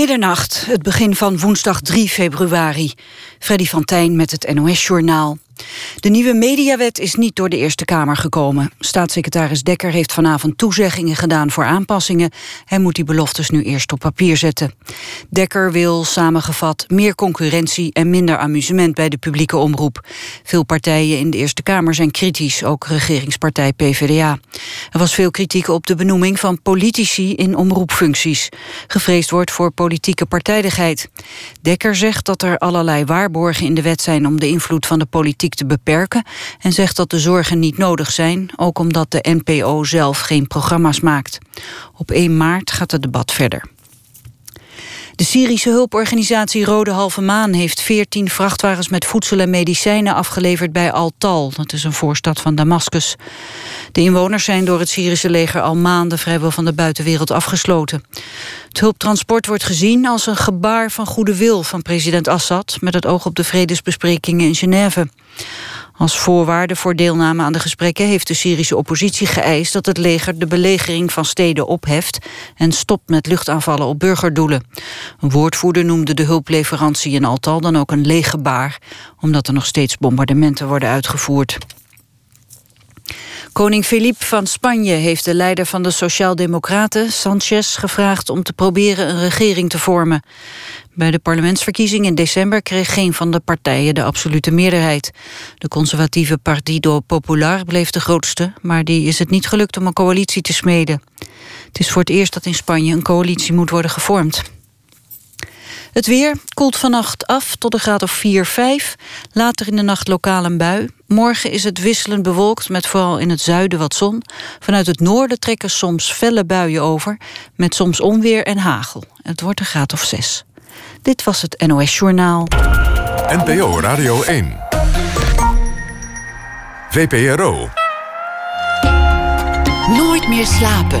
Middernacht, het begin van woensdag 3 februari. Freddy van Tijn met het NOS-journaal. De nieuwe mediawet is niet door de Eerste Kamer gekomen. Staatssecretaris Dekker heeft vanavond toezeggingen gedaan voor aanpassingen. Hij moet die beloftes nu eerst op papier zetten. Dekker wil, samengevat, meer concurrentie en minder amusement bij de publieke omroep. Veel partijen in de Eerste Kamer zijn kritisch, ook regeringspartij PvdA. Er was veel kritiek op de benoeming van politici in omroepfuncties. Gevreesd wordt voor politieke partijdigheid. Dekker zegt dat er allerlei waarborgen in de wet zijn om de invloed van de politiek te beperken en zegt dat de zorgen niet nodig zijn, ook omdat de NPO zelf geen programma's maakt. Op 1 maart gaat het debat verder. De Syrische hulporganisatie Rode Halve Maan heeft 14 vrachtwagens met voedsel en medicijnen afgeleverd bij Al-Tal. Dat is een voorstad van Damascus. De inwoners zijn door het Syrische leger al maanden vrijwel van de buitenwereld afgesloten. Het hulptransport wordt gezien als een gebaar van goede wil van president Assad met het oog op de vredesbesprekingen in Genève. Als voorwaarde voor deelname aan de gesprekken heeft de Syrische oppositie geëist dat het leger de belegering van steden opheft en stopt met luchtaanvallen op burgerdoelen. Een woordvoerder noemde de hulpleverantie in Altal dan ook een leeg gebaar, omdat er nog steeds bombardementen worden uitgevoerd. Koning Filip van Spanje heeft de leider van de Sociaaldemocraten, Sanchez, gevraagd om te proberen een regering te vormen. Bij de parlementsverkiezing in december kreeg geen van de partijen de absolute meerderheid. De conservatieve Partido Popular bleef de grootste, maar die is het niet gelukt om een coalitie te smeden. Het is voor het eerst dat in Spanje een coalitie moet worden gevormd. Het weer koelt vannacht af tot een graad of 4, 5. Later in de nacht lokaal een bui. Morgen is het wisselend bewolkt met vooral in het zuiden wat zon. Vanuit het noorden trekken soms felle buien over... met soms onweer en hagel. Het wordt een graad of 6. Dit was het NOS Journaal. NPO Radio 1. VPRO. Nooit meer slapen.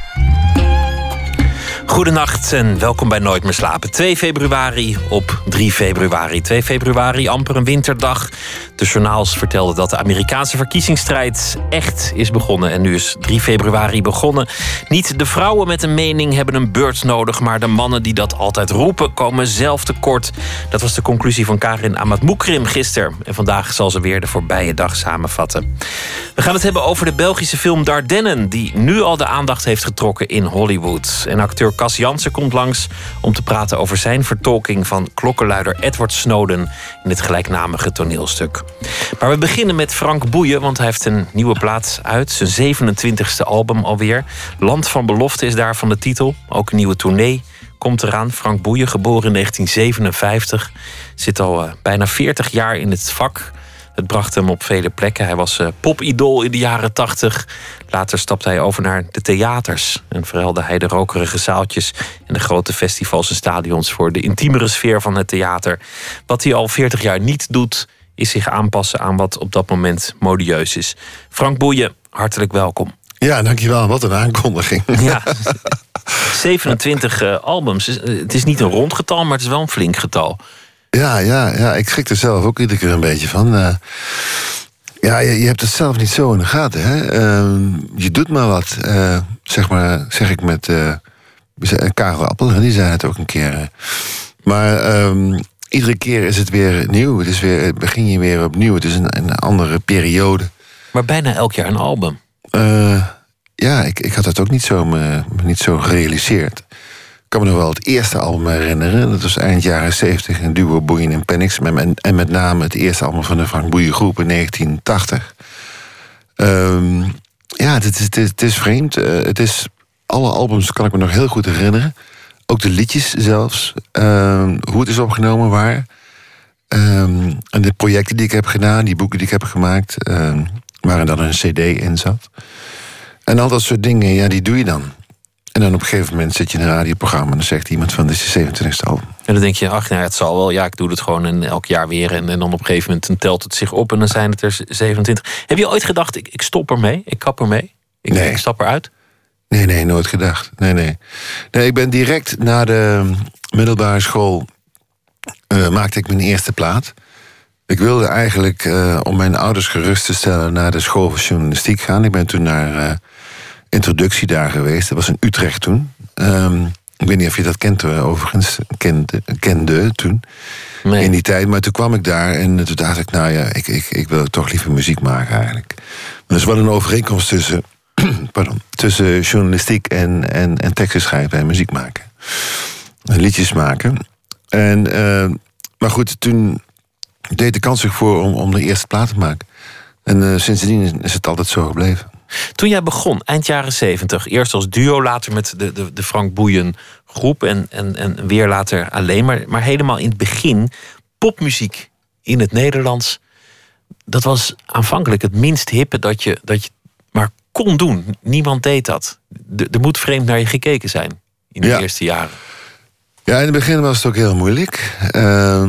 Goedenacht en welkom bij Nooit meer slapen. 2 februari op 3 februari. 2 februari, amper een winterdag. De journaals vertelden dat de Amerikaanse verkiezingsstrijd echt is begonnen. En nu is 3 februari begonnen. Niet de vrouwen met een mening hebben een beurt nodig, maar de mannen die dat altijd roepen komen zelf tekort. Dat was de conclusie van Karin Amatmoekrim gisteren. En vandaag zal ze weer de voorbije dag samenvatten. We gaan het hebben over de Belgische film Dardennen, die nu al de aandacht heeft getrokken in Hollywood. En acteur Cas Jansen komt langs om te praten over zijn vertolking van klokkenluider Edward Snowden in het gelijknamige toneelstuk. Maar we beginnen met Frank Boeien, want hij heeft een nieuwe plaat uit. Zijn 27e album alweer. Land van Belofte is daarvan de titel. Ook een nieuwe tournee komt eraan. Frank Boeien, geboren in 1957. Zit al uh, bijna 40 jaar in het vak. Het bracht hem op vele plekken. Hij was uh, popidool in de jaren 80. Later stapte hij over naar de theaters. En verhelde hij de rokerige zaaltjes en de grote festivals en stadions voor de intiemere sfeer van het theater. Wat hij al 40 jaar niet doet, is zich aanpassen aan wat op dat moment modieus is. Frank Boeien, hartelijk welkom. Ja, dankjewel. Wat een aankondiging. Ja. 27 uh, albums. Het is niet een rond getal, maar het is wel een flink getal. Ja, ja, ja. ik schrik er zelf ook iedere keer een beetje van. Uh, ja, je, je, hebt het zelf niet zo in de gaten. Hè? Uh, je doet maar wat, uh, zeg, maar, zeg ik met Karel Appel. Die zei het ook een keer. Maar um, iedere keer is het weer nieuw. Het is weer, begin je weer opnieuw. Het is een, een andere periode. Maar bijna elk jaar een album. ja, ik, ik had het ook niet zo, me, niet zo gerealiseerd. Ik kan me nog wel het eerste album herinneren. Dat was eind jaren 70 in Duo Boeien en Panics. En met name het eerste album van de Frank Boeien groep in 1980. Um, ja, het is, vreemd. Uh, het is, alle albums kan ik me nog heel goed herinneren. Ook de liedjes zelfs. Um, hoe het is opgenomen, waar. Um, en de projecten die ik heb gedaan, die boeken die ik heb gemaakt... waar er dan een cd in zat. En al dat soort dingen, ja, die doe je dan. En dan op een gegeven moment zit je in een radioprogramma en dan zegt iemand van dit is de 27e album. En dan denk je, ach nou, het zal wel. Ja, ik doe het gewoon en elk jaar weer. En, en dan op een gegeven moment telt het zich op en dan zijn het er 27. Heb je ooit gedacht, ik, ik stop ermee, ik kap ermee? Ik, nee. ik stap eruit? Nee, nee, nooit gedacht. Nee, nee. Nee, ik ben direct na de middelbare school uh, maakte ik mijn eerste plaat. Ik wilde eigenlijk, uh, om mijn ouders gerust te stellen, naar de school van journalistiek gaan. Ik ben toen naar introductie daar geweest. Dat was in Utrecht toen. Um, ik weet niet of je dat kent, overigens. Kende, kende toen. Nee. In die tijd. Maar toen kwam ik daar en toen dacht ik, nou ja, ik, ik, ik wil toch liever muziek maken eigenlijk. Maar er is wel een overeenkomst tussen, pardon, tussen journalistiek en, en, en teksten schrijven en muziek maken. En liedjes maken. En, uh, maar goed, toen deed de kans zich voor om, om de eerste plaat te maken. En uh, sindsdien is het altijd zo gebleven. Toen jij begon, eind jaren zeventig, eerst als duo, later met de, de, de Frank Boeien groep en, en, en weer later alleen, maar, maar helemaal in het begin, popmuziek in het Nederlands, dat was aanvankelijk het minst hippe dat je, dat je maar kon doen. Niemand deed dat. Er moet vreemd naar je gekeken zijn in de eerste jaren. Ja, in het begin was het ook heel moeilijk. Uh,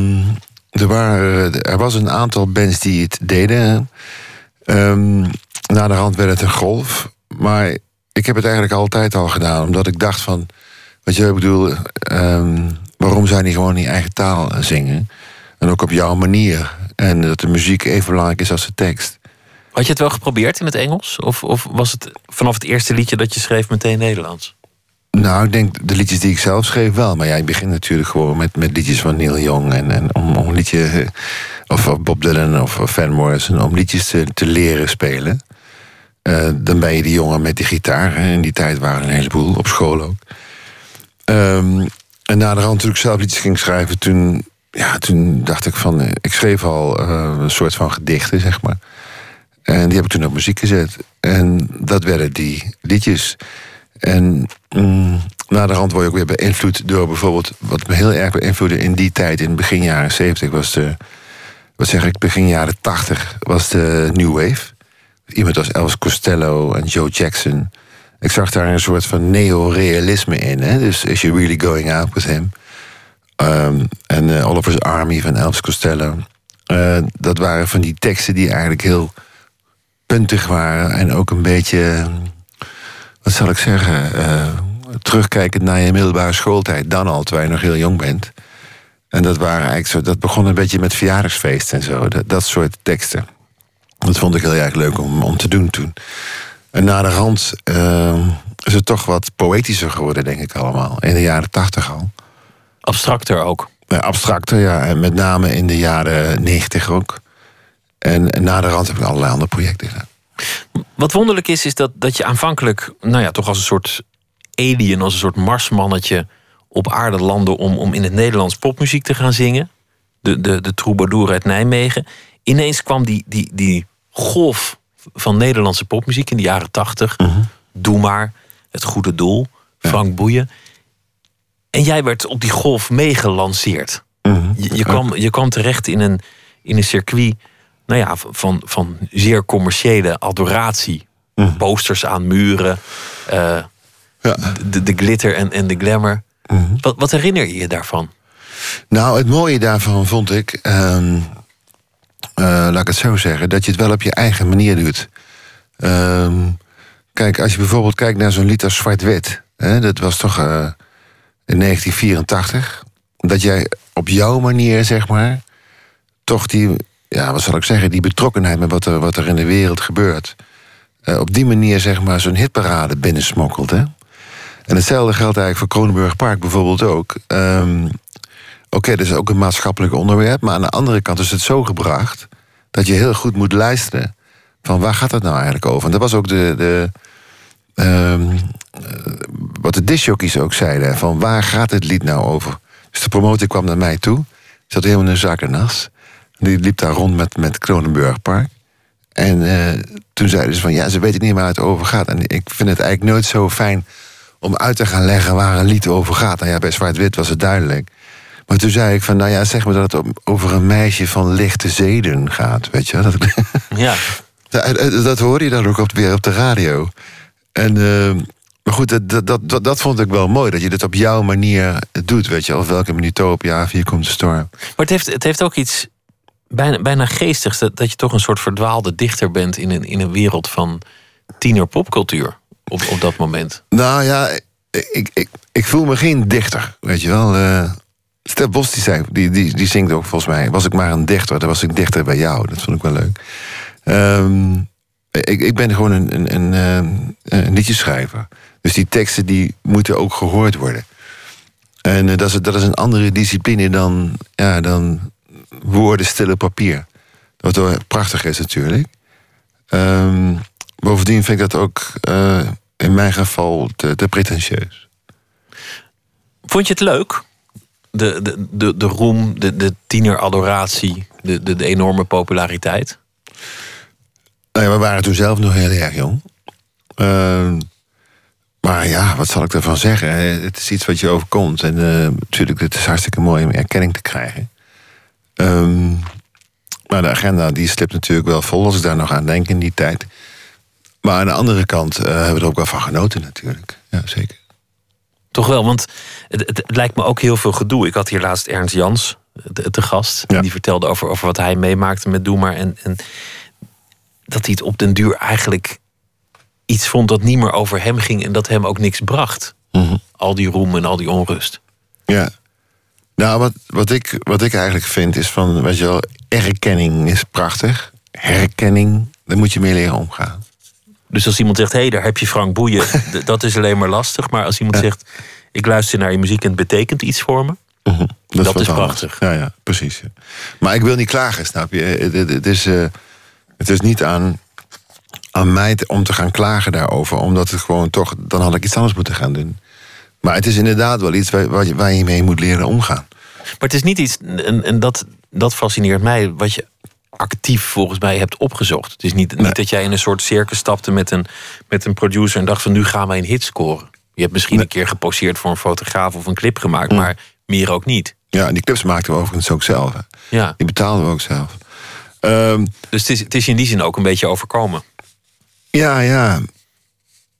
er, waren, er was een aantal bands die het deden. Um, na de hand werd het een golf. Maar ik heb het eigenlijk altijd al gedaan. Omdat ik dacht van... Wat je, bedoel... Um, waarom zou je gewoon in eigen taal zingen? En ook op jouw manier. En dat de muziek even belangrijk is als de tekst. Had je het wel geprobeerd in het Engels? Of, of was het vanaf het eerste liedje dat je schreef meteen Nederlands? Nou, ik denk de liedjes die ik zelf schreef wel. Maar ja, ik begin natuurlijk gewoon met, met liedjes van Neil Young. En, en om, om liedje, of Bob Dylan of Van Morrison, om liedjes te, te leren spelen. Uh, dan ben je die jongen met die gitaar. Hè. In die tijd waren er een heleboel, op school ook. Um, en na de rand toen ik zelf liedjes ging schrijven, toen, ja, toen dacht ik van... Eh, ik schreef al uh, een soort van gedichten, zeg maar. En die heb ik toen op muziek gezet. En dat werden die liedjes. En mm, na de rand word je ook weer beïnvloed door bijvoorbeeld... wat me heel erg beïnvloedde in die tijd, in begin jaren 70... was de, wat zeg ik, begin jaren 80 was de New Wave. Iemand als Elvis Costello en Joe Jackson. Ik zag daar een soort van neorealisme in. Hè? Dus Is You Really Going Out With Him? Um, en uh, Oliver's Army van Elvis Costello. Uh, dat waren van die teksten die eigenlijk heel puntig waren. En ook een beetje wat zal ik zeggen, uh, terugkijkend naar je middelbare schooltijd, dan al, terwijl je nog heel jong bent. En dat, waren eigenlijk zo, dat begon een beetje met verjaardagsfeesten en zo, dat soort teksten. Dat vond ik heel erg leuk om, om te doen toen. En na de rand uh, is het toch wat poëtischer geworden, denk ik allemaal. In de jaren tachtig al. Abstracter ook? Ja, abstracter, ja. En met name in de jaren negentig ook. En, en na de rand heb ik allerlei andere projecten gedaan. Wat wonderlijk is, is dat, dat je aanvankelijk, nou ja, toch als een soort alien, als een soort marsmannetje op aarde landde om, om in het Nederlands popmuziek te gaan zingen. De, de, de troubadour uit Nijmegen. Ineens kwam die, die, die golf van Nederlandse popmuziek in de jaren tachtig. Mhm. Doe maar, Het Goede Doel, Frank Boeien. En jij werd op die golf meegelanceerd. Mhm. Je, je, kwam, je kwam terecht in een, in een circuit nou ja, van, van zeer commerciële adoratie. Mhm. Posters aan muren, uh, ja. de, de glitter en, en de glamour. wat, wat herinner je je daarvan? Nou, het mooie daarvan vond ik, uh, laat ik het zo zeggen, dat je het wel op je eigen manier doet. Uh, kijk, als je bijvoorbeeld kijkt naar zo'n lied als Zwart-Wit, dat was toch uh, in 1984, dat jij op jouw manier, zeg maar, toch die ja, wat zal ik zeggen, die betrokkenheid met wat er, wat er in de wereld gebeurt. Uh, op die manier zeg maar zo'n hitparade binnensmokkelt. Hè? En hetzelfde geldt eigenlijk voor Kronenburg Park bijvoorbeeld ook. Um, okay, dat is ook een maatschappelijk onderwerp, maar aan de andere kant is het zo gebracht dat je heel goed moet luisteren van waar gaat het nou eigenlijk over. En dat was ook de, de um, wat de disjockeys ook zeiden, van waar gaat het lied nou over. Dus de promotor kwam naar mij toe, zat helemaal in een zakken nas. Die liep daar rond met, met Kronenburgpark. En uh, toen zeiden ze van ja, ze weten niet waar het over gaat. En ik vind het eigenlijk nooit zo fijn om uit te gaan leggen waar een lied over gaat. Nou ja, bij Zwart-Wit was het duidelijk. Maar toen zei ik van, nou ja, zeg maar dat het over een meisje van lichte zeden gaat, weet je. Dat, ja. dat, dat hoor je dan ook op, weer op de radio. En, uh, maar goed, dat, dat, dat, dat vond ik wel mooi, dat je dit op jouw manier doet, weet je. Of welke minuut op ja, hier komt de storm. Maar het heeft, het heeft ook iets bijna, bijna geestig dat, dat je toch een soort verdwaalde dichter bent in een, in een wereld van tiener popcultuur op, op dat moment. Nou ja, ik, ik, ik voel me geen dichter, weet je wel. Uh, Stef Bos die, zei, die, die, die zingt ook volgens mij... was ik maar een dichter, dan was ik dichter bij jou. Dat vond ik wel leuk. Ehm, ik, ik ben gewoon een, een, een, eh, een liedjeschrijver. Dus die teksten die moeten ook gehoord worden. En uh, dat, is, dat is een andere discipline dan, ja, dan woorden, stille papier. Wat wel prachtig is natuurlijk. Um, bovendien vind ik dat ook uh, in mijn geval te, te pretentieus. Vond je het leuk? De, de, de, de roem, de, de tieneradoratie, de, de, de enorme populariteit? Ja, we waren toen zelf nog heel erg jong. Uh, maar ja, wat zal ik ervan zeggen? Het is iets wat je overkomt. En uh, natuurlijk, het is hartstikke mooi om erkenning te krijgen. Um, maar de agenda die slipt natuurlijk wel vol als ik daar nog aan denk in die tijd. Maar aan de andere kant uh, hebben we er ook wel van genoten natuurlijk. Ja, zeker. Toch wel, want het, het, lijkt me ook heel veel gedoe. Ik had hier laatst Ernst Jans te, te gast. Ja. Die vertelde over, over wat hij meemaakte met Doe maar. En, en dat hij het op den duur eigenlijk iets vond dat niet meer over hem ging en dat hem ook niks bracht. Mm -hmm. Al die roem en al die onrust. Ja. Nou, wat, wat, ik, wat ik eigenlijk vind is van, weet je wel, erkenning is prachtig. Herkenning, daar moet je mee leren omgaan. Dus als iemand zegt, hé, hey, daar heb je Frank Boeien, dat is alleen maar lastig. Maar als iemand ja. zegt, ik luister naar je muziek en het betekent iets voor me, -hmm. dat, dat is, is prachtig. Ja, ja, precies. Ja. Maar ik wil niet klagen, snap je? Het, het, het is, uh, het is niet aan, aan mij om te gaan klagen daarover, omdat het gewoon toch, dan had ik iets anders moeten gaan doen. Maar het is inderdaad wel iets waar, waar, je, waar je mee moet leren omgaan. Maar het is niet iets, en, en dat, dat fascineert mij, wat je actief volgens mij hebt opgezocht. Het is niet, nee. niet dat jij in een soort circus stapte met een, met een producer en dacht van nu gaan wij een hit scoren. Je hebt misschien nee. een keer geposeerd voor een fotograaf of een clip gemaakt, mm. maar meer ook niet. Ja, en die clips maakten we overigens ook zelf. Hè. Ja. Die betaalden we ook zelf. Um, dus het is, het is in die zin ook een beetje overkomen. Ja, ja.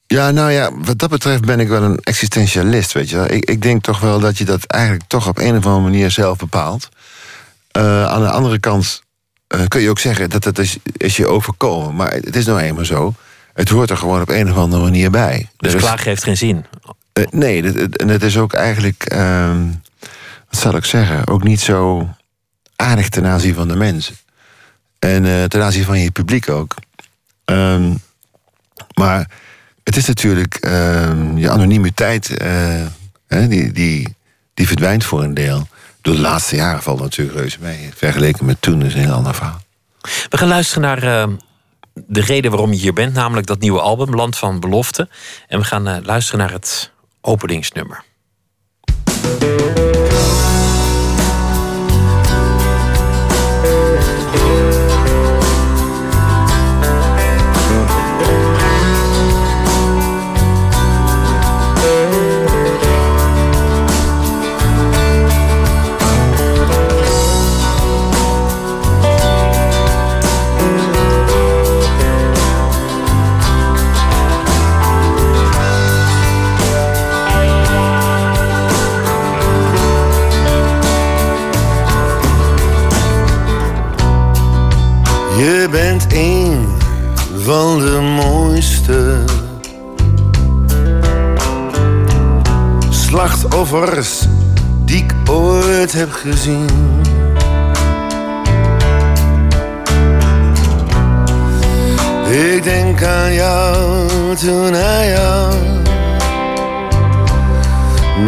Ja, nou ja, wat dat betreft ben ik wel een existentialist, weet je wel. Ik, ik denk toch wel dat je dat eigenlijk toch op een of andere manier zelf bepaalt. Uh, aan de andere kant uh, kun je ook zeggen dat het is, is je overkomen. Maar het is nou eenmaal zo. Het hoort er gewoon op een of andere manier bij. Dus, dus klagen heeft geen zin? Uh, nee, en het is ook eigenlijk, uh, wat zal ik zeggen, ook niet zo aardig ten aanzien van de mensen. En uh, ten aanzien van je publiek ook. Um, maar het is natuurlijk uh, je anonimiteit, hè, die, die, die verdwijnt voor een deel. De laatste jaren valt natuurlijk reuze mee. Vergeleken met toen is een heel ander verhaal. We gaan luisteren naar uh, de reden waarom je hier bent, namelijk dat nieuwe album, Land van Belofte. En we gaan uh, luisteren naar het openingsnummer. Je bent een van de mooiste slachtoffers die ik ooit heb gezien. Ik denk aan jou toen hij jou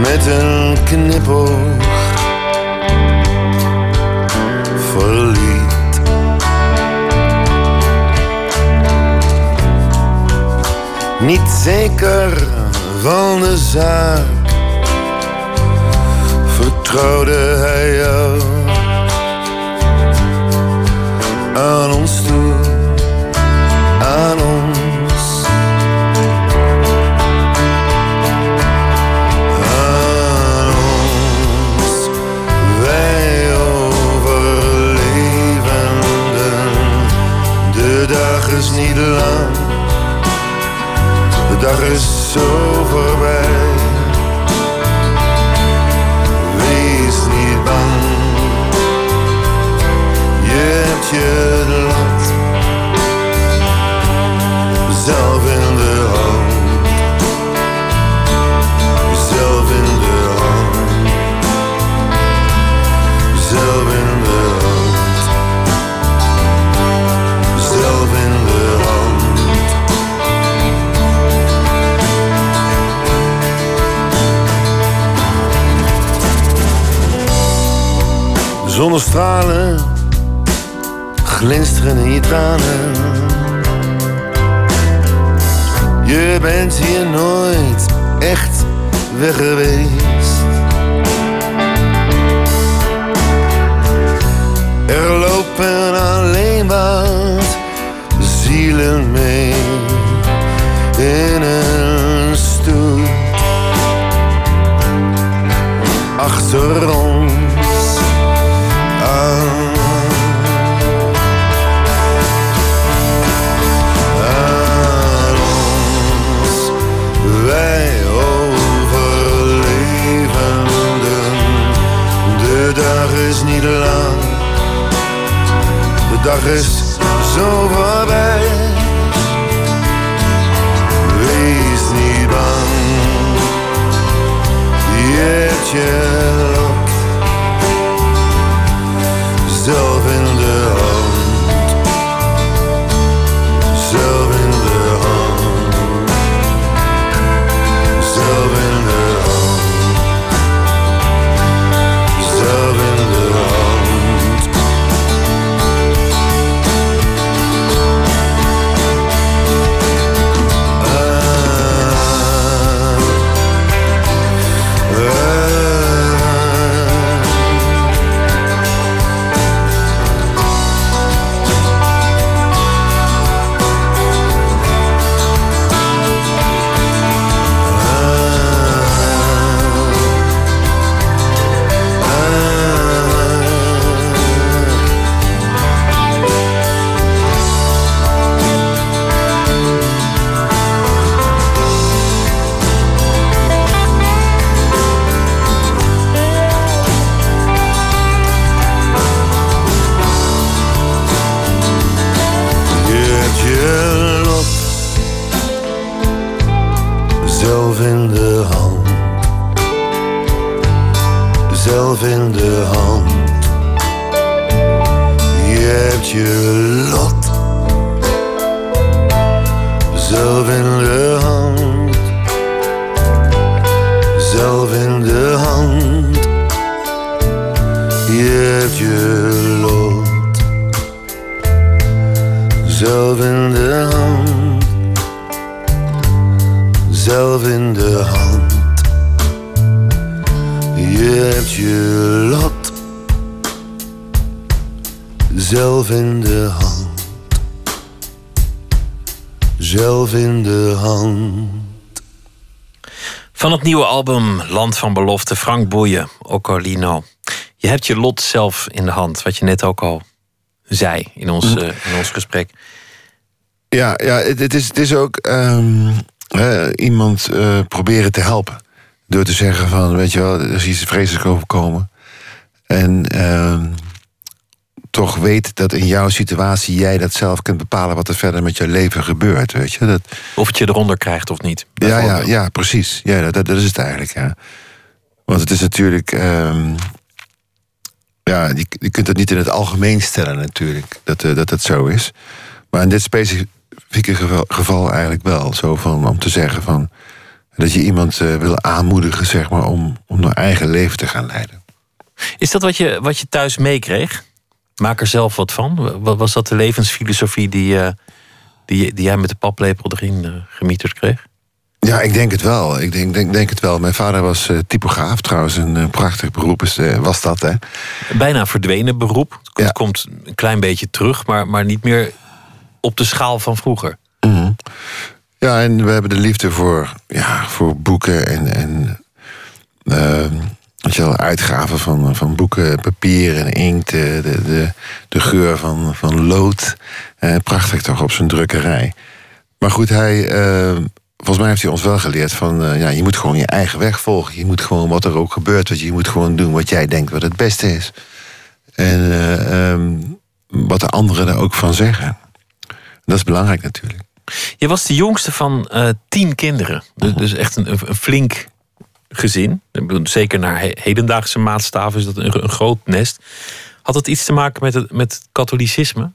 met een knipoog verliet. Niet zeker van de zaak, vertrouwde hij jou aan ons toe, aan ons. Aan ons, wij overlevenden, de dag is niet lang dag is zo voorbij. Wees niet bang, je hebt je Zonnestralen glinsteren in je tranen. Je bent hier nooit echt weg geweest. Er lopen alleen wat zielen mee in een stoel. Achter ons de dag is zo voorbij. Wees niet bang, je hebt je Je zelf in de hand, zelf in de hand. Van het nieuwe album Land van Belofte, Frank Boeien, Ocolino. Je hebt je lot zelf in de hand, wat je net ook al zei in ons, eh, in ons gesprek. Ja, ja het, het is, het is ook ehm, iemand eh, proberen te helpen. Door te zeggen van, weet je wel, er is iets vreselijks overkomen. En ehm, toch weet dat in jouw situatie jij dat zelf kunt bepalen... wat er verder met je leven gebeurt, weet je. Dat, Of het je eronder krijgt of niet. ja, ja, ja, precies. Ja, dat, dat, dat is het eigenlijk, ja. Want het is natuurlijk... ehm, ja, je, je kunt het niet in het algemeen stellen natuurlijk, dat, eh, dat het zo is. Maar in dit specifieke geval, geval eigenlijk wel. Zo van, om te zeggen van... dat je iemand eh, wil aanmoedigen, zeg maar, om, om naar eigen leven te gaan leiden. Is dat wat je, wat je thuis meekreeg? Maak er zelf wat van. Wa- Was dat de levensfilosofie die, eh, die, die jij met de paplepel erin eh, gemieterd kreeg? Ja, ik denk het wel. Ik denk, denk, denk het wel. Mijn vader was eh, typograaf, trouwens. Een prachtig beroep is, was dat, hè. Bijna verdwenen beroep. Het Ja. komt een klein beetje terug, maar, maar niet meer op de schaal van vroeger. Ja, en we hebben de liefde voor, ja, voor boeken en, en eh, weet je wel, uitgaven van, van boeken, papier en inkt, eh, de, de, de geur van, van lood. Eh, prachtig toch op zijn drukkerij. Maar goed, hij, eh, volgens mij heeft hij ons wel geleerd van, eh, ja, je moet gewoon je eigen weg volgen. Je moet gewoon wat er ook gebeurt, wat je, moet gewoon doen wat jij denkt wat het beste is. En eh, ehm, wat de anderen er ook van zeggen. Dat is belangrijk natuurlijk. Je was de jongste van eh, tien kinderen. Dus, dus echt een, een flink gezin. Zeker naar he- hedendaagse maatstaven is dat een, groot nest. Had het iets te maken met het, met katholicisme?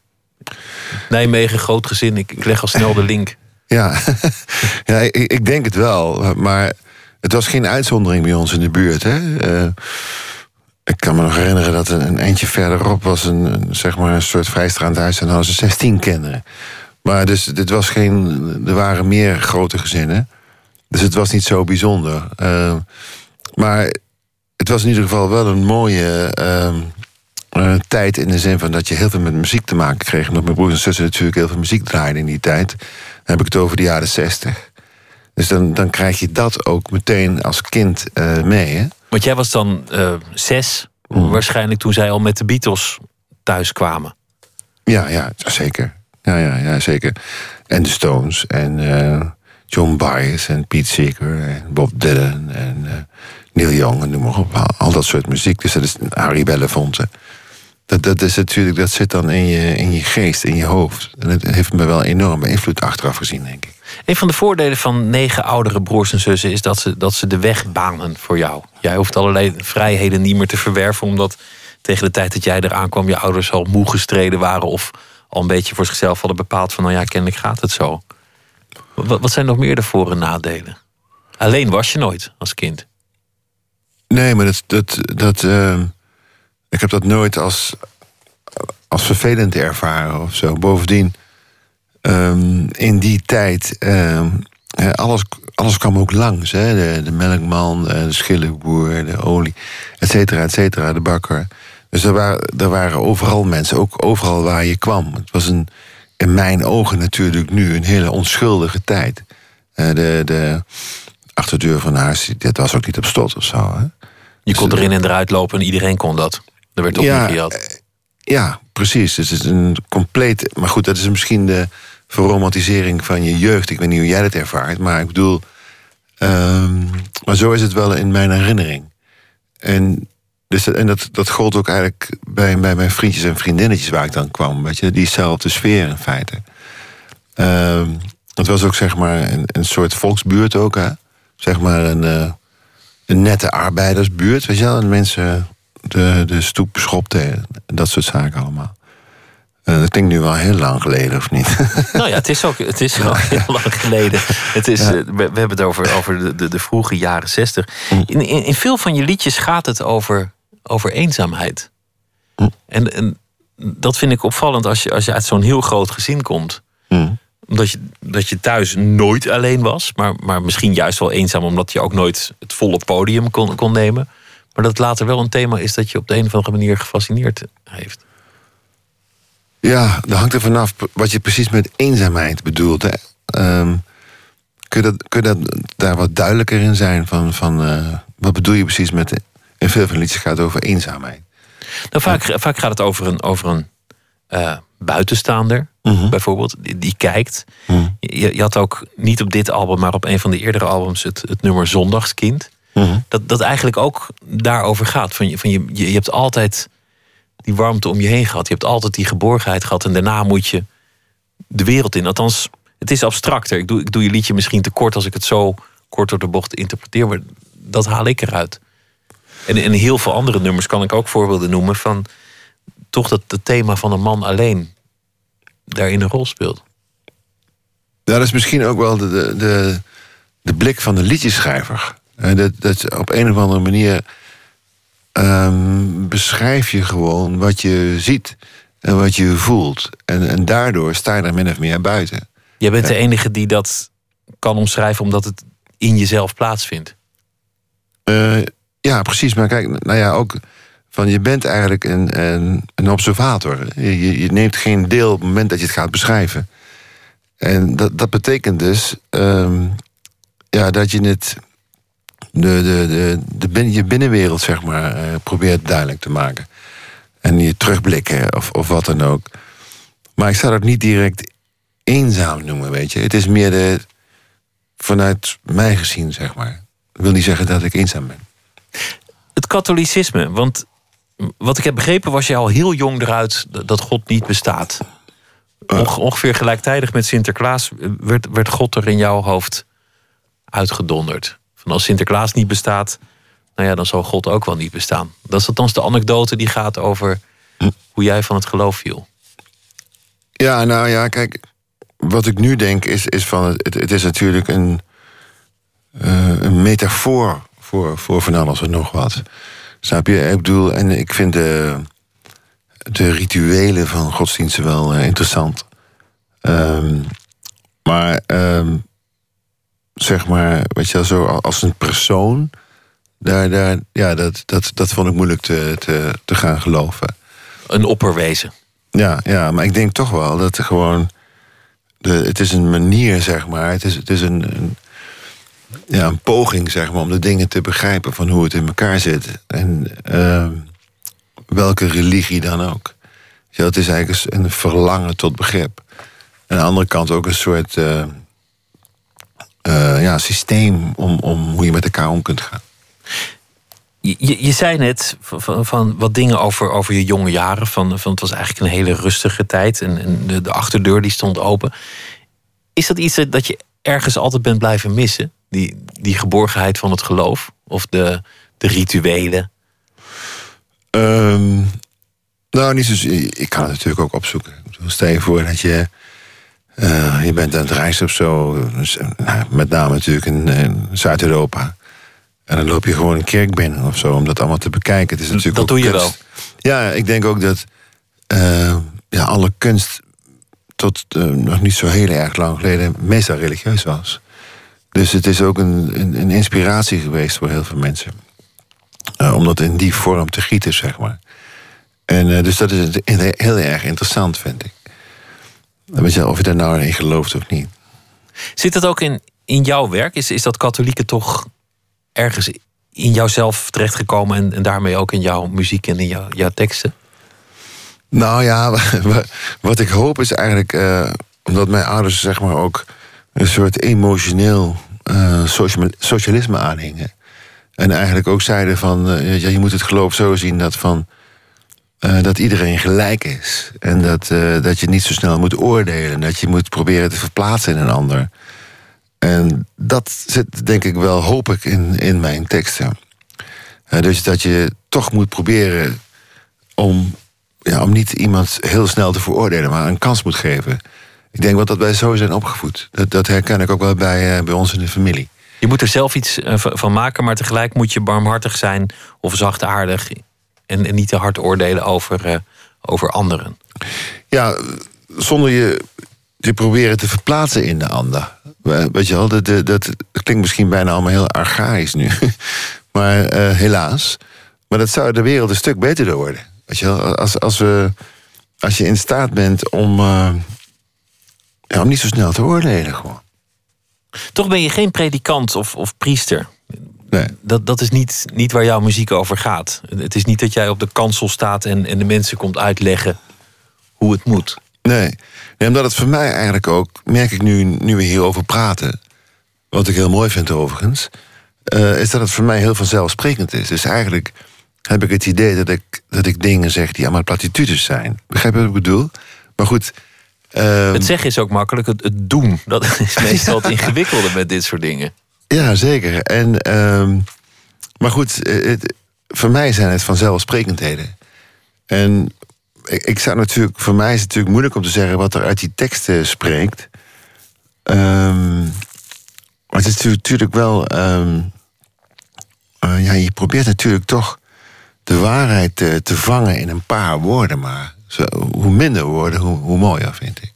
Nijmegen, groot gezin. Ik, leg al snel de link. Ja, ja ik, ik denk het wel. Maar het was geen uitzondering bij ons in de buurt. Hè? Eh, ik kan me nog herinneren dat een, een eindje verderop was een, zeg maar een soort vrijstraand huis en hadden ze 16 kinderen. Maar dus dit was geen. Er waren meer grote gezinnen. Dus het was niet zo bijzonder. Uh, maar het was in ieder geval wel een mooie uh, tijd in de zin van dat je heel veel met muziek te maken kreeg. Omdat mijn broers en zussen natuurlijk heel veel muziek draaiden in die tijd. Dan heb ik het over de jaren 60. Dus dan, dan krijg je dat ook meteen als kind uh, mee. Hè? Want jij was dan zes, mm. waarschijnlijk toen zij al met de Beatles thuis kwamen. Ja, ja, zeker. Ja, ja, ja, zeker. En de Stones en John Baez en Pete Seeger en Bob Dylan en uh, Neil Young en noem maar op. Al dat soort muziek. Dus dat is Harry Belafonte. Dat, dat is natuurlijk, dat zit dan in je, in je geest, in je hoofd. En dat heeft me wel enorme invloed achteraf gezien, denk ik. Een van de voordelen van negen oudere broers en zussen is dat ze, dat ze de weg banen voor jou. Jij hoeft allerlei vrijheden niet meer te verwerven, omdat tegen de tijd dat jij eraan kwam, je ouders al moe gestreden waren of al een beetje voor zichzelf hadden bepaald van, nou ja, kennelijk gaat het zo. Wat, zijn nog meer de voor- en nadelen? Alleen was je nooit als kind. Nee, maar dat. dat, dat uh, ik heb dat nooit als, als vervelend ervaren of zo. Bovendien, um, in die tijd. Um, alles, alles kwam ook langs. Hè? De, de melkman, de schillenboer, de olie, et cetera, et cetera, de bakker. Dus er waren, er waren overal mensen, ook overal waar je kwam. Het was een, in mijn ogen natuurlijk nu een hele onschuldige tijd. Uh, de, de achterdeur van huis, dat was ook niet op slot of zo. Hè? Je kon dus, erin en eruit lopen en iedereen kon dat. Er werd ook ja, niet gejat. Eh, ja, precies. Dus het is een compleet. Maar goed, dat is misschien de verromantisering van je jeugd. Ik weet niet hoe jij dat ervaart, maar ik bedoel. Um, maar zo is het wel in mijn herinnering. En dus en dat, dat gold ook eigenlijk bij, bij mijn vriendjes en vriendinnetjes waar ik dan kwam. Weet je, diezelfde sfeer in feite. Uh, het was ook zeg maar een, een soort volksbuurt ook. Hè? Zeg maar een, uh, een nette arbeidersbuurt. Weet je wel? En mensen de, de stoep beschopten. En dat soort zaken allemaal. Uh, dat klinkt nu wel heel lang geleden, of niet? Nou ja, het is ook het is wel heel lang geleden. Het is, ja. uh, we, we, hebben het over, over de, de, de vroege jaren zestig. In, in, in veel van je liedjes gaat het over over eenzaamheid. Hm. En, en, dat vind ik opvallend als je, als je uit zo'n heel groot gezin komt. Hm. Omdat je, dat je thuis nooit alleen was, maar, maar misschien juist wel eenzaam omdat je ook nooit het volle podium kon, kon nemen. Maar dat later wel een thema is dat je op de een of andere manier gefascineerd heeft. Ja, dat hangt er vanaf wat je precies met eenzaamheid bedoelt. Hè. Um, kun je, dat, kun je dat, daar wat duidelijker in zijn? Van, van, uh, wat bedoel je precies met en veel van de liedjes gaat over eenzaamheid. Nou, vaak, ja. vaak gaat het over een, over een uh, buitenstaander, -huh. bijvoorbeeld, die, die kijkt. -huh. je, je, had ook niet op dit album, maar op een van de eerdere albums het, het nummer Zondagskind. -huh. Dat, dat eigenlijk ook daarover gaat. Van je, van je, je, je hebt altijd die warmte om je heen gehad. Je hebt altijd die geborgenheid gehad. En daarna moet je de wereld in. Althans, het is abstracter. Ik doe, ik doe je liedje misschien te kort als ik het zo kort door de bocht interpreteer. Maar dat haal ik eruit. En in heel veel andere nummers kan ik ook voorbeelden noemen van toch dat het thema van een man alleen daarin een rol speelt. Ja, dat is misschien ook wel de, de, de, de blik van de liedjeschrijver. En dat, dat op een of andere manier um, beschrijf je gewoon wat je ziet en wat je voelt. En, en daardoor sta je er min of meer buiten. Jij bent de enige die dat kan omschrijven omdat het in jezelf plaatsvindt. Uh, ja, precies. Maar kijk, nou ja, ook van je bent eigenlijk een, een, een observator. Je, je, neemt geen deel op het moment dat je het gaat beschrijven. En dat, dat betekent dus um, ja, dat je het, de, de, de, de bin, je binnenwereld zeg maar, uh, probeert duidelijk te maken. En je terugblikken of, of wat dan ook. Maar ik zou dat niet direct eenzaam noemen, weet je. Het is meer de, vanuit mij gezien, zeg maar. Ik wil niet zeggen dat ik eenzaam ben. Het katholicisme, want wat ik heb begrepen was je al heel jong eruit dat God niet bestaat. Onge ongeveer gelijktijdig met Sinterklaas werd, werd God er in jouw hoofd uitgedonderd. Van als Sinterklaas niet bestaat, nou ja, dan zal God ook wel niet bestaan. Dat is althans de anekdote die gaat over hoe jij van het geloof viel. Ja, nou ja, kijk, wat ik nu denk is, is van het, het is natuurlijk een, uh, een metafoor voor, voor van alles en nog wat. Snap je? Ik bedoel, en ik vind de, de rituelen van godsdiensten wel eh, interessant. Ehm, maar, ehm, zeg maar, weet je wel, zo als een persoon, daar, daar, ja, dat, dat, dat vond ik moeilijk te, te, te gaan geloven. Een opperwezen. Ja, ja, maar ik denk toch wel dat er gewoon. De, het is een manier, zeg maar. Het is, het is een, een, ja, een poging, zeg maar, om de dingen te begrijpen van hoe het in elkaar zit. En ehm, welke religie dan ook. Ja, het is eigenlijk een verlangen tot begrip. En aan de andere kant ook een soort eh, eh, ja, systeem om, om hoe je met elkaar om kunt gaan. Je, je zei net van, van, wat dingen over, over je jonge jaren. Van, van het was eigenlijk een hele rustige tijd. En, en de, de achterdeur die stond open. Is dat iets dat je ergens altijd bent blijven missen? Die, die geborgenheid van het geloof? Of de, de rituelen? Ehm, nou, niet zo. Ik kan het natuurlijk ook opzoeken. Stel je voor dat je. Uh, je bent aan het reizen of zo. Dus, nou, met name natuurlijk in, in Zuid-Europa. En dan loop je gewoon een kerk binnen of zo om dat allemaal te bekijken. Het is natuurlijk dat doe je wel. Ja, ik denk ook dat uh, ja, alle kunst tot uh, nog niet zo heel erg lang geleden meestal religieus was. Dus het is ook een, een, een inspiratie geweest voor heel veel mensen. Uh, om dat in die vorm te gieten, zeg maar. En dus dat is heel erg interessant, vind ik. Weet je, of je daar nou in gelooft of niet. Zit dat ook in, in jouw werk? Is, is dat katholieke toch ergens in jouzelf terechtgekomen en, en daarmee ook in jouw muziek en in jouw, jouw teksten? Nou ja, wat ik hoop is eigenlijk, uh, omdat mijn ouders zeg maar ook een soort emotioneel uh, socialisme aanhingen. En eigenlijk ook zeiden van, uh, ja, je moet het geloof zo zien dat van dat iedereen gelijk is. En dat, dat je niet zo snel moet oordelen. Dat je moet proberen te verplaatsen in een ander. En dat zit denk ik wel, hoop ik, in, in mijn teksten. Dus dat je toch moet proberen om, ja, om niet iemand heel snel te veroordelen, maar een kans moet geven. Ik denk wel dat wij zo zijn opgevoed. Dat, dat herken ik ook wel bij, uh, bij ons in de familie. Je moet er zelf iets uh, van maken, maar tegelijk moet je barmhartig zijn of zachtaardig en, en niet te hard oordelen over, over anderen. Ja, zonder je te proberen te verplaatsen in de ander. Weet je wel, dat, dat, dat klinkt misschien bijna allemaal heel archaïs nu. maar uh, helaas. Maar dat zou de wereld een stuk beter door worden. Weet je wel, als, als, we, als je in staat bent om, uh, ja, om niet zo snel te oordelen gewoon. Toch ben je geen predikant of, of priester. Nee. Dat, dat is niet, niet waar jouw muziek over gaat. Het is niet dat jij op de kansel staat en, en de mensen komt uitleggen hoe het moet. Nee. nee, omdat het voor mij eigenlijk ook, merk ik nu, nu we hierover praten, wat ik heel mooi vind overigens, uh, is dat het voor mij heel vanzelfsprekend is. Dus eigenlijk heb ik het idee dat ik, dat ik dingen zeg die allemaal platitudes zijn. Begrijp je wat ik bedoel? Maar goed. Uh, het zeggen is ook makkelijk, het, het doen, dat is meestal het ingewikkelde met dit soort dingen. Ja, zeker. En, uh, maar goed, het, voor mij zijn het vanzelfsprekendheden. En ik zou natuurlijk, voor mij is het natuurlijk moeilijk om te zeggen wat er uit die teksten spreekt. Um, maar het is natuurlijk wel. Um, uh, ja, je probeert natuurlijk toch de waarheid te, te vangen in een paar woorden. Maar zo, hoe minder woorden, hoe, hoe mooier, vind ik.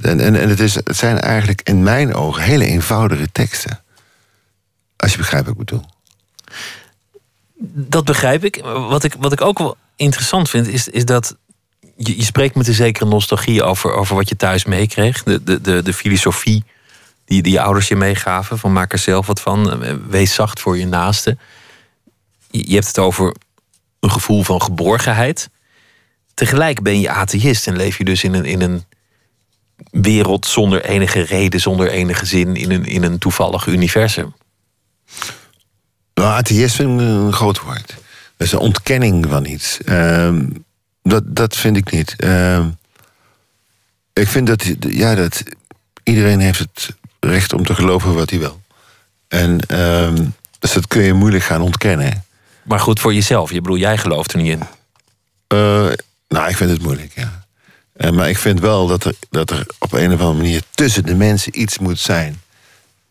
En en, en het, is, het zijn eigenlijk in mijn ogen hele eenvoudige teksten. Als je begrijpt wat ik bedoel. Dat begrijp ik. Wat ik, wat ik ook wel interessant vind, is, is dat je, je spreekt met een zekere nostalgie over, over wat je thuis meekreeg. De, de, de, de filosofie die, die je ouders je meegaven. Van maak er zelf wat van. Wees zacht voor je naaste. Je, je hebt het over een gevoel van geborgenheid. Tegelijk ben je atheïst en leef je dus in een, in een wereld zonder enige reden, zonder enige zin, in een, in een toevallig universum. Nou, atheïst vind ik een groot woord. Dat is een ontkenning van iets. Uh, dat, dat vind ik niet. Uh, ik vind dat, ja, dat iedereen heeft het recht om te geloven wat hij wil. En uh, dus dat kun je moeilijk gaan ontkennen. Maar goed voor jezelf. Je bedoel, jij gelooft er niet in. Nou, ik vind het moeilijk, ja. Uh, maar ik vind wel dat er, dat er op een of andere manier tussen de mensen iets moet zijn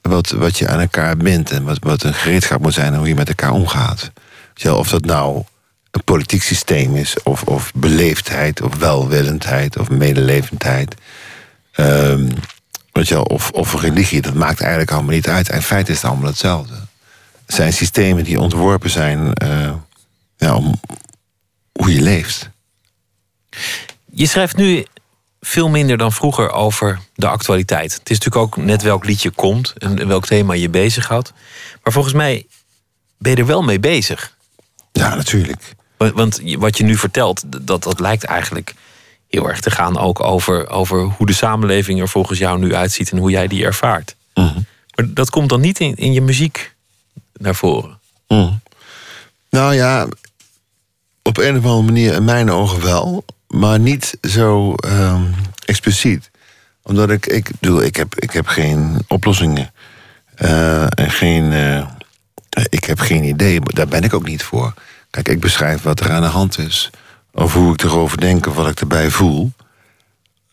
wat, wat je aan elkaar bindt en wat, wat een gereedschap moet zijn en hoe je met elkaar omgaat. Of dat nou een politiek systeem is, of, of beleefdheid, of welwillendheid, of medelevendheid. Weet je of, of religie, dat maakt eigenlijk allemaal niet uit. In feite is het allemaal hetzelfde. Het zijn systemen die ontworpen zijn eh, ja, om hoe je leeft. Je schrijft nu veel minder dan vroeger over de actualiteit. Het is natuurlijk ook net welk liedje komt en welk thema je bezighoudt. Maar volgens mij ben je er wel mee bezig. Ja, natuurlijk. Want wat je nu vertelt, dat, dat lijkt eigenlijk heel erg te gaan ook over, over hoe de samenleving er volgens jou nu uitziet en hoe jij die ervaart. Mhm. Maar dat komt dan niet in, in je muziek naar voren. Mhm. Nou ja, op een of andere manier in mijn ogen wel, maar niet zo ehm, expliciet. Omdat ik, ik bedoel, ik heb, ik heb geen oplossingen. Uh, en geen, uh, ik heb geen idee, daar ben ik ook niet voor. Kijk, ik beschrijf wat er aan de hand is. Of hoe ik erover denk of wat ik erbij voel.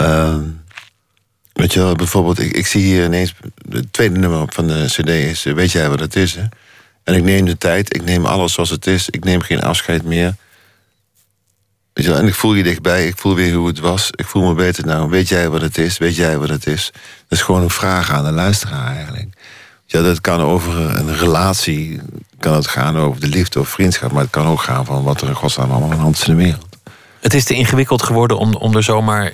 Uh, weet je wel, bijvoorbeeld, ik, ik zie hier ineens... Het tweede nummer van de cd is Weet jij wat het is, hè? En ik neem de tijd, ik neem alles zoals het is. Ik neem geen afscheid meer. Weet je wel, en ik voel je dichtbij, ik voel weer hoe het was. Ik voel me beter nou. Weet jij wat het is? Weet jij wat het is? Dat is gewoon een vraag aan de luisteraar eigenlijk. Ja, dat kan over een relatie, kan het gaan over de liefde of vriendschap, maar het kan ook gaan van wat er in godsnaam allemaal aan de hand is in de wereld. Het is te ingewikkeld geworden om, om er zomaar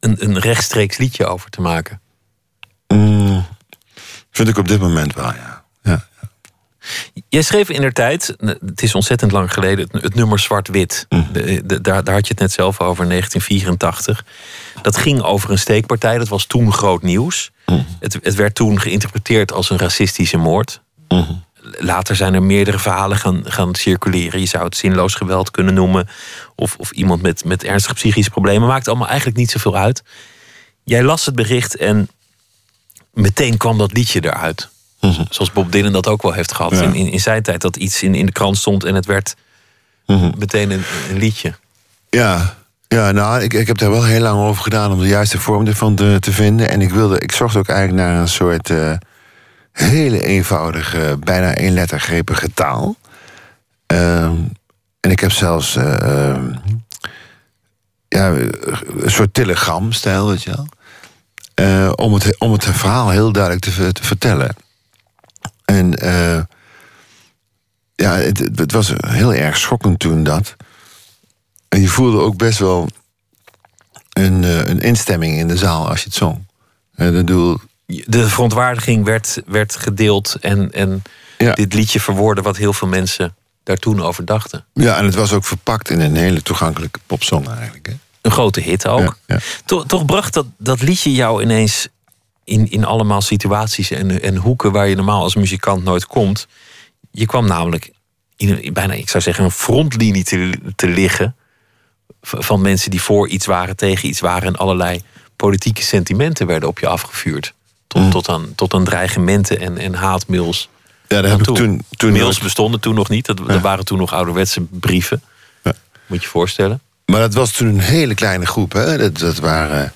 een, een rechtstreeks liedje over te maken. Mm, vind ik op dit moment wel, ja. Jij schreef in der tijd, het is ontzettend lang geleden, het, nummer Zwart-Wit. Mm. daar, daar had je het net zelf over, 1984. Dat ging over een steekpartij, dat was toen groot nieuws. Mm. Het, het, werd toen geïnterpreteerd als een racistische moord. Mm. Later zijn er meerdere verhalen gaan, gaan circuleren. Je zou het zinloos geweld kunnen noemen. Of, of iemand met, met ernstige psychische problemen. Maakt allemaal eigenlijk niet zoveel uit. Jij las het bericht en meteen kwam dat liedje eruit. Mhm. Zoals Bob Dylan dat ook wel heeft gehad in, in, in, zijn tijd. Dat iets in, in de krant stond en het werd Mhm. meteen een, een liedje. Ja, ja nou, ik, ik heb daar wel heel lang over gedaan om de juiste vorm ervan te, te vinden. En ik, wilde, ik zocht ook eigenlijk naar een soort uh, hele eenvoudige, bijna eenlettergrepige taal. Uh, en ik heb zelfs uh, ja, een soort telegramstijl, weet je wel. Uh, om, het, om het verhaal heel duidelijk te, te vertellen. En ja, het, het, was heel erg schokkend toen dat. En je voelde ook best wel een, een instemming in de zaal als je het zong. En dat bedoel... De verontwaardiging werd, werd gedeeld en, en ja. dit liedje verwoordde wat heel veel mensen daar toen over dachten. Ja, en het was ook verpakt in een hele toegankelijke popsong eigenlijk. Hè? Een grote hit ook. Ja, ja. Toch, toch bracht dat, dat liedje jou ineens in, in allemaal situaties en, en hoeken waar je normaal als muzikant nooit komt. Je kwam namelijk in een, bijna, ik zou zeggen, een frontlinie te, te liggen. Van mensen die voor iets waren, tegen iets waren. En allerlei politieke sentimenten werden op je afgevuurd. Tot, Mm. tot, aan, tot aan dreigementen en, en haatmails. Ja, daar heb ik toen, toen Mails bestonden toen nog niet. Dat, dat waren toen nog ouderwetse brieven. Ja. Moet je je voorstellen. Maar dat was toen een hele kleine groep. Hè? Dat, dat waren.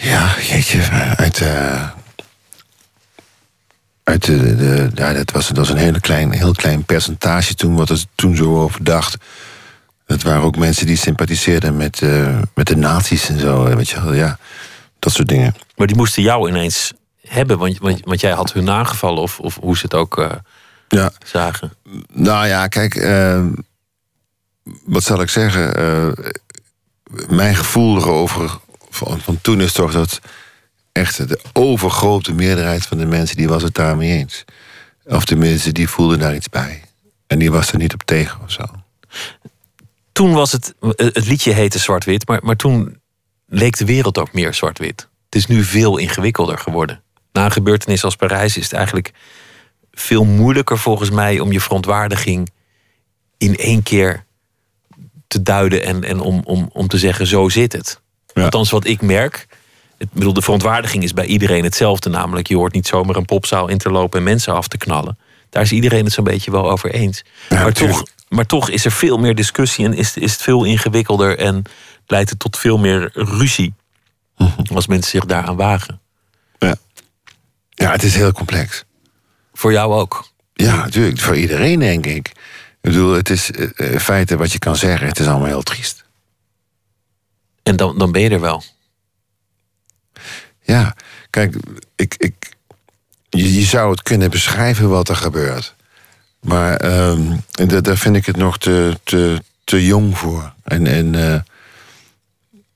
Ja, jeetje, uit. Uh, uit de, de, ja, dat, was, dat was een hele klein, heel klein percentage toen, wat er toen zo over dacht. Het waren ook mensen die sympathiseerden met, uh, met de nazi's en zo. Weet je wel, ja, dat soort dingen. Maar die moesten jou ineens hebben, want, want, want jij had hun aangevallen, of, of hoe ze het ook uh, ja. zagen. Nou ja, kijk, uh, wat zal ik zeggen? mijn gevoel erover van, van toen is toch dat echt de overgrote meerderheid van de mensen die was het daarmee eens. Of tenminste, die voelden daar iets bij. En die was er niet op tegen of zo. Toen was het, het liedje heette Zwart-Wit, maar, maar toen leek de wereld ook meer zwart-wit. Het is nu veel ingewikkelder geworden. Na een gebeurtenis als Parijs is het eigenlijk veel moeilijker volgens mij om je verontwaardiging in één keer te duiden en, en om, om, om te zeggen: zo zit het. Ja. Althans, wat ik merk. Ik bedoel, de verontwaardiging is bij iedereen hetzelfde. Namelijk, je hoort niet zomaar een popzaal in te lopen en mensen af te knallen. Daar is iedereen het zo'n beetje wel over eens. Ja, maar, toch, maar toch is er veel meer discussie en is, is het veel ingewikkelder en leidt het tot veel meer ruzie. Als mensen zich daaraan wagen. Ja. ja, het is heel complex. Voor jou ook? Ja, natuurlijk. Voor iedereen, denk ik. Ik bedoel, het is uh, in feite wat je kan zeggen. Het is allemaal heel triest. En dan, dan ben je er wel. Ja, kijk, ik, ik, je, je zou het kunnen beschrijven wat er gebeurt. Maar uh, daar vind ik het nog te, te, te jong voor. En, en uh,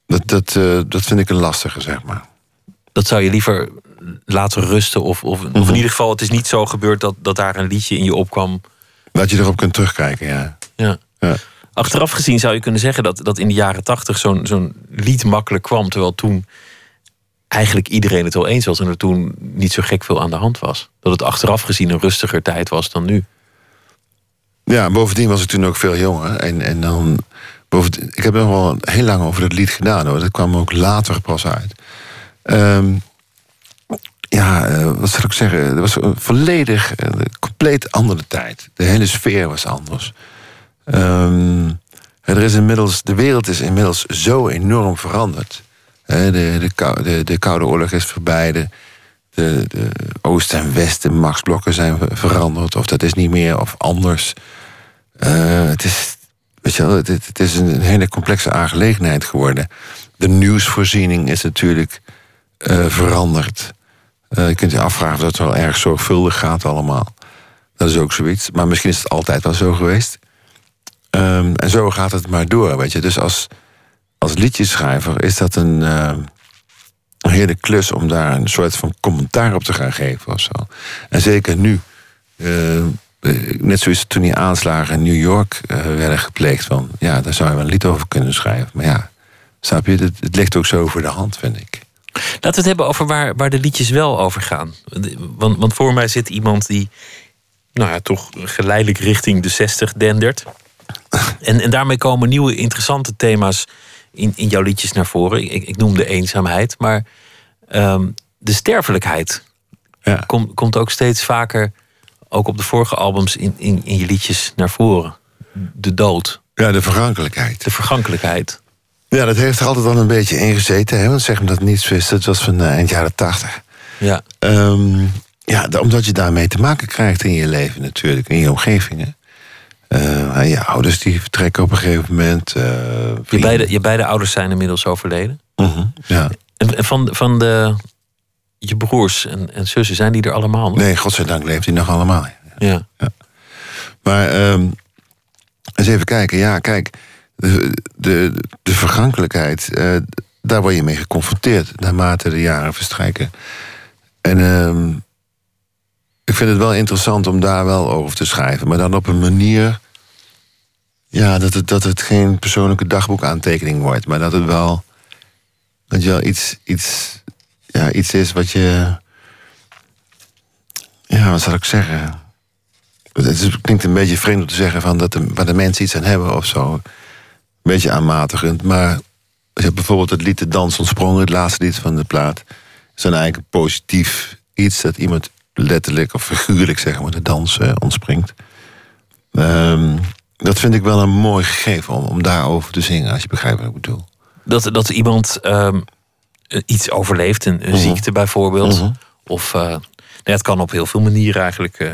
dat, dat, uh, dat vind ik een lastige, zeg maar. Dat zou je liever laten rusten? Of, of, of in mhm. ieder geval, het is niet zo gebeurd dat, dat daar een liedje in je opkwam. Dat je erop kunt terugkijken, ja. ja. ja. Achteraf gezien zou je kunnen zeggen dat, dat in de jaren tachtig zo'n lied makkelijk kwam. Terwijl toen eigenlijk iedereen het wel eens was en er toen niet zo gek veel aan de hand was. Dat het achteraf gezien een rustiger tijd was dan nu. Ja, bovendien was ik toen ook veel jonger. En, en dan. Ik heb nog wel heel lang over dat lied gedaan hoor. Dat kwam ook later pas uit. Um, ja, uh, wat zal ik zeggen? Het was een volledig, eh, compleet andere tijd. De hele sfeer was anders. Um, er is inmiddels, de wereld is inmiddels zo enorm veranderd. De, de, de, de Koude Oorlog is voorbij. De, de, Oost- en West, de machtsblokken zijn veranderd. Of dat is niet meer, of anders. Uh, het, is, weet je wel, het, is een hele complexe aangelegenheid geworden. De nieuwsvoorziening is natuurlijk uh, veranderd. Uh, je kunt je afvragen of dat wel erg zorgvuldig gaat allemaal. Dat is ook zoiets. Maar misschien is het altijd wel zo geweest. Um, en zo gaat het maar door, weet je. Dus als, als liedjeschrijver is dat een, uh, een hele klus om daar een soort van commentaar op te gaan geven of zo. En zeker nu. Uh, net zoals toen die aanslagen in New York uh, werden gepleegd. Van, ja, daar zou je wel een lied over kunnen schrijven. Maar ja, snap je, het, het ligt ook zo voor de hand, vind ik. Laten we het hebben over waar, waar de liedjes wel over gaan. Want, want voor mij zit iemand die nou ja, toch geleidelijk richting de 60 dendert. En, en daarmee komen nieuwe interessante thema's in, in jouw liedjes naar voren. Ik, ik noem de eenzaamheid, maar um, de sterfelijkheid ja. komt komt ook steeds vaker, ook op de vorige albums, in, in, in je liedjes naar voren. De dood. Ja, de vergankelijkheid. De vergankelijkheid. Ja, dat heeft er altijd al een beetje in gezeten. Hè? Want zeg maar dat niets wist, dat was van uh, eind jaren tachtig. Ja. Um, ja, omdat je daarmee te maken krijgt in je leven natuurlijk, in je omgeving. Uh, je ouders die vertrekken op een gegeven moment. Uh, je, beide, je beide ouders zijn inmiddels overleden. Uh -huh, ja. En, en van, van de, je broers en, en zussen, zijn die er allemaal nog? Nee, godzijdank leeft hij nog allemaal. Ja. ja. Maar um, eens even kijken. Ja, kijk de, de, de vergankelijkheid, uh, daar word je mee geconfronteerd naarmate de jaren verstrijken. En uh, ik vind het wel interessant om daar wel over te schrijven, maar dan op een manier. Ja, dat het, dat het geen persoonlijke dagboekaantekening wordt, maar dat het wel. Dat je wel iets, iets, ja, iets is wat je. Ja, wat zal ik zeggen? Het klinkt een beetje vreemd om te zeggen van dat de, waar de mensen iets aan hebben of zo beetje aanmatigend. Maar je bijvoorbeeld het lied De Dans Ontsprongen, het laatste lied van de plaat. is dan eigenlijk een positief iets dat iemand letterlijk of figuurlijk zeg maar de dans uh, ontspringt. Um, dat vind ik wel een mooi gegeven om, om daarover te zingen, als je begrijpt wat ik bedoel. Dat, dat iemand um, iets overleeft, een, een mhm. ziekte bijvoorbeeld. Mhm. Of uh, het kan op heel veel manieren eigenlijk. Uh,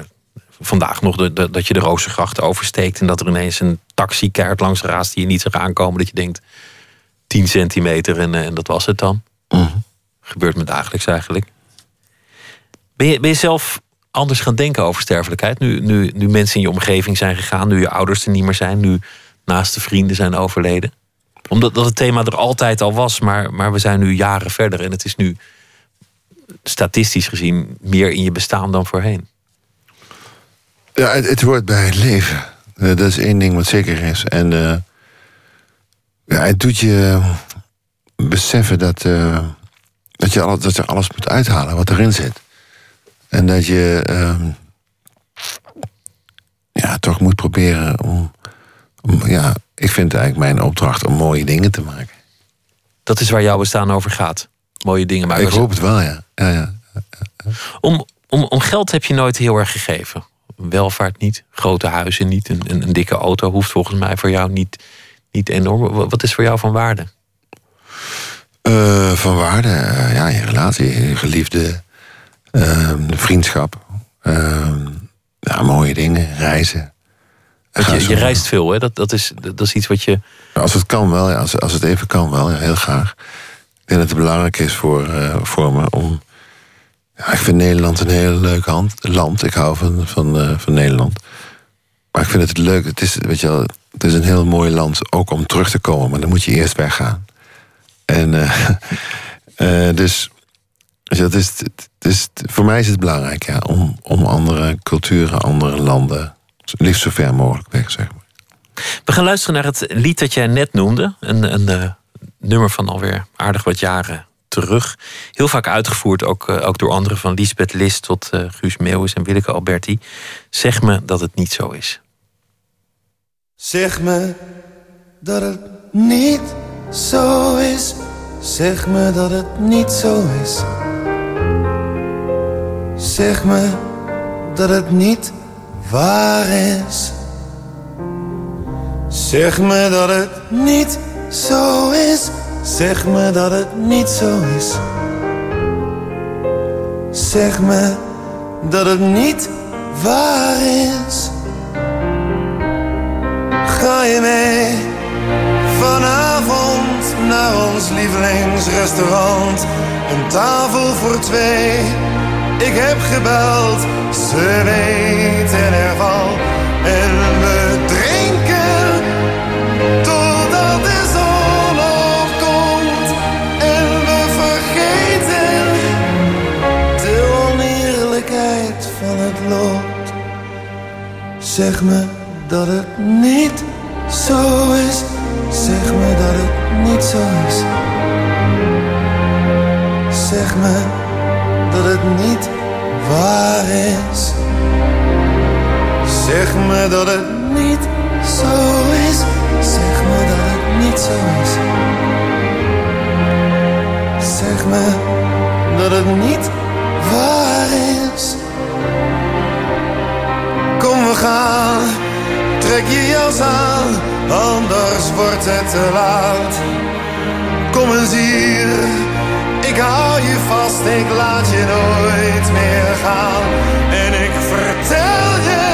vandaag nog de, de, dat je de Rozengracht oversteekt en dat er ineens een taxi keihard langs raast die je niet zag aankomen. Dat je denkt 10 centimeter en, en dat was het dan. Uh Gebeurt me dagelijks eigenlijk. Ben je, zelf anders gaan denken over sterfelijkheid? Nu, nu, nu mensen in je omgeving zijn gegaan, nu je ouders er niet meer zijn, nu naaste vrienden zijn overleden? Omdat dat het thema er altijd al was, maar, maar we zijn nu jaren verder en het is nu statistisch gezien meer in je bestaan dan voorheen. Ja, het, het hoort bij het leven. Uh, dat is één ding wat zeker is. En uh, ja, het doet je beseffen dat, uh, dat, je alles, dat je alles moet uithalen wat erin zit. En dat je ehm, ja, toch moet proberen om, om, Ja, ik vind eigenlijk mijn opdracht om mooie dingen te maken. Dat is waar jouw bestaan over gaat. Mooie dingen maken. Ik hoop het wel, ja. ja, ja. Om, om, om geld heb je nooit heel erg gegeven welvaart niet, grote huizen niet, een, een, een, dikke auto hoeft volgens mij voor jou niet, niet enorm. Wat is voor jou van waarde? Uh, van waarde, uh, ja, je relatie, je geliefde, uh, vriendschap, ehm, ja, mooie dingen, reizen. Je, je reist veel, hè? Dat, dat, is, dat is iets wat je. Als het kan wel, ja, als, als het even kan wel, ja, heel graag. Ik denk dat het belangrijk is voor, eh, voor me om... Ja, ik vind Nederland een heel leuk hand, land. Ik hou van, van, eh, van Nederland. Maar ik vind het leuk. Het is, weet je wel, het is een heel mooi land ook om terug te komen. Maar dan moet je eerst weggaan. En eh, dus... dus dat is, het is, voor mij is het belangrijk ja, om, om andere culturen, andere landen... liefst zo ver mogelijk weg, zeg maar. We gaan luisteren naar het lied dat jij net noemde. Een, een eh, nummer van alweer aardig wat jaren terug. Heel vaak uitgevoerd, ook, eh, ook door anderen. Van Lisbeth List tot eh, Guus Meeuwis en Willeke Alberti. Zeg me dat het niet zo is. Zeg me dat het niet zo is. Zeg me dat het niet zo is. Zeg me dat het niet waar is. Zeg me dat het niet zo is. Zeg me dat het niet zo is. Zeg me dat het niet waar is. Ga je mee vanavond naar ons lievelingsrestaurant? Een tafel voor twee. Ik heb gebeld, ze weten ervan. En we drinken totdat de zon opkomt. En we vergeten de oneerlijkheid van het lot. Zeg me dat het niet zo is. Zeg me dat het niet zo is. Zeg me dat het niet waar is. Zeg me dat het niet zo is. Zeg me dat het niet zo is. Zeg me dat het niet waar is. Kom we gaan, trek je jas aan, anders wordt het te laat. Kom eens hier, ik hou je vast, ik laat je nooit meer gaan. En ik vertel je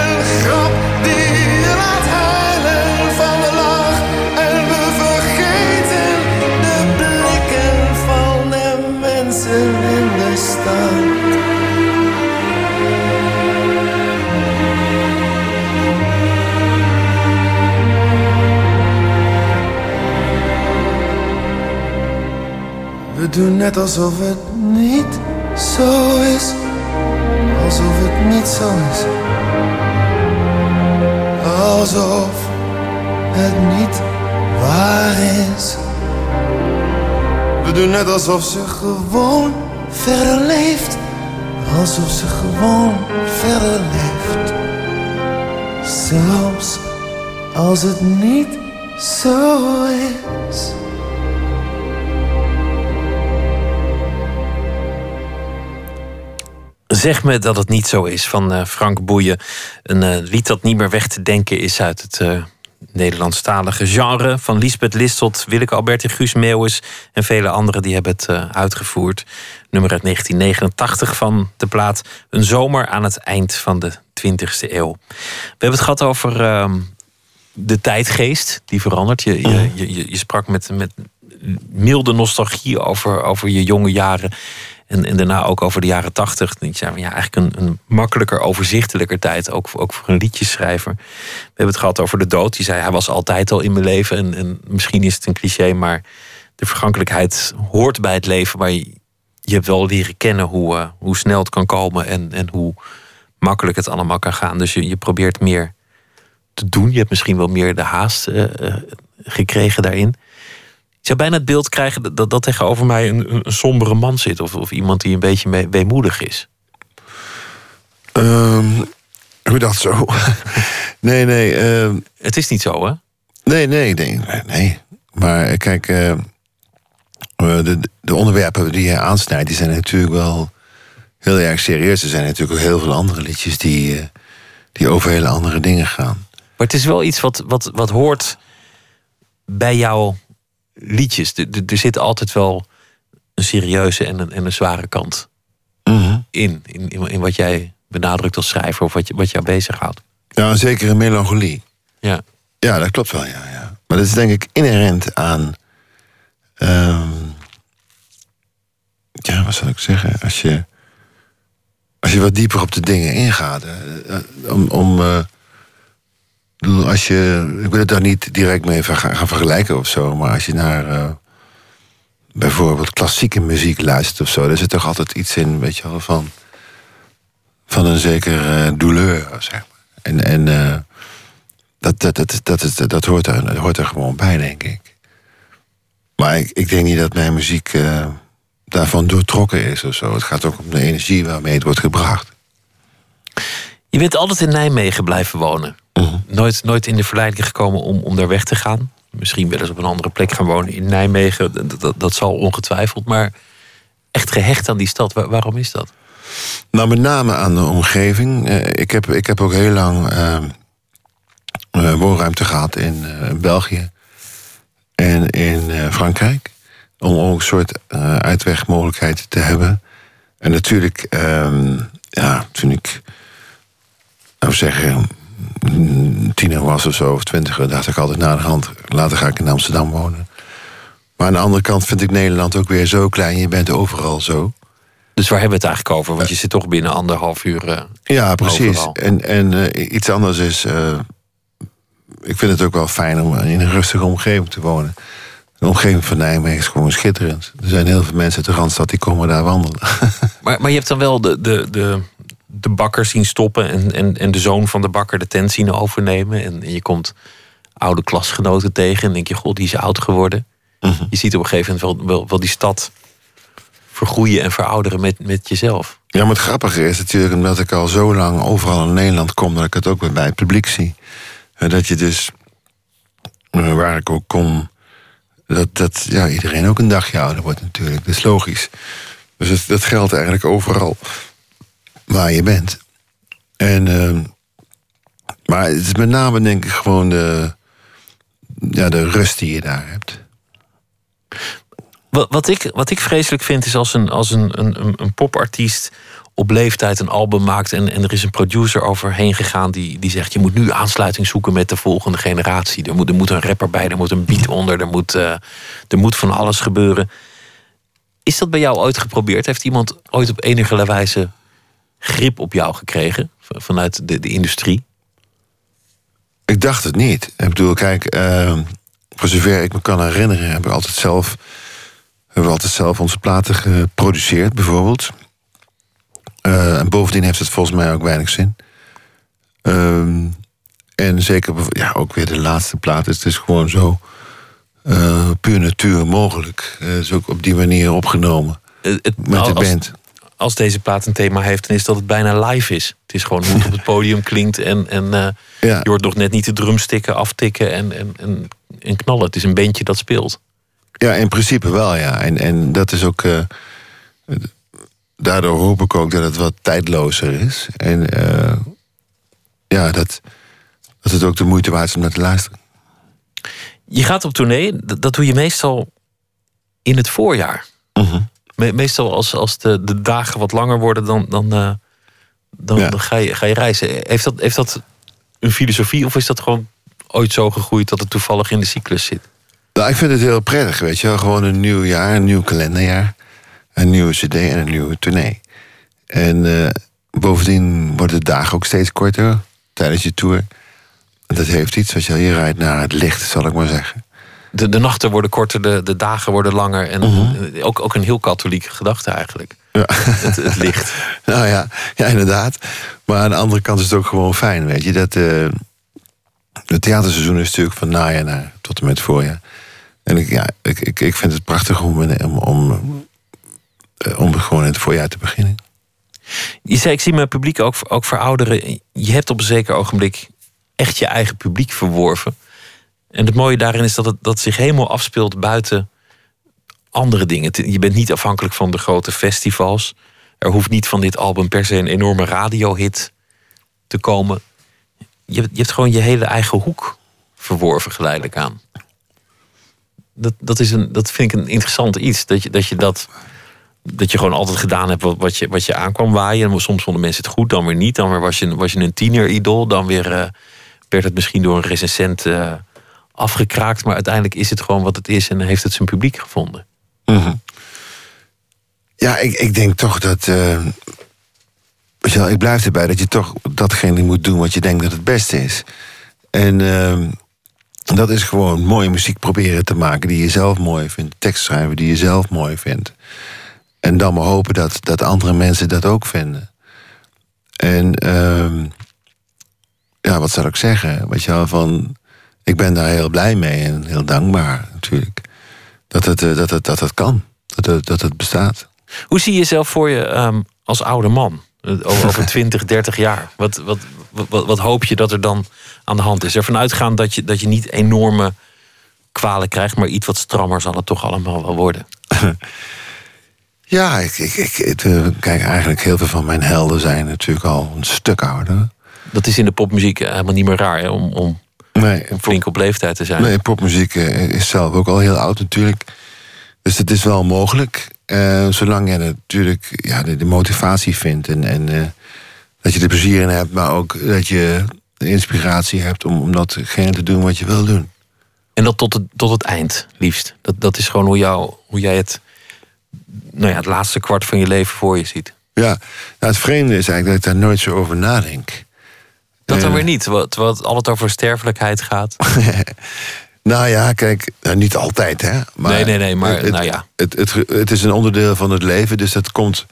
een grap die je laat huilen van de lach. En we vergeten de blikken van de mensen in de stad. We doen net alsof het niet zo is. Alsof het niet zo is. Alsof het niet waar is. We doen net alsof ze gewoon verder leeft. Alsof ze gewoon verder leeft. Zelfs als het niet zo is. Zeg me dat het niet zo is van eh, Frank Boeien. Een eh, lied dat niet meer weg te denken is uit het eh, Nederlandstalige genre. Van Lisbeth List tot Willeke Alberti, Guus Meeuwis en vele anderen die hebben het uitgevoerd. Nummer uit 1989 van de plaat Een zomer aan het eind van de 20e eeuw. We hebben het gehad over ehm, de tijdgeest die verandert. Je, je, je, je sprak met, met milde nostalgie over, over je jonge jaren. En, en daarna ook over de jaren tachtig. Ja, eigenlijk een, een makkelijker, overzichtelijker tijd. Ook, ook voor een liedjeschrijver. We hebben het gehad over de dood. Die zei, hij was altijd al in mijn leven. En, en misschien is het een cliché, maar de vergankelijkheid hoort bij het leven. Maar je, je hebt wel leren kennen hoe, uh, hoe snel het kan komen. En, en hoe makkelijk het allemaal kan gaan. Dus je, je probeert meer te doen. Je hebt misschien wel meer de haast uh, uh, gekregen daarin. Zou bijna het beeld krijgen dat, dat, dat tegenover mij een, een, sombere man zit. Of, of iemand die een beetje mee, weemoedig is. Um, hoe dat zo? nee, nee. Uh, het is niet zo, hè? Nee, nee, nee. nee. Maar kijk, uh, de, de onderwerpen die hij aansnijdt... die zijn natuurlijk wel heel erg serieus. Er zijn natuurlijk ook heel veel andere liedjes... die, uh, die over hele andere dingen gaan. Maar het is wel iets wat, wat, wat hoort bij jouw liedjes. Er, zit altijd wel een serieuze en een, en een zware kant mm -hmm. in, in, in. Wat jij benadrukt als schrijver of wat, je, wat jou bezighoudt. Ja, een zekere melancholie. Ja. Ja, dat klopt wel, ja. ja. Maar dat is denk ik inherent aan... ehm, ja, wat zal ik zeggen? Als je, als je wat dieper op de dingen ingaat. eh, eh, om, om, eh, als je, ik wil het daar niet direct mee gaan vergelijken of zo... maar als je naar eh, bijvoorbeeld klassieke muziek luistert of zo... dan zit toch altijd iets in, weet je wel, van, van een zeker eh, douleur, zeg maar. En, en eh, dat, dat, dat, dat, dat, hoort er, dat hoort er gewoon bij, denk ik. Maar ik, ik denk niet dat mijn muziek eh, daarvan doortrokken is of zo. Het gaat ook om de energie waarmee het wordt gebracht. Je bent altijd in Nijmegen blijven wonen. Nooit, nooit in de verleiding gekomen om, om daar weg te gaan. Misschien wel eens op een andere plek gaan wonen in Nijmegen. Dat, dat, dat zal ongetwijfeld. Maar echt gehecht aan die stad. Waar- waarom is dat? Nou, met name aan de omgeving. Eh, ik, heb, ik heb ook heel lang eh, woonruimte gehad in België en in Frankrijk. Om ook een soort uitwegmogelijkheid te hebben. En natuurlijk, ehm, ja, toen ik, nou zeggen, mm, tiener was of zo, of twintiger, dacht ik altijd na de hand, later ga ik in Amsterdam wonen. Maar aan de andere kant vind ik Nederland ook weer zo klein. Je bent overal zo. Dus waar hebben we het eigenlijk over? Want je zit toch binnen anderhalf uur. eh, Ja, precies. Overal. En, en eh, iets anders is. eh, ik vind het ook wel fijn om in een rustige omgeving te wonen. De omgeving van Nijmegen is gewoon schitterend. Er zijn heel veel mensen uit de Randstad die komen daar wandelen. Maar, maar je hebt dan wel de, de, de, de bakker zien stoppen. En, en, en de zoon van de bakker de tent zien overnemen. En, en je komt oude klasgenoten tegen. En denk je, god, die is oud geworden. Mhm. Je ziet op een gegeven moment wel, wel, wel die stad vergroeien en verouderen met, met jezelf. Ja, maar het grappige is natuurlijk omdat ik al zo lang overal in Nederland kom, dat ik het ook weer bij het publiek zie. Dat je dus, eh, waar ik ook kom, dat, dat ja, iedereen ook een dagje ouder wordt natuurlijk. Dat is logisch. Dus het, dat geldt eigenlijk overal waar je bent. En, eh, maar het is met name denk ik gewoon de, ja, de rust die je daar hebt. Wat, wat, ik, wat ik vreselijk vind is als een, als een, een, een- een popartiest op leeftijd een album maakt en, en er is een producer overheen gegaan die, die zegt: je moet nu aansluiting zoeken met de volgende generatie. Er moet, er moet een rapper bij, er moet een beat onder, er moet, eh, er moet van alles gebeuren. Is dat bij jou ooit geprobeerd? Heeft iemand ooit op enige wijze grip op jou gekregen vanuit de, de industrie? Ik dacht het niet. Ik bedoel, kijk, eh, voor zover ik me kan herinneren, hebben we altijd zelf, hebben we altijd zelf onze platen geproduceerd, bijvoorbeeld. Eh, en bovendien heeft het volgens mij ook weinig zin. Ehm, en zeker, ja, ook weer de laatste plaat. Het is gewoon zo eh, puur natuur mogelijk. Het is ook op die manier opgenomen Eh, het- met de band. Als deze plaat een thema heeft, dan is dat het bijna live is. Het is gewoon hoe het op het podium klinkt. En, en Ja. je hoort nog net niet de drumstikken aftikken en, en, en, en knallen. Het is een bandje dat speelt. Ja, in principe wel, ja. En, en dat is ook. eh, daardoor hoop ik ook dat het wat tijdlozer is. En eh, ja, dat, dat het ook de moeite waard is om naar te luisteren. Je gaat op tournee, dat, dat doe je meestal in het voorjaar. Mhm. Me- meestal als, als de, de dagen wat langer worden, dan, dan, eh, dan, Ja. dan ga, je, ga je reizen. Heeft dat, heeft dat een filosofie of is dat gewoon ooit zo gegroeid dat het toevallig in de cyclus zit? Nou, ik vind het heel prettig, weet je wel. Gewoon een nieuw jaar, een nieuw kalenderjaar. Een nieuwe cd en een nieuwe tournee. En eh, bovendien worden de dagen ook steeds korter tijdens je tour. Dat heeft iets, weet je. Je rijdt naar het licht, zal ik maar zeggen. De, de nachten worden korter, de, de dagen worden langer. En eh, ook, ook een heel katholieke gedachte eigenlijk. Ja. Het, het licht. Nou ja, ja, inderdaad. Maar aan de andere kant is het ook gewoon fijn, weet je. Dat, eh, het theaterseizoen is natuurlijk van najaar naar tot en met voorjaar. En ik, ja, ik, ik, ik vind het prachtig om, om, om, eh, om gewoon in het voorjaar te beginnen. Je zei, ik zie mijn publiek ook, ook verouderen. Je hebt op een zeker ogenblik echt je eigen publiek verworven. En het mooie daarin is dat het dat zich helemaal afspeelt buiten andere dingen. Je bent niet afhankelijk van de grote festivals. Er hoeft niet van dit album per se een enorme radiohit te komen. Je, je hebt gewoon je hele eigen hoek verworven geleidelijk aan. Dat, dat, is een, dat vind ik een interessant iets. Dat je dat, je dat dat je gewoon altijd gedaan hebt wat, wat, je, wat je aankwam waaien. En soms vonden mensen het goed, dan weer niet. Dan weer was je, was je een tiener-idool. Dan weer eh, werd het misschien door een recensent uh, afgekraakt. Maar uiteindelijk is het gewoon wat het is en heeft het zijn publiek gevonden. Mhm. Ja, ik, ik denk toch dat. Uh, ik blijf erbij dat je toch datgene moet doen wat je denkt dat het beste is. En ehm, dat is gewoon mooie muziek proberen te maken die je zelf mooi vindt. Tekst schrijven die je zelf mooi vindt. En dan maar hopen dat, dat andere mensen dat ook vinden. En uh, ja, wat zou ik zeggen? Weet je van, ik ben daar heel blij mee en heel dankbaar natuurlijk. Dat het, eh, dat het, dat het kan, dat het, dat het bestaat. Hoe zie je jezelf voor je um, als oude man? Over 20, 30 jaar. Wat, wat, wat, wat, hoop je dat er dan aan de hand is? Ervan uitgaan dat je, dat je niet enorme kwalen krijgt, maar iets wat strammer zal het toch allemaal wel worden. Ja, ik, ik, ik, eh, kijk, eigenlijk heel veel van mijn helden zijn natuurlijk al een stuk ouder. Dat is in de popmuziek helemaal niet meer raar hè, om, om nee, flink op leeftijd te zijn. Nee, popmuziek eh, is zelf ook al heel oud natuurlijk. Dus het is wel mogelijk. Uh, zolang je natuurlijk ja, de, de motivatie vindt en, en dat je er plezier in hebt, maar ook dat je de inspiratie hebt om, om datgene te doen wat je wil doen. En dat tot het, tot het eind, liefst. Dat, dat is gewoon hoe, jou, hoe jij het nou ja, het laatste kwart van je leven voor je ziet. Ja, nou, het vreemde is eigenlijk dat ik daar nooit zo over nadenk. Dat dan uh, weer niet, terwijl het altijd over sterfelijkheid gaat. nou ja, kijk, nou, niet altijd hè. Maar nee, nee, nee, maar het, nou ja. Het, het, het, is een onderdeel van het leven, dus dat komt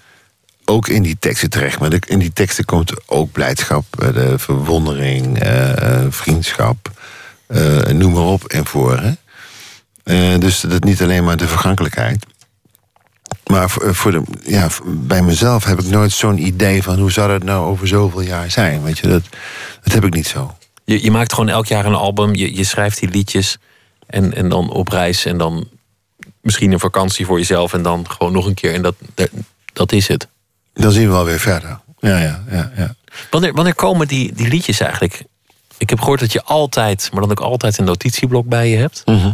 ook in die teksten terecht. Maar in die teksten komt ook blijdschap, eh, de verwondering, uh, vriendschap, uh, noem maar op en voor. Hè? dus dat niet alleen maar de vergankelijkheid. Maar voor de, ja, bij mezelf heb ik nooit zo'n idee van hoe zou dat nou over zoveel jaar zijn. Weet je, dat, dat heb ik niet zo. Je, je maakt gewoon elk jaar een album, je, je schrijft die liedjes en, en dan op reis en dan misschien een vakantie voor jezelf en dan gewoon nog een keer en dat, dat is het. Dan zien we wel weer verder. Ja, ja, ja. ja. Wanneer, wanneer komen die, die liedjes eigenlijk ik heb gehoord dat je altijd, maar dan ook altijd een notitieblok bij je hebt. Mhm.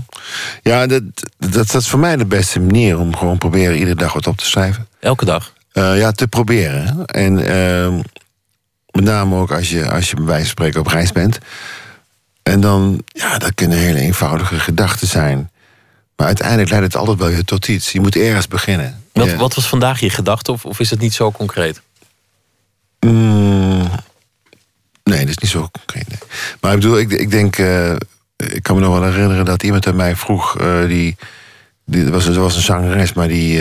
Ja, dat, dat, dat, is voor mij de beste manier om gewoon proberen iedere dag wat op te schrijven. Elke dag? Uh, ja, te proberen. En uh, met name ook als je, als je bij wijze van spreken op reis bent. En dan, ja, dat kunnen hele eenvoudige gedachten zijn. Maar uiteindelijk leidt het altijd wel weer tot iets. Je moet ergens beginnen. Wat, wat was vandaag je gedachte, of, of is het niet zo concreet? Mm, Nee, dat is niet zo concreet. Maar ik bedoel, ik, ik denk. Uh, ik kan me nog wel herinneren dat iemand aan mij vroeg. Uh, die, die was, was een zangeres, maar die.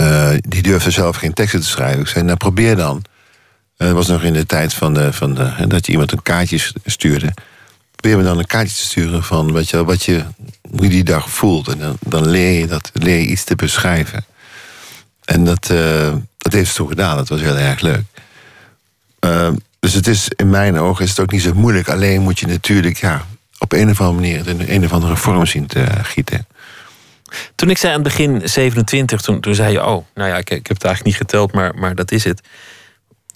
Uh, die durfde zelf geen teksten te schrijven. Ik zei, nou probeer dan. Het was nog in de tijd van de, van de, dat je iemand een kaartje stuurde. Probeer me dan een kaartje te sturen van wat je, wat je, hoe je die dag voelt. En dan, dan leer, je dat, leer je iets te beschrijven. En dat, dat heeft ze toen gedaan. Dat was heel erg leuk. Dus het is, in mijn ogen is het ook niet zo moeilijk. Alleen moet je natuurlijk ja, op een of andere manier in een of andere vorm zien te gieten. Toen ik zei aan het begin 27, toen, toen zei je, oh, nou ja, ik, ik heb het eigenlijk niet geteld, maar, maar dat is het.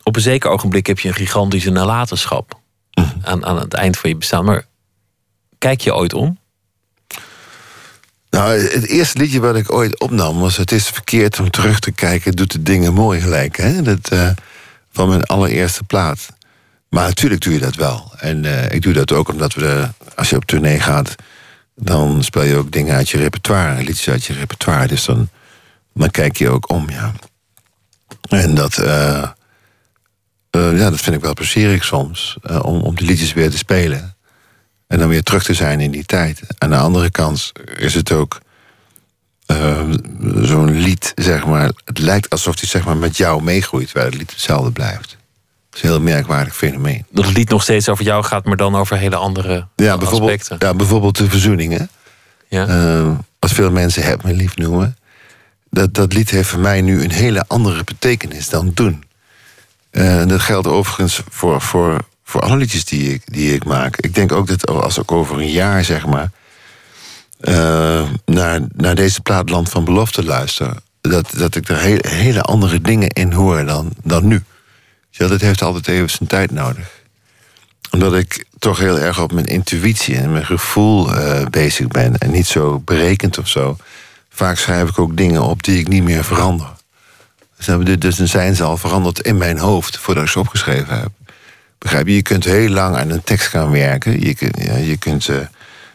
Op een zeker ogenblik heb je een gigantische nalatenschap mhm. aan, aan het eind van je bestaan. Maar kijk je ooit om? Nou, het eerste liedje wat ik ooit opnam was: Het is verkeerd om terug te kijken, doet de dingen mooi gelijk. Hè? Dat, uh, van mijn allereerste plaat. Maar natuurlijk doe je dat wel. En uh, ik doe dat ook omdat we, de, als je op tournee gaat, dan speel je ook dingen uit je repertoire, liedjes uit je repertoire. Dus dan, dan kijk je ook om, ja. En dat, uh, uh, ja, dat vind ik wel plezierig soms, om, om die liedjes weer te spelen. En dan weer terug te zijn in die tijd. Aan de andere kant is het ook zo'n lied, zeg maar. Het lijkt alsof hij zeg maar, met jou meegroeit, terwijl het lied hetzelfde blijft is een heel merkwaardig fenomeen. Dat het lied nog steeds over jou gaat, maar dan over hele andere ja, bijvoorbeeld, aspecten. Ja, bijvoorbeeld de verzoeningen. Ja. Uh, wat veel mensen het me lief noemen. Dat, dat lied heeft voor mij nu een hele andere betekenis dan toen. Uh, dat geldt overigens voor, voor, voor alle liedjes die ik, die ik maak. Ik denk ook dat als ik over een jaar, zeg maar... Uh, naar, naar deze plaatland van belofte luister... dat, dat ik er hele, hele andere dingen in hoor dan, dan nu. Ja, dat heeft altijd even zijn tijd nodig. Omdat ik toch heel erg op mijn intuïtie en mijn gevoel uh, bezig ben. En niet zo berekend of zo. vaak schrijf ik ook dingen op die ik niet meer verander. Dus, dus dan zijn ze al veranderd in mijn hoofd voordat ik ze opgeschreven heb. Begrijp je? Je kunt heel lang aan een tekst gaan werken. Je kunt, je kunt uh,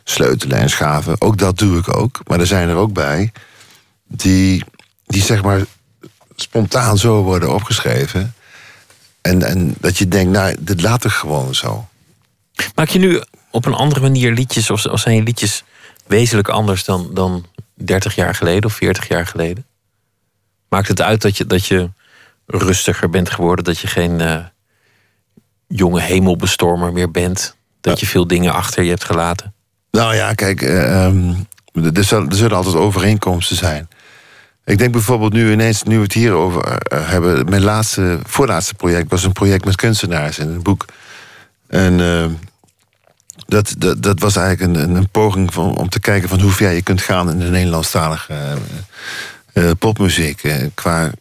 sleutelen en schaven. Ook dat doe ik ook. Maar er zijn er ook bij die, die zeg maar spontaan zo worden opgeschreven. En, en dat je denkt, nou, dit laat ik gewoon zo. Maak je nu op een andere manier liedjes, of, of zijn je liedjes wezenlijk anders dan, dan 30 jaar geleden of 40 jaar geleden? Maakt het uit dat je, dat je rustiger bent geworden, dat je geen uh, jonge hemelbestormer meer bent, dat je veel dingen achter je hebt gelaten? Nou ja, kijk, uh, um, er, zullen altijd overeenkomsten zijn. Ik denk bijvoorbeeld nu ineens, nu we het hierover uh, hebben... mijn laatste, voorlaatste project was een project met kunstenaars in een boek. En uh, dat, dat, dat was eigenlijk een, een poging om te kijken van hoe ver je kunt gaan in de Nederlandstalige uh, popmuziek. qua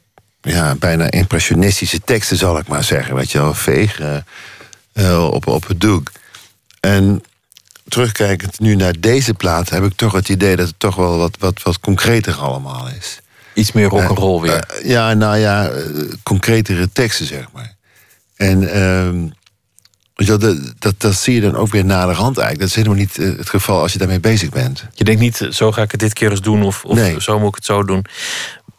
ja, bijna impressionistische teksten, zal ik maar zeggen. Weet je wel, veeg op, op het doek. En terugkijkend nu naar deze plaat, heb ik toch het idee dat het toch wel wat, wat, wat concreter allemaal is. Iets meer rock'n'roll weer. Uh, ja, nou ja, concretere teksten, zeg maar. En uh, dat, dat, dat zie je dan ook weer naderhand eigenlijk. Dat is helemaal niet het geval als je daarmee bezig bent. Je denkt niet, zo ga ik het dit keer eens doen of, of nee. zo moet ik het zo doen.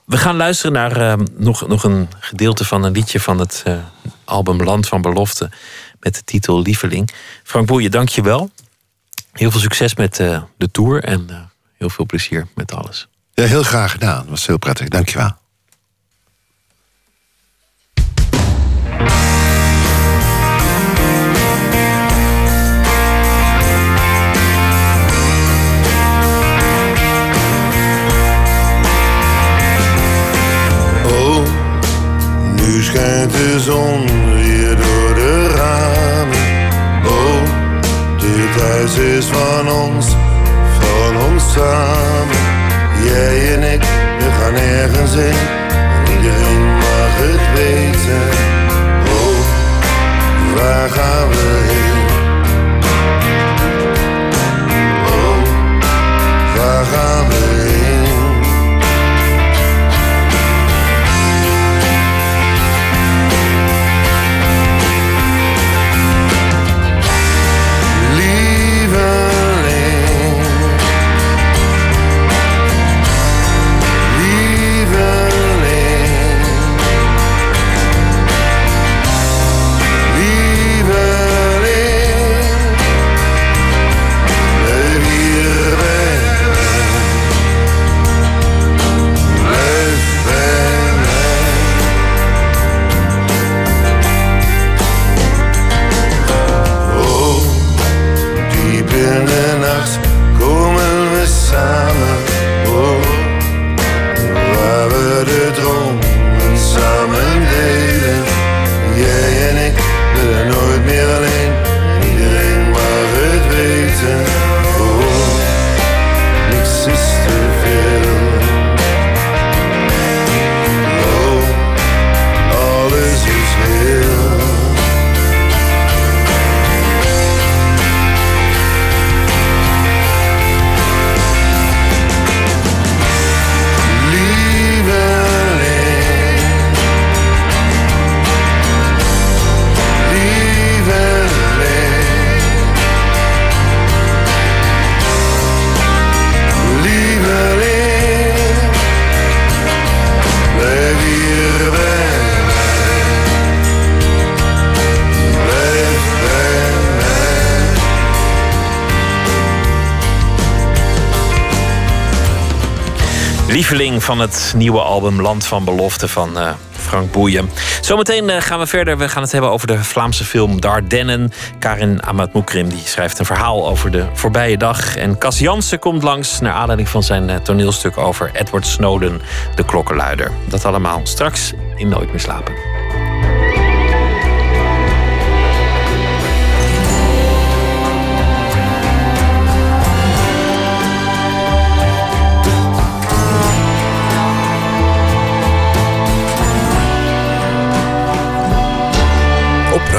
We gaan luisteren naar uh, nog, nog een gedeelte van een liedje van het uh, album Land van Belofte. Met de titel Lieveling. Frank Boeien, dank je wel. Heel veel succes met uh, de tour en heel veel plezier met alles. Ja, heel graag gedaan. Dat was heel prettig. Dank je wel. Oh, nu schijnt de zon weer door de ramen. Oh, dit huis is van ons, van ons samen. Jij en ik, we gaan ergens heen. En iedereen mag het weten. Oh, waar gaan we van het nieuwe album Land van Belofte van uh, Frank Boeien. Zometeen uh, gaan we verder. We gaan het hebben over de Vlaamse film Dardennen. Karin Amatmoukrim die schrijft een verhaal over de voorbije dag. En Cas Jansen komt langs naar aanleiding van zijn uh, toneelstuk over Edward Snowden, de klokkenluider. Dat allemaal straks in Nooit meer slapen.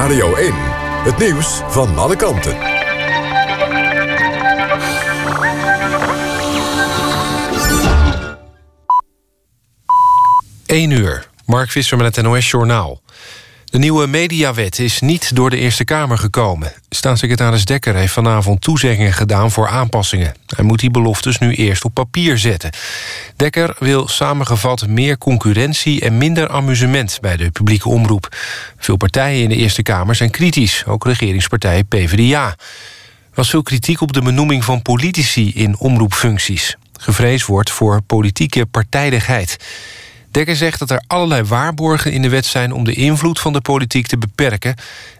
Radio 1. Het nieuws van alle kanten. 1 uur. Mark Visser met het NOS Journaal. De nieuwe mediawet is niet door de Eerste Kamer gekomen. Staatssecretaris Dekker heeft vanavond toezeggingen gedaan voor aanpassingen. Hij moet die beloftes nu eerst op papier zetten. Dekker wil samengevat meer concurrentie en minder amusement... bij de publieke omroep. Veel partijen in de Eerste Kamer zijn kritisch, ook regeringspartij PvdA. Er was veel kritiek op de benoeming van politici in omroepfuncties. Gevreesd wordt voor politieke partijdigheid... Dekker zegt dat er allerlei waarborgen in de wet zijn... om de invloed van de politiek te beperken...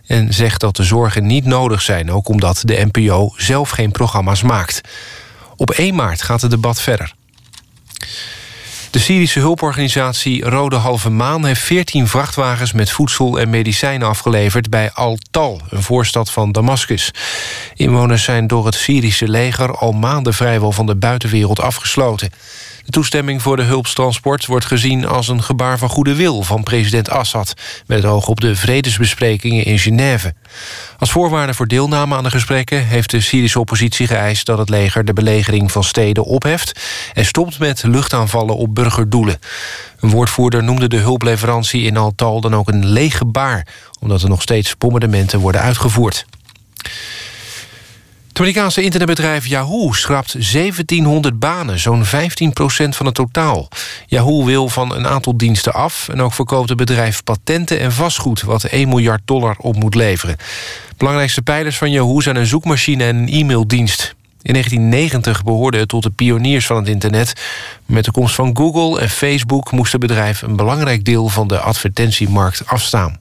en zegt dat de zorgen niet nodig zijn... ook omdat de NPO zelf geen programma's maakt. Op 1 maart gaat het debat verder. De Syrische hulporganisatie Rode Halve Maan heeft 14 vrachtwagens met voedsel en medicijnen afgeleverd bij Al-Tal, een voorstad van Damascus. Inwoners zijn door het Syrische leger al maanden vrijwel van de buitenwereld afgesloten. De toestemming voor de hulptransport wordt gezien als een gebaar van goede wil van president Assad, met het oog op de vredesbesprekingen in Genève. Als voorwaarde voor deelname aan de gesprekken heeft de Syrische oppositie geëist dat het leger de belegering van steden opheft en stopt met luchtaanvallen op burgerdoelen. Een woordvoerder noemde de hulpleverantie in Al-Tal dan ook een leeg gebaar, omdat er nog steeds bombardementen worden uitgevoerd. Het Amerikaanse internetbedrijf Yahoo schrapt 1700 banen, zo'n 15% van het totaal. Yahoo wil van een aantal diensten af... en ook verkoopt het bedrijf patenten en vastgoed... wat 1 miljard dollar op moet leveren. Belangrijkste pijlers van Yahoo zijn een zoekmachine en een e-maildienst. In 1990 behoorde het tot de pioniers van het internet. Met de komst van Google en Facebook moest het bedrijf... een belangrijk deel van de advertentiemarkt afstaan.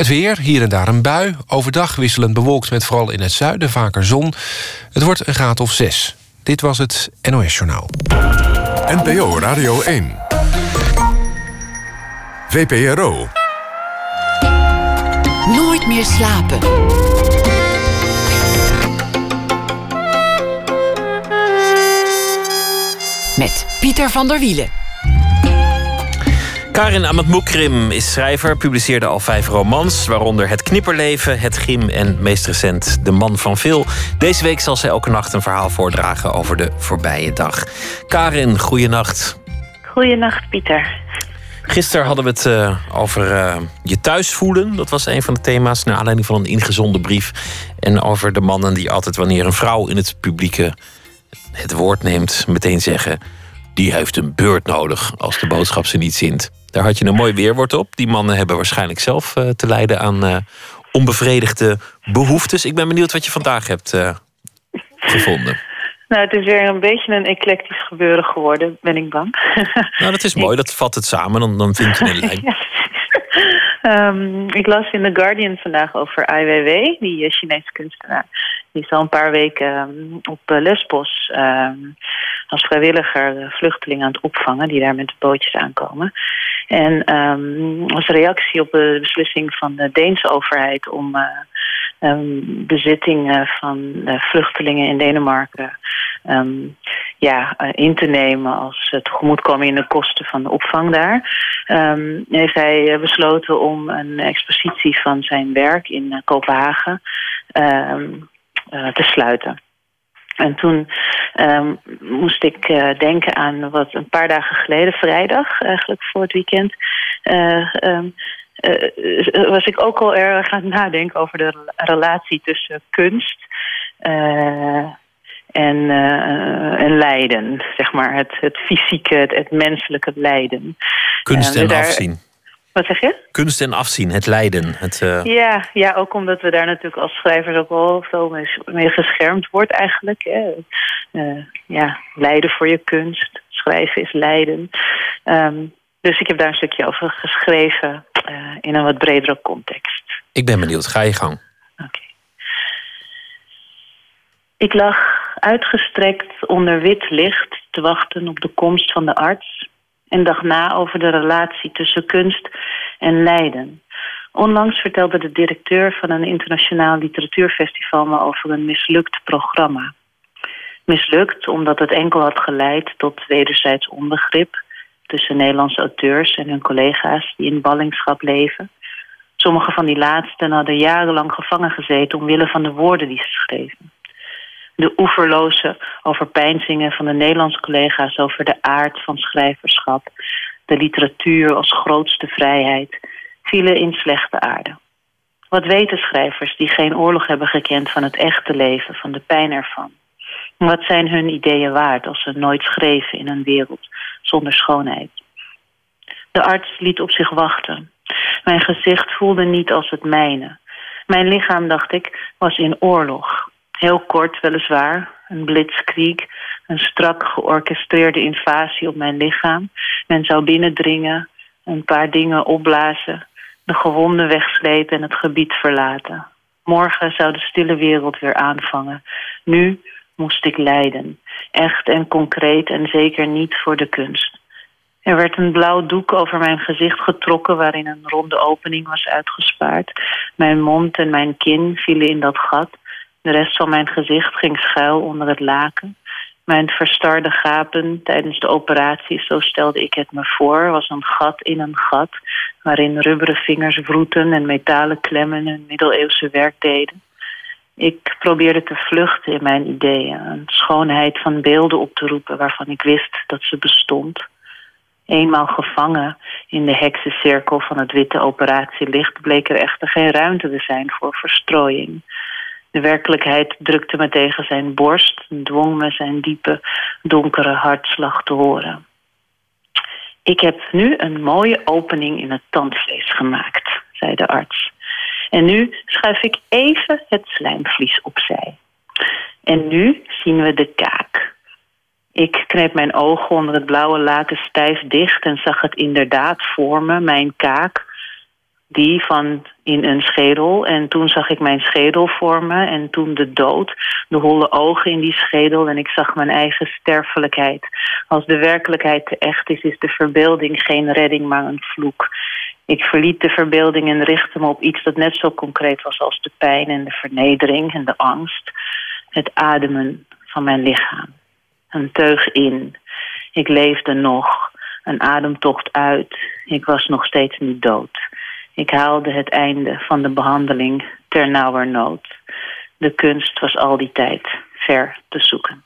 Het weer, hier en daar een bui. Overdag wisselend bewolkt met vooral in het zuiden vaker zon. Het wordt een graad of zes. Dit was het NOS Journaal. NPO Radio 1. VPRO. Nooit meer slapen. Met Pieter van der Wielen. Karin Amatmoukrim is schrijver, publiceerde al vijf romans... waaronder Het Knipperleven, Het Gim en meest recent De Man van Veel. Deze week zal zij elke nacht een verhaal voordragen over de voorbije dag. Karin, goeienacht. Goeienacht, Pieter. Gisteren hadden we het uh, over uh, je thuis voelen. Dat was een van de thema's, naar aanleiding van een ingezonden brief. En over de mannen die altijd wanneer een vrouw in het publieke het woord neemt... meteen zeggen, die heeft een beurt nodig als de boodschap ze niet zint. Daar had je een mooi weerwoord op. Die mannen hebben waarschijnlijk zelf uh, te lijden aan uh, onbevredigde behoeftes. Ik ben benieuwd wat je vandaag hebt uh, gevonden. Nou, het is weer een beetje een eclectisch gebeuren geworden, ben ik bang. Nou, dat is mooi. Dat vat het samen. Dan, dan vind je een lijn. ja. um, ik las in The Guardian vandaag over Ai Weiwei, die Chinese kunstenaar. Die is al een paar weken um, op Lesbos um, als vrijwilliger vluchtelingen aan het opvangen... die daar met de bootjes aankomen. En um, als reactie op de beslissing van de Deense overheid... om uh, um, bezittingen van uh, vluchtelingen in Denemarken um, ja, in te nemen als tegemoetkoming in de kosten van de opvang daar. Heeft hij besloten om een expositie van zijn werk in Kopenhagen te sluiten. En toen um, moest ik uh, denken aan wat een paar dagen geleden, vrijdag, eigenlijk voor het weekend, uh, um, uh, was ik ook al erg aan het nadenken over de relatie tussen kunst en, en lijden, zeg maar, het, het fysieke, het, het menselijke lijden. Kunst en daar, afzien. Wat zeg je? Kunst en afzien, het lijden. Het, uh... ja, ja, ook omdat we daar natuurlijk als schrijvers ook wel veel mee, mee geschermd wordt eigenlijk. Hè. Uh, ja, lijden voor je kunst. Schrijven is lijden. Um, dus ik heb daar een stukje over geschreven uh, in een wat bredere context. Ik ben benieuwd, ga je gang. Oké. Okay. Ik lag uitgestrekt onder wit licht te wachten op de komst van de arts en dacht na over de relatie tussen kunst en lijden. Onlangs vertelde de directeur van een internationaal literatuurfestival me over een mislukt programma. Mislukt omdat het enkel had geleid tot wederzijds onbegrip tussen Nederlandse auteurs en hun collega's die in ballingschap leven. Sommige van die laatsten hadden jarenlang gevangen gezeten omwille van de woorden die ze schreven de oeverloze overpeinzingen van de Nederlandse collega's over de aard van schrijverschap, de literatuur als grootste vrijheid, vielen in slechte aarde. Wat weten schrijvers die geen oorlog hebben gekend van het echte leven, van de pijn ervan? Wat zijn hun ideeën waard als ze nooit schreven in een wereld zonder schoonheid? De arts liet op zich wachten. Mijn gezicht voelde niet als het mijne. Mijn lichaam, dacht ik, was in oorlog. Heel kort, weliswaar, een blitzkrieg, een strak georchestreerde invasie op mijn lichaam. Men zou binnendringen, een paar dingen opblazen, de gewonden wegslepen en het gebied verlaten. Morgen zou de stille wereld weer aanvangen. Nu moest ik lijden, echt en concreet en zeker niet voor de kunst. Er werd een blauw doek over mijn gezicht getrokken waarin een ronde opening was uitgespaard. Mijn mond en mijn kin vielen in dat gat. De rest van mijn gezicht ging schuil onder het laken. Mijn verstarde gapen tijdens de operatie, zo stelde ik het me voor, was een gat in een gat, waarin rubberen vingers wroeten en metalen klemmen hun middeleeuwse werk deden. Ik probeerde te vluchten in mijn ideeën, een schoonheid van beelden op te roepen waarvan ik wist dat ze bestond. Eenmaal gevangen in de heksencirkel van het witte operatielicht bleek er echter geen ruimte te zijn voor verstrooiing. De werkelijkheid drukte me tegen zijn borst en dwong me zijn diepe, donkere hartslag te horen. Ik heb nu een mooie opening in het tandvlees gemaakt, zei de arts. En nu schuif ik even het slijmvlies opzij. En nu zien we de kaak. Ik kneep mijn ogen onder het blauwe laken stijf dicht en zag het inderdaad voor me, mijn kaak, die van in een schedel. En toen zag ik mijn schedel voor me en toen de dood, de holle ogen in die schedel en ik zag mijn eigen sterfelijkheid. Als de werkelijkheid te echt is, is de verbeelding geen redding, maar een vloek. Ik verliet de verbeelding en richtte me op iets dat net zo concreet was als de pijn en de vernedering en de angst. Het ademen van mijn lichaam. Een teug in. Ik leefde nog. Een ademtocht uit. Ik was nog steeds niet dood. Ik haalde het einde van de behandeling ter nauwernood. De kunst was al die tijd ver te zoeken.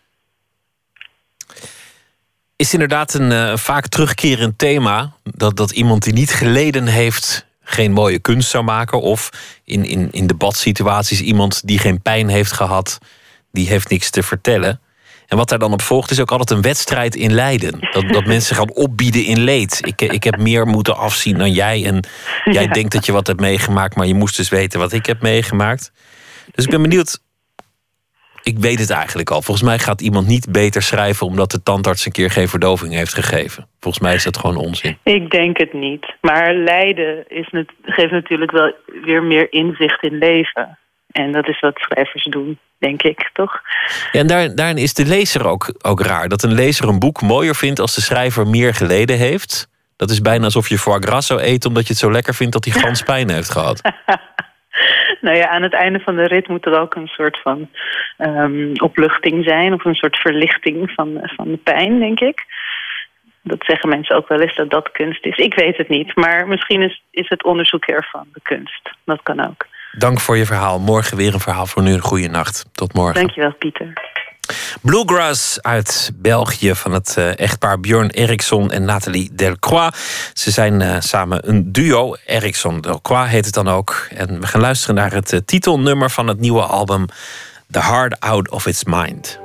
Is inderdaad een uh, vaak terugkerend thema dat, dat iemand die niet geleden heeft geen mooie kunst zou maken. Of in, in, in debatsituaties iemand die geen pijn heeft gehad, die heeft niks te vertellen. En wat daar dan op volgt is ook altijd een wedstrijd in lijden. Dat, dat mensen gaan opbieden in leed. Ik, ik heb meer moeten afzien dan jij. En jij denkt dat je wat hebt meegemaakt, maar je moest dus weten wat ik heb meegemaakt. Dus ik ben benieuwd. Ik weet het eigenlijk al. Volgens mij gaat iemand niet beter schrijven omdat de tandarts een keer geen verdoving heeft gegeven. Volgens mij is dat gewoon onzin. Ik denk het niet. Maar lijden is, geeft natuurlijk wel weer meer inzicht in leven. En dat is wat schrijvers doen, denk ik, toch? Ja, en daar, daarin is de lezer ook, ook raar. Dat een lezer een boek mooier vindt als de schrijver meer geleden heeft. Dat is bijna alsof je foie gras zou eten omdat je het zo lekker vindt dat hij gans pijn heeft gehad. nou ja, aan het einde van de rit moet er ook een soort van um, opluchting zijn, of een soort verlichting van, van de pijn, denk ik. Dat zeggen mensen ook wel eens dat dat kunst is. Ik weet het niet, maar misschien is, is het onderzoek ervan de kunst. Dat kan ook. Dank voor je verhaal. Morgen weer een verhaal voor nu. Een goede nacht. Tot morgen. Dankjewel, Pieter. Bluegrass uit België van het uh, echtpaar Björn Eriksson en Nathalie Delcroix. Ze zijn uh, samen een duo. Eriksson Delcroix heet het dan ook. En we gaan luisteren naar het uh, titelnummer van het nieuwe album The Heart Out of Its Mind.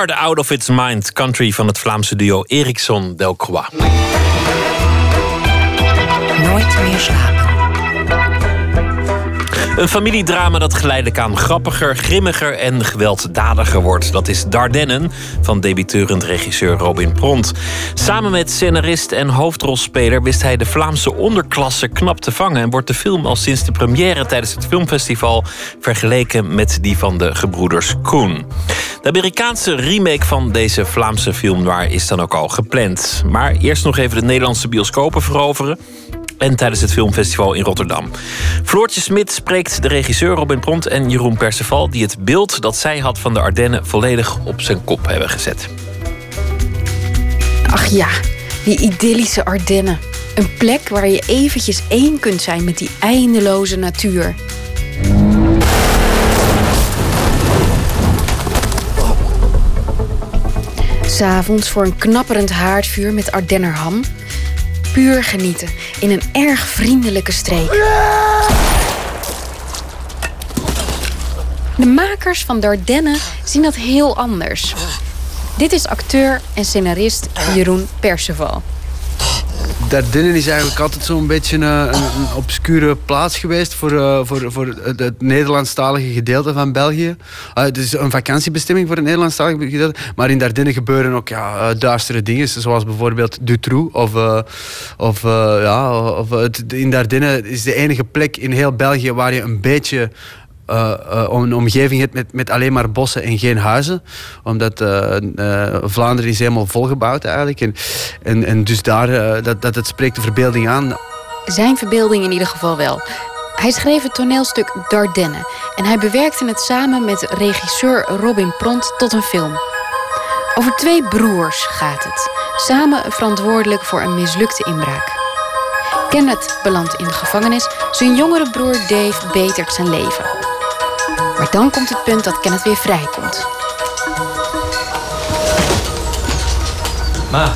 Hard Out of Its Mind, country van het Vlaamse duo Ericsson Delcroix. Nooit meer slapen. Een familiedrama dat geleidelijk aan grappiger, grimmiger en gewelddadiger wordt. Dat is Dardennen van debuteurend regisseur Robin Pront. Samen met scenarist en hoofdrolspeler wist hij de Vlaamse onderklasse knap te vangen. En wordt de film al sinds de première tijdens het filmfestival vergeleken met die van de gebroeders Koen. De Amerikaanse remake van deze Vlaamse film waar is dan ook al gepland. Maar eerst nog even de Nederlandse bioscopen veroveren en tijdens het filmfestival in Rotterdam. Floortje Smit spreekt de regisseur Robin Pront en Jeroen Perceval... die het beeld dat zij had van de Ardennen volledig op zijn kop hebben gezet. Ach ja, die idyllische Ardennen. Een plek waar je eventjes één kunt zijn met die eindeloze natuur. Voor een knapperend haardvuur met Ardennerham puur genieten in een erg vriendelijke streek. De makers van Dardenne zien dat heel anders. Dit is acteur en scenarist Jeroen Perceval. Dardenne is eigenlijk altijd zo'n beetje een, een, een, obscure plaats geweest voor, uh, voor, voor het, Nederlandstalige gedeelte van België. Uh, het is een vakantiebestemming voor het Nederlandstalige gedeelte. Maar in Dardenne gebeuren ook ja, duistere dingen, zoals bijvoorbeeld Dutroux. Of, of, ja, of in Dardenne is de enige plek in heel België waar je een beetje uh, een omgeving hebt met, met alleen maar bossen en geen huizen. Omdat uh, Vlaanderen is helemaal volgebouwd eigenlijk. En, en, en dus daar, dat, dat het spreekt de verbeelding aan. Zijn verbeelding in ieder geval wel. Hij schreef het toneelstuk Dardenne. En hij bewerkte het samen met regisseur Robin Pront tot een film. Over twee broers gaat het. Samen verantwoordelijk voor een mislukte inbraak. Kenneth belandt in de gevangenis. Zijn jongere broer Dave betert zijn leven. Maar dan komt het punt dat Kenneth weer vrijkomt. Ma,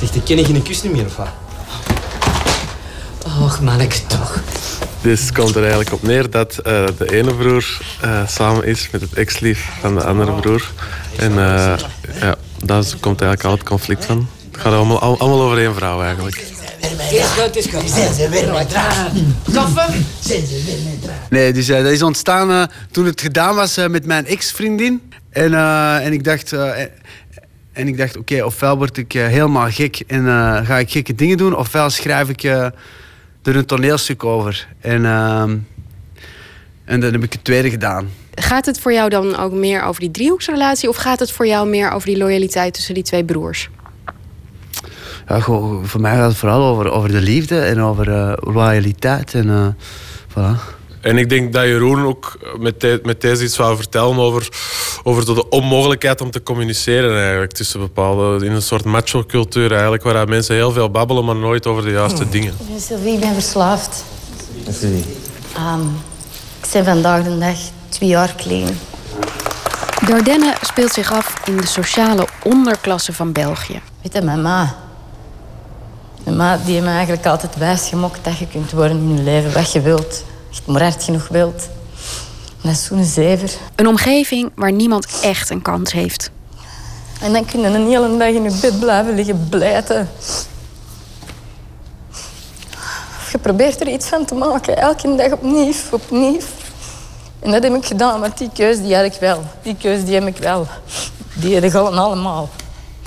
ligt de Kenny geen kus niet meer of wat? Och, manneke toch. Dus het komt er eigenlijk op neer dat uh, de ene broer uh, samen is met het ex-lief van de andere broer. En uh, ja, daar komt eigenlijk al het conflict van. Het gaat allemaal, allemaal over één vrouw eigenlijk. Zijn ze weer met Koffen? Zijn ze weer met Nee, dus uh, dat is ontstaan uh, toen het gedaan was uh, met mijn ex-vriendin. En, en ik dacht... en ik dacht, oké, okay, ofwel word ik helemaal gek en ga ik gekke dingen doen... ofwel schrijf ik er een toneelstuk over. En, ehm, en dan heb ik het tweede gedaan. Gaat het voor jou dan ook meer over die driehoeksrelatie... of gaat het voor jou meer over die loyaliteit tussen die twee broers? Ja, voor mij gaat het vooral over, over de liefde en over uh, loyaliteit. En, uh, voilà. En ik denk dat Jeroen ook met, de, met deze iets wou vertellen over, over de onmogelijkheid om te communiceren eigenlijk tussen bepaalde, in een soort macho-cultuur eigenlijk, waar mensen heel veel babbelen, maar nooit over de juiste hmm. dingen. Sylvie, ik ben verslaafd. Sylvie? Um, ik ben vandaag de dag twee jaar clean. Dardenne speelt zich af in de sociale onderklasse van België. Weet je, maar die hebben me eigenlijk altijd wijsgemokt dat je kunt worden in je leven wat je wilt. Als je maar hard genoeg wilt. dat is zo'n zever. Een omgeving waar niemand echt een kans heeft. En dan kun je een hele dag in je bed blijven liggen blijten. Je probeert er iets van te maken, elke dag opnieuw, opnieuw. En dat heb ik gedaan, maar die keuze die had ik wel. Die keuze die heb ik wel. Die heb ik allemaal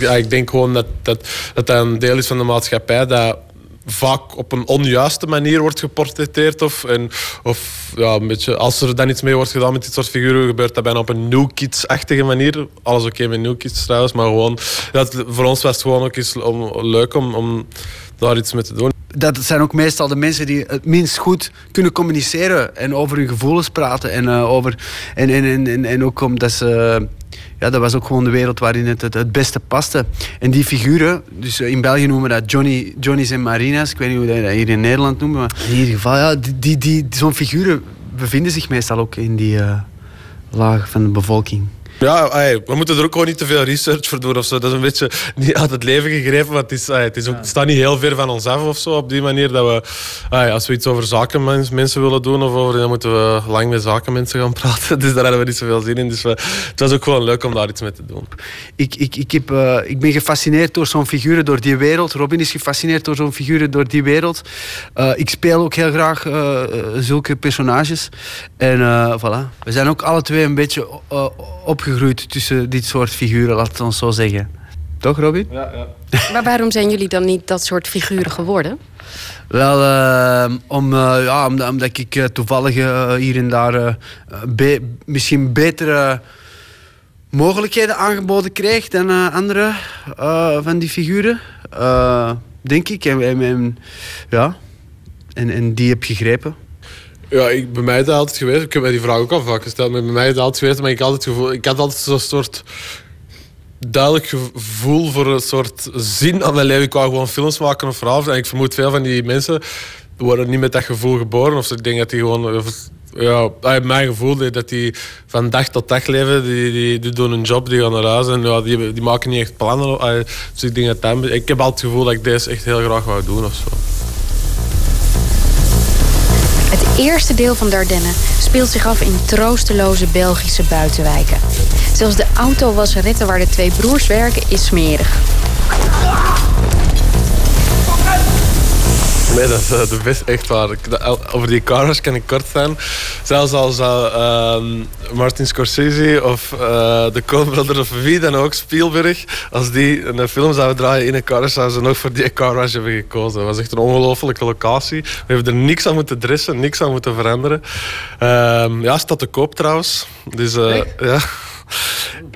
ja, ik denk gewoon dat, dat, dat een deel is van de maatschappij dat vaak op een onjuiste manier wordt geportretteerd. Of, en, of ja, een beetje, als er dan iets mee wordt gedaan met dit soort figuren, gebeurt dat bijna op een New Kids-achtige manier. Alles oké met New Kids trouwens, maar gewoon, dat, voor ons was het gewoon ook eens om, leuk om, om daar iets mee te doen. Dat zijn ook meestal de mensen die het minst goed kunnen communiceren en over hun gevoelens praten. En, uh, over, en, en, en, en ook omdat ze ja, dat was ook gewoon de wereld waarin het, het, het, beste paste. En die figuren, dus in België noemen we dat Johnny, Johnny's en Marina's. Ik weet niet hoe dat hier in Nederland noemen. Maar in ieder geval, ja, die, die, die, zo'n figuren bevinden zich meestal ook in die uh, laag van de bevolking. Ja, ey, we moeten er ook gewoon niet te veel research voor doen of zo. Dat is een beetje niet uit het leven gegrepen, want het, is, ey, het, is ook, het staat niet heel ver van ons af of zo. Op die manier dat we, ey, als we iets over zakenmensen willen doen, of over, dan moeten we lang met zakenmensen gaan praten. Dus daar hebben we niet zoveel zin in. Dus we, het was ook gewoon leuk om daar iets mee te doen. Ik, ik, ik, heb, eh, ik ben gefascineerd door zo'n figuren, door die wereld. Robin is gefascineerd door zo'n figuren, door die wereld. Eh, ik speel ook heel graag eh, zulke personages. En eh, voilà. We zijn ook alle twee een beetje eh, opgegroeid tussen dit soort figuren, laat het ons zo zeggen. Toch, Robin? Ja, ja. Maar waarom zijn jullie dan niet dat soort figuren geworden? Wel, eh, om, eh, ja, omdat, omdat ik eh, toevallig eh, hier en daar eh, be- misschien betere mogelijkheden aangeboden kreeg dan eh, andere eh, van die figuren. Eh, denk ik. En, en, en- ja. en, en die heb gegrepen. Ja, ik, bij mij dat altijd geweest. Ik heb mij die vraag ook al vaak gesteld. Maar bij mij is dat altijd geweest. Maar ik, had altijd gevoel, ik had altijd zo'n soort duidelijk gevoel voor een soort zin aan mijn leven. Ik wou gewoon films maken of verhalen. En ik vermoed veel van die mensen worden niet met dat gevoel geboren. Of ik denk dat die gewoon... of- Ja, uit mijn gevoel dat die van dag tot dag leven. Die, die, die doen een job, die gaan naar huis. En ja, die, die maken niet echt plannen. Ah, Dus ik dat dat... Ik heb altijd het gevoel dat ik deze echt heel graag wou doen of zo. Het eerste deel van Dardenne speelt zich af in troosteloze Belgische buitenwijken. Zelfs de autowasseretten waar de twee broers werken is smerig. Nee, dat is eh, de best echt waar. Over die cars kan ik kort zijn. Zelfs als zou ehm, Martin Scorsese of eh, de Coen Brothers of wie dan ook, Spielberg, als die een film zouden draaien in een car, zouden ze nog voor die car wash hebben gekozen. Dat was echt een ongelofelijke locatie. We hebben er niks aan moeten dressen, niks aan moeten veranderen. Ehm, ja, staat te koop trouwens. Dus eh, ja.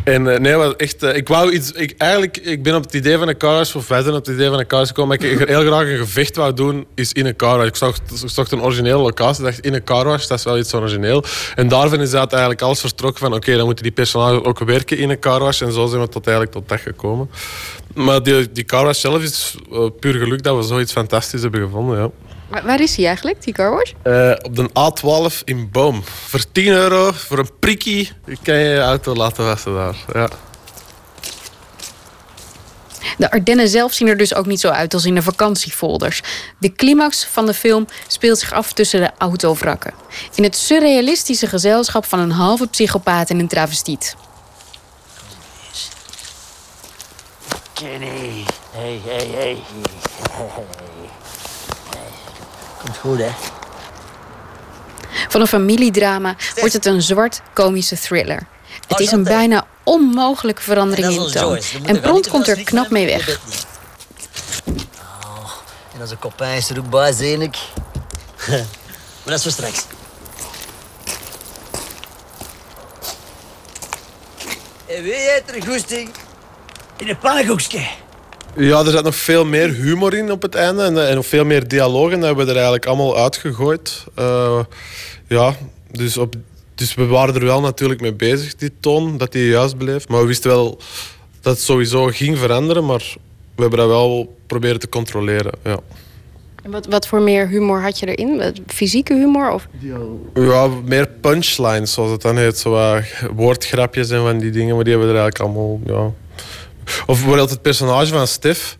En eh, nee, maar echt, eh, ik wou iets. Ik, eigenlijk, ik ben op het idee van een of wij zijn op het idee van een carwash gekomen. Maar ik heel graag een gevecht wou doen, is in een carwash. Ik ik zag een originele locatie, dacht in een carwash, dat is wel iets origineel. En daarvan is eigenlijk alles vertrokken van, oké, dan moeten die personages ook werken in een carwash. En zo zijn we tot eigenlijk tot dat gekomen. Maar die, die carwash zelf is eh, puur geluk dat we zoiets fantastisch hebben gevonden, ja. Waar, waar is hij eigenlijk, die carwash? Eh, op de A12 in Boom. Voor 10 euro, voor een prikkie, kan je je auto laten wassen daar. Ja. De Ardennen zelf zien er dus ook niet zo uit als in de vakantiefolders. De climax van de film speelt zich af tussen de autovrakken. In het surrealistische gezelschap van een halve psychopaat en een travestiet. Kenny. Hey, hey, hey. Komt goed, hè? Van een familiedrama wordt het een zwart komische thriller. Het is een bijna onmogelijke verandering in toon. En prompt komt er knap mee weg. Oh, en onze kopijn is er ook bij, zie ik. maar dat is voor straks. En wie heeft er goesting in een pannenkoekje? Ja, er zat nog veel meer humor in op het einde en, en nog veel meer dialoog. En dat hebben we er eigenlijk allemaal uitgegooid. Eh, ja, dus, op, dus we waren er wel natuurlijk mee bezig, die toon, dat die juist bleef. Maar we wisten wel dat het sowieso ging veranderen, maar we hebben dat wel proberen te controleren. Ja. En wat, wat voor meer humor had je erin? Fysieke humor? Of? Ja, meer punchlines, zoals het dan heet. Zo woordgrapjes en van die dingen, maar die hebben we er eigenlijk allemaal... Ja. Of bijvoorbeeld het personage van Stef.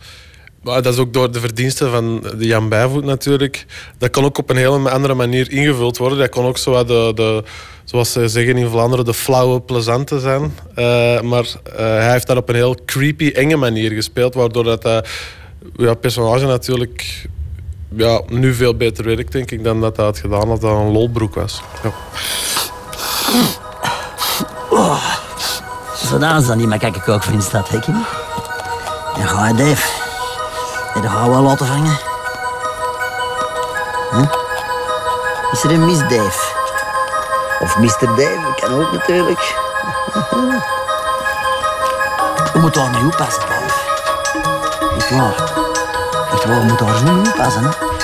Maar dat is ook door de verdiensten van Jan Bijvoet natuurlijk. Dat kan ook op een hele andere manier ingevuld worden. Dat kan ook zo de, de, zoals ze zeggen in Vlaanderen, de flauwe plezante zijn. Eh, maar eh, hij heeft dat op een heel creepy, enge manier gespeeld. Waardoor dat, dat ja, personage natuurlijk ja, nu veel beter werkt, denk ik, dan dat hij had gedaan als dat een lolbroek was. Ja. Zodanig dat niet, maar kijk ik ook voor in de stad? Dan ga je Dave. En dan gaan we wel laten vangen. Huh? Is er een Miss Dave? Of Mr. Dave, kan ook natuurlijk. We moeten daar mee oppassen, Dave. Echt waar. Echt waar, we moeten daar oppassen, hè.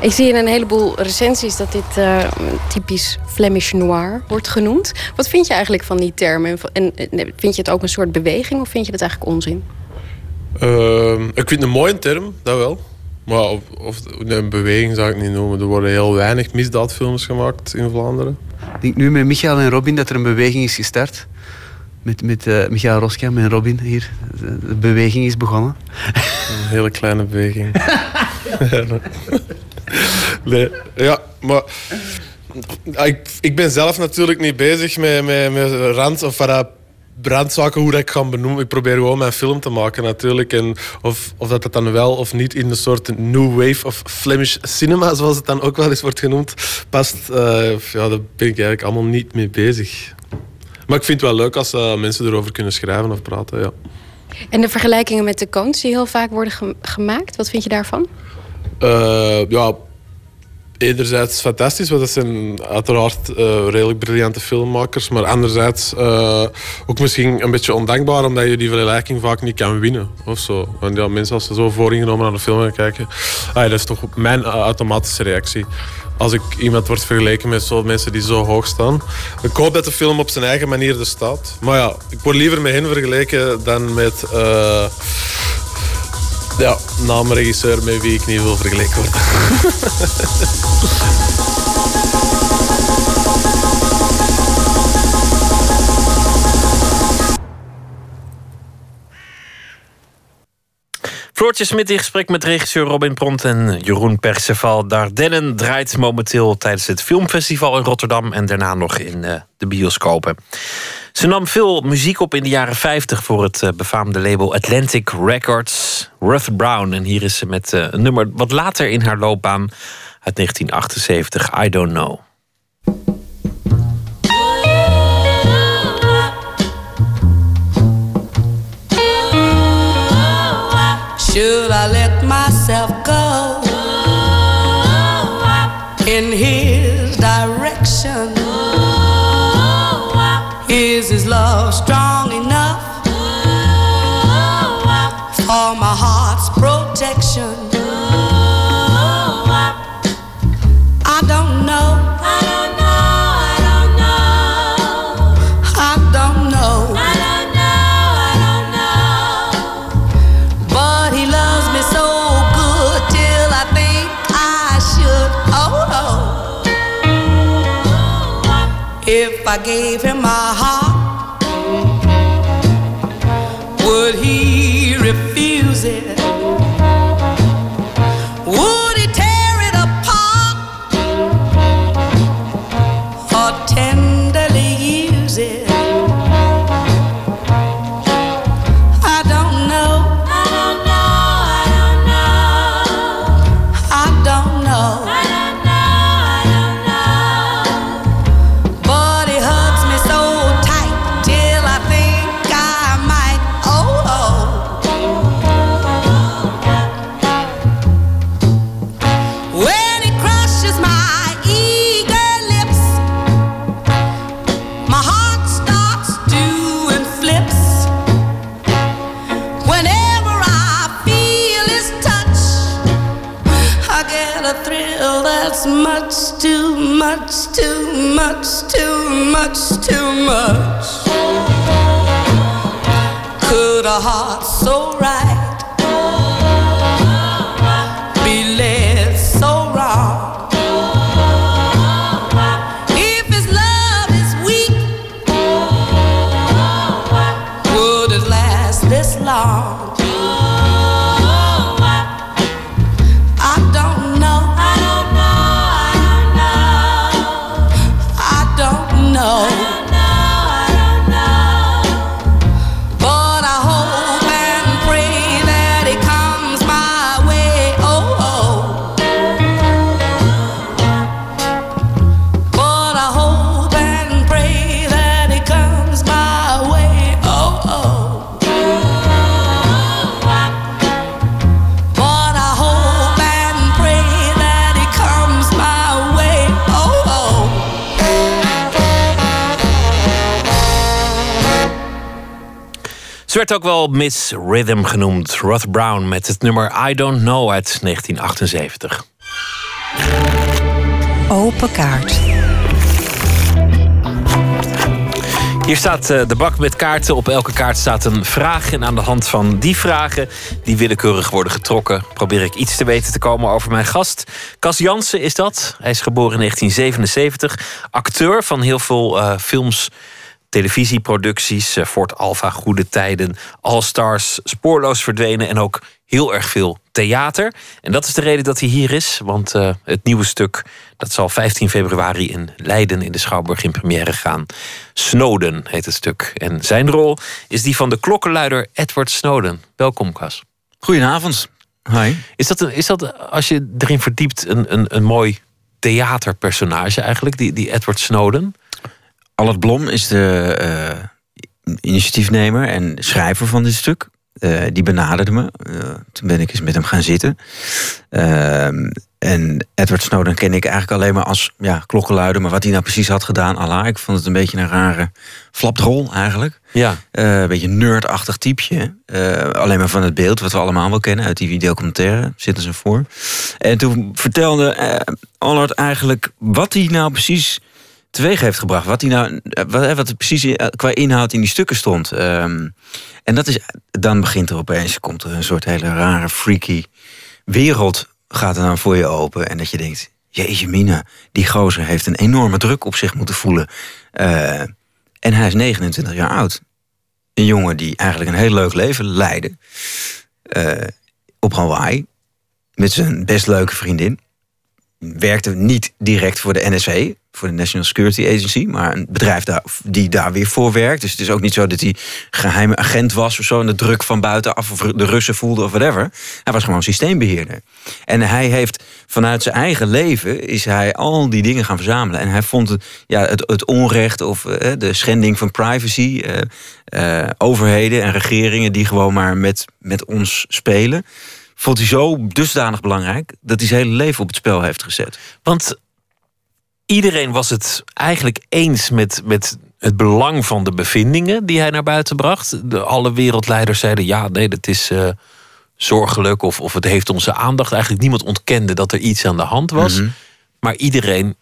Ik zie in een heleboel recensies dat dit eh, typisch Flemish noir wordt genoemd. Wat vind je eigenlijk van die term? En, en en vind je het ook een soort beweging of vind je het eigenlijk onzin? Ehm, ik vind het een mooie term, dat wel. Maar of, of een beweging zou ik niet noemen. Er worden heel weinig misdaadfilms gemaakt in Vlaanderen. Ik denk nu met Michael en Robin dat er een beweging is gestart. Met, met uh, Michael Roskam en Robin hier. De beweging is begonnen. Een hele kleine beweging. nee, ja, maar... Ik, ik ben zelf natuurlijk niet bezig met, met, met rand of brandzaken, hoe dat ik ga benoemen. Ik probeer gewoon mijn film te maken natuurlijk. En of, of dat dan wel of niet in de soort new wave of Flemish cinema, zoals het dan ook wel eens wordt genoemd, past. Uh, ja, daar ben ik eigenlijk allemaal niet mee bezig. Maar ik vind het wel leuk als uh, mensen erover kunnen schrijven of praten, ja. En de vergelijkingen met de Coens die heel vaak worden gemaakt, wat vind je daarvan? Uh, ja, enerzijds fantastisch, want dat zijn uiteraard uh, redelijk briljante filmmakers. Maar anderzijds uh, ook misschien een beetje ondankbaar, omdat je die vergelijking vaak niet kan winnen. Of zo. Want ja, mensen als ze zo vooringenomen naar de film gaan kijken, ah, dat is toch mijn automatische reactie. Als ik iemand wordt vergeleken met zo mensen die zo hoog staan. Ik hoop dat de film op zijn eigen manier er staat. Maar ja, ik word liever met hen vergeleken dan met... Ja, naamregisseur met wie ik niet wil vergeleken worden. Floortje Smit in gesprek met regisseur Robin Pront en Jeroen Perceval. Dardennen draait momenteel tijdens het filmfestival in Rotterdam... en daarna nog in uh, de bioscopen. Ze nam veel muziek op in de jaren 50 voor het uh, befaamde label Atlantic Records. Ruth Brown. En hier is ze met uh, een nummer wat later in haar loopbaan uit 1978, I Don't Know. Should I let myself oh. Much, too much, too much, too much. Could a heart so right Ze werd ook wel Miss Rhythm genoemd. Ruth Brown met het nummer I Don't Know uit 1978. Open kaart. Hier staat eh, de bak met kaarten. Op elke kaart staat een vraag. En aan de hand van die vragen, die willekeurig worden getrokken, probeer ik iets te weten te komen over mijn gast. Cas Jansen is dat. Hij is geboren in 1977. Acteur van heel veel eh, films, televisieproducties. eh, Fort Alpha, Goede Tijden, All Stars, Spoorloos Verdwenen. En ook heel erg veel theater. En dat is de reden dat hij hier is. Want eh, het nieuwe stuk, dat zal 15 februari in Leiden in de Schouwburg in première gaan. Snowden heet het stuk. En zijn rol is die van de klokkenluider Edward Snowden. Welkom, Cas. Goedenavond. Hi. Is dat, een- is dat als je erin verdiept, een, een, een mooi theaterpersonage eigenlijk, die, die Edward Snowden? Albert Blom is de eh, initiatiefnemer en schrijver van dit stuk. Eh, die benaderde me. Eh, toen ben ik eens met hem gaan zitten. En Edward Snowden ken ik eigenlijk alleen maar als ja, klokkenluider. Maar wat hij nou precies had gedaan, Allah, ik vond het een beetje een rare flapdrol eigenlijk. Ja. Een beetje een nerdachtig typeje. Alleen maar van het beeld, wat we allemaal wel kennen uit die documentaire. Zitten ze voor. En toen vertelde Allard eigenlijk wat hij nou precies teweeg heeft gebracht. Wat, hij nou, eh, wat, wat er precies eh, qua inhoud in die stukken stond. Ehm, en dat is, dan begint er opeens, komt er een soort hele rare, freaky wereld gaat er dan voor je open. En dat je denkt, jeetje mina, die gozer heeft een enorme druk op zich moeten voelen. Eh, en hij is 29 jaar oud. Een jongen die eigenlijk een heel leuk leven leidde. eh, op Hawaii. Met zijn best leuke vriendin. Werkte niet direct voor de NSA, voor de National Security Agency, maar een bedrijf die daar weer voor werkt. Dus het is ook niet zo dat hij geheime agent was of zo en de druk van buitenaf of de Russen voelde of whatever. Hij was gewoon systeembeheerder. En hij heeft vanuit zijn eigen leven is hij al die dingen gaan verzamelen. En hij vond het, ja, het, het onrecht of eh, de schending van privacy, eh, eh, overheden en regeringen die gewoon maar met, met ons spelen. Vond hij zo dusdanig belangrijk dat hij zijn hele leven op het spel heeft gezet. Want iedereen was het eigenlijk eens met, met het belang van de bevindingen die hij naar buiten bracht. De, alle wereldleiders zeiden ja, nee, dat is eh, zorgelijk of, of het heeft onze aandacht. Eigenlijk niemand ontkende dat er iets aan de hand was. Mhm. Maar iedereen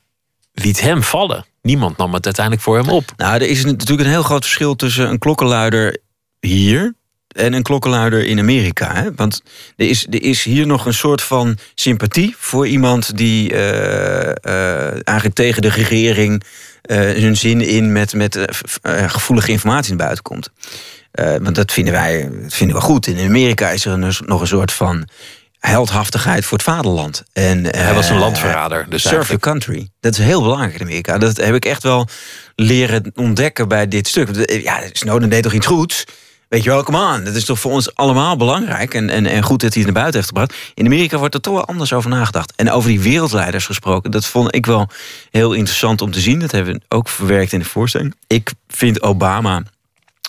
liet hem vallen. Niemand nam het uiteindelijk voor hem op. Nou, er is natuurlijk een heel groot verschil tussen een klokkenluider hier en een klokkenluider in Amerika. Hè? Want er is, er is hier nog een soort van sympathie voor iemand die eh, eh, eigenlijk tegen de regering eh zijn zin in met, met gevoelige informatie naar buiten komt. Want dat vinden wij dat vinden we goed. In Amerika is er een, nog een soort van heldhaftigheid voor het vaderland. En, Hij was een landverrader. Dus Serve eigenlijk. country. Dat is heel belangrijk in Amerika. Dat heb ik echt wel leren ontdekken bij dit stuk. Ja, Snowden deed toch iets goeds? Weet je wel, come on. Dat is toch voor ons allemaal belangrijk. En, en, en goed dat hij het naar buiten heeft gebracht. In Amerika wordt er toch wel anders over nagedacht. En over die wereldleiders gesproken. Dat vond ik wel heel interessant om te zien. Dat hebben we ook verwerkt in de voorstelling. Ik vind Obama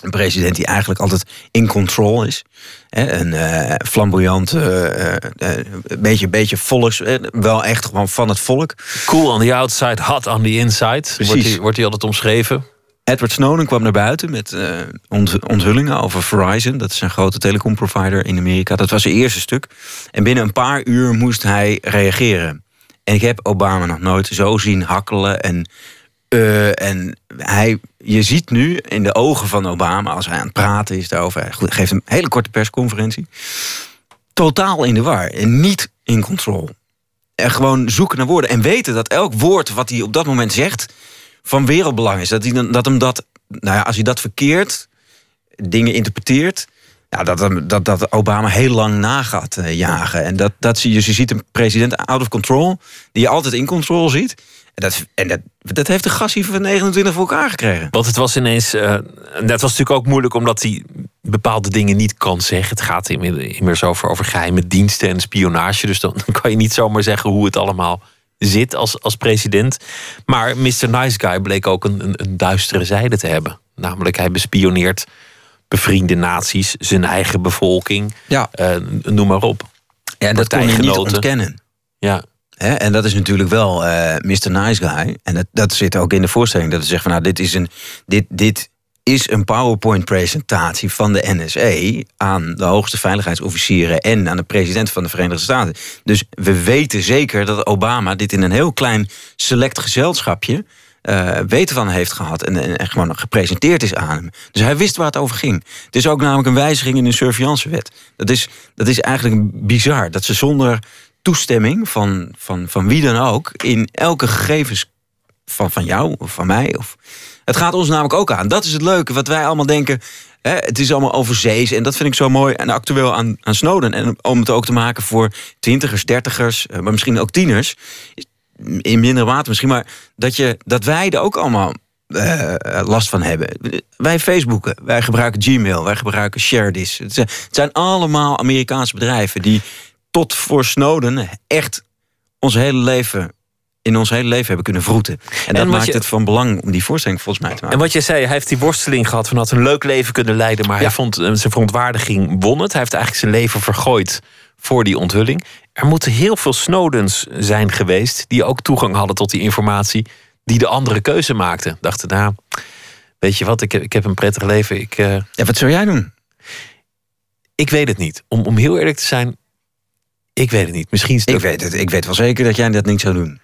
een president die eigenlijk altijd in control is. Een eh, flamboyant, een beetje, beetje volks, wel echt gewoon van het volk. Cool on the outside, hot on the inside. Precies. wordt hij altijd omschreven. Edward Snowden kwam naar buiten met eh, ont- onthullingen over Verizon. Dat is een grote telecomprovider in Amerika. Dat was zijn eerste stuk. En binnen een paar uur moest hij reageren. En ik heb Obama nog nooit zo zien hakkelen. En, eh, en hij, je ziet nu in de ogen van Obama, als hij aan het praten is daarover... hij geeft een hele korte persconferentie. Totaal in de war en niet in controle. En gewoon zoeken naar woorden. En weten dat elk woord wat hij op dat moment zegt van wereldbelang is. Dat, hij, dat hem dat, nou ja, als hij dat verkeerd dingen interpreteert. Ja, dat, dat, dat Obama heel lang na gaat eh, jagen. En dat, dat zie je, dus je ziet een president out of control, die je altijd in control ziet. En dat, en dat, dat heeft de gas hier van 29 voor elkaar gekregen. Want het was ineens. en dat was natuurlijk ook moeilijk omdat hij bepaalde dingen niet kan zeggen. Het gaat immers over, over geheime diensten en spionage. Dus dan kan je niet zomaar zeggen hoe het allemaal zit als, als president. Maar Mr. Nice Guy bleek ook een, een, een duistere zijde te hebben. Namelijk, hij bespioneert bevriende naties, zijn eigen bevolking. Ja. Eh, noem maar op. Ja, en dat kon je niet ontkennen. Ja. En dat is natuurlijk wel eh Mr. Nice Guy. En dat, dat zit ook in de voorstelling. Dat we zeggen van nou, dit is een, dit, dit is een PowerPoint-presentatie van de NSA aan de hoogste veiligheidsofficieren en aan de president van de Verenigde Staten. Dus we weten zeker dat Obama dit in een heel klein select gezelschapje eh, weten van heeft gehad. En, en, en gewoon gepresenteerd is aan hem. Dus hij wist waar het over ging. Het is ook namelijk een wijziging in de surveillancewet. Dat is, dat is eigenlijk bizar. Dat ze zonder toestemming van, van, van wie dan ook. in elke gegevens van, van jou of van mij. Of, het gaat ons namelijk ook aan. Dat is het leuke, wat wij allemaal denken. Hè, het is allemaal overzees en dat vind ik zo mooi en actueel aan, aan Snowden. En om het ook te maken voor twintigers, dertigers, eh, maar misschien ook tieners. In minder mate misschien, maar dat, je, dat wij er ook allemaal eh, last van hebben. Wij Facebooken, wij gebruiken Gmail, wij gebruiken ShareDis. Het zijn allemaal Amerikaanse bedrijven die tot voor Snowden echt ons hele leven in ons hele leven hebben kunnen vroeten. En dat maakt je- het van belang om die voorstelling volgens mij te maken. En wat jij zei, hij heeft die worsteling gehad van had een leuk leven kunnen leiden, maar hij vond eh, zijn verontwaardiging won het. Hij heeft eigenlijk zijn leven vergooid voor die onthulling. Er moeten heel veel Snowdens zijn geweest die ook toegang hadden tot die informatie, die de andere keuze maakten. Dachten, nou, weet je wat, ik heb, ik heb een prettig leven. Ik, eh, Ja, wat zou jij doen? Ik weet het niet. Om, om heel eerlijk te zijn, ik weet het niet. Misschien Ik weet het. Ik weet wel zeker dat jij dat niet zou doen.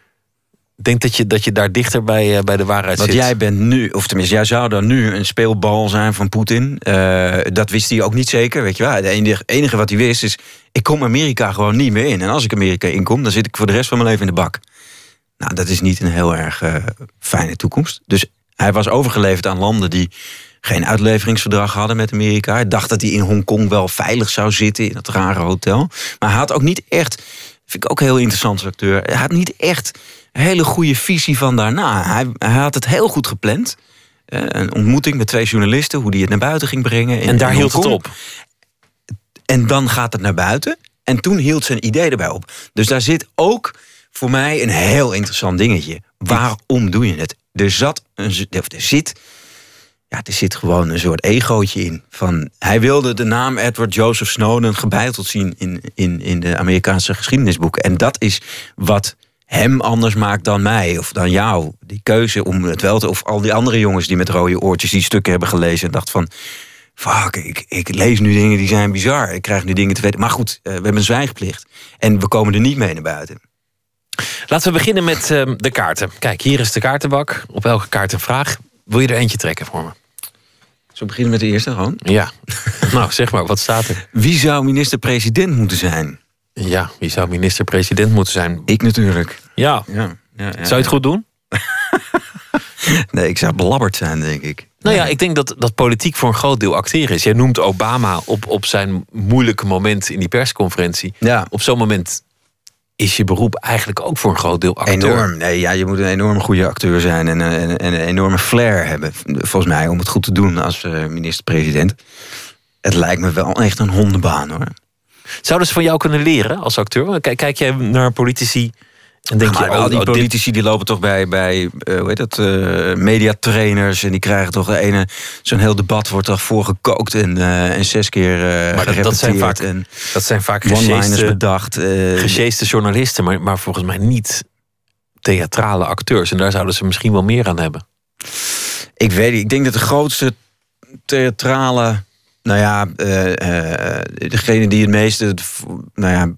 Ik denk dat je, dat je daar dichter bij, eh, bij de waarheid Want zit. jij bent nu, of tenminste, jij zou dan nu een speelbal zijn van Poetin. Eh, dat wist hij ook niet zeker, weet je wel. Het enige, enige wat hij wist is, ik kom Amerika gewoon niet meer in. En als ik Amerika inkom, dan zit ik voor de rest van mijn leven in de bak. Nou, dat is niet een heel erg eh, fijne toekomst. Dus hij was overgeleverd aan landen die geen uitleveringsverdrag hadden met Amerika. Hij dacht dat hij in Hongkong wel veilig zou zitten in dat rare hotel. Maar hij had ook niet echt, vind ik ook een heel interessant als acteur, hij had niet echt hele goede visie van daarna. Hij, hij had het heel goed gepland. Eh, een ontmoeting met twee journalisten, hoe die het naar buiten ging brengen. in- En daar hield het op. En dan gaat het naar buiten. En toen hield zijn idee erbij op. Dus daar zit ook voor mij een heel interessant dingetje. Waarom doe je het? Er zat een, of er zit, ja, er zit gewoon een soort egootje in. Van, hij wilde de naam Edward Joseph Snowden gebeiteld zien in, in, in de Amerikaanse geschiedenisboeken. En dat is wat hem anders maakt dan mij of dan jou. Die keuze om het wel te... Of al die andere jongens die met rode oortjes die stukken hebben gelezen... en dacht van, fuck, ik, ik lees nu dingen die zijn bizar. Ik krijg nu dingen te weten. Maar goed, eh, we hebben een zwijgplicht. En we komen er niet mee naar buiten. Laten we beginnen met ehm, de kaarten. Kijk, hier is de kaartenbak. Op elke kaart een vraag. Wil je er eentje trekken voor me? Zo beginnen met de eerste gewoon? Ja. nou, zeg maar, wat staat er? Wie zou minister-president moeten zijn? Ja, wie zou minister-president moeten zijn? Ik natuurlijk. Ja. Ja, Zou je het goed doen? Nee, ik zou belabberd zijn, denk ik. Nou ja, ik denk dat, dat politiek voor een groot deel acteren is. Jij noemt Obama op, op zijn moeilijke moment in die persconferentie. Ja. Op zo'n moment is je beroep eigenlijk ook voor een groot deel acteur. Enorm. Nee, ja, je moet een enorm goede acteur zijn en, eh, en, en een enorme flair hebben, volgens mij, om het goed te doen als eh, minister-president. Het lijkt me wel echt een hondenbaan hoor. Zouden ze van jou kunnen leren als acteur? Kijk, kijk jij naar politici en denk maar je, oh, die oh, dit- politici die lopen toch bij, bij eh, hoe heet dat, eh, mediatrainers. En die krijgen toch de ene, zo'n heel debat wordt toch voorgekookt en, eh, en zes keer Maar dat, dat zijn vaak, en dat zijn vaak bedacht. gesjeeste journalisten, maar, maar volgens mij niet theatrale acteurs. En daar zouden ze misschien wel meer aan hebben. Ik weet niet. Ik denk dat de grootste theatrale. Nou ja, eh, eh, degene die het meeste. Nou ja,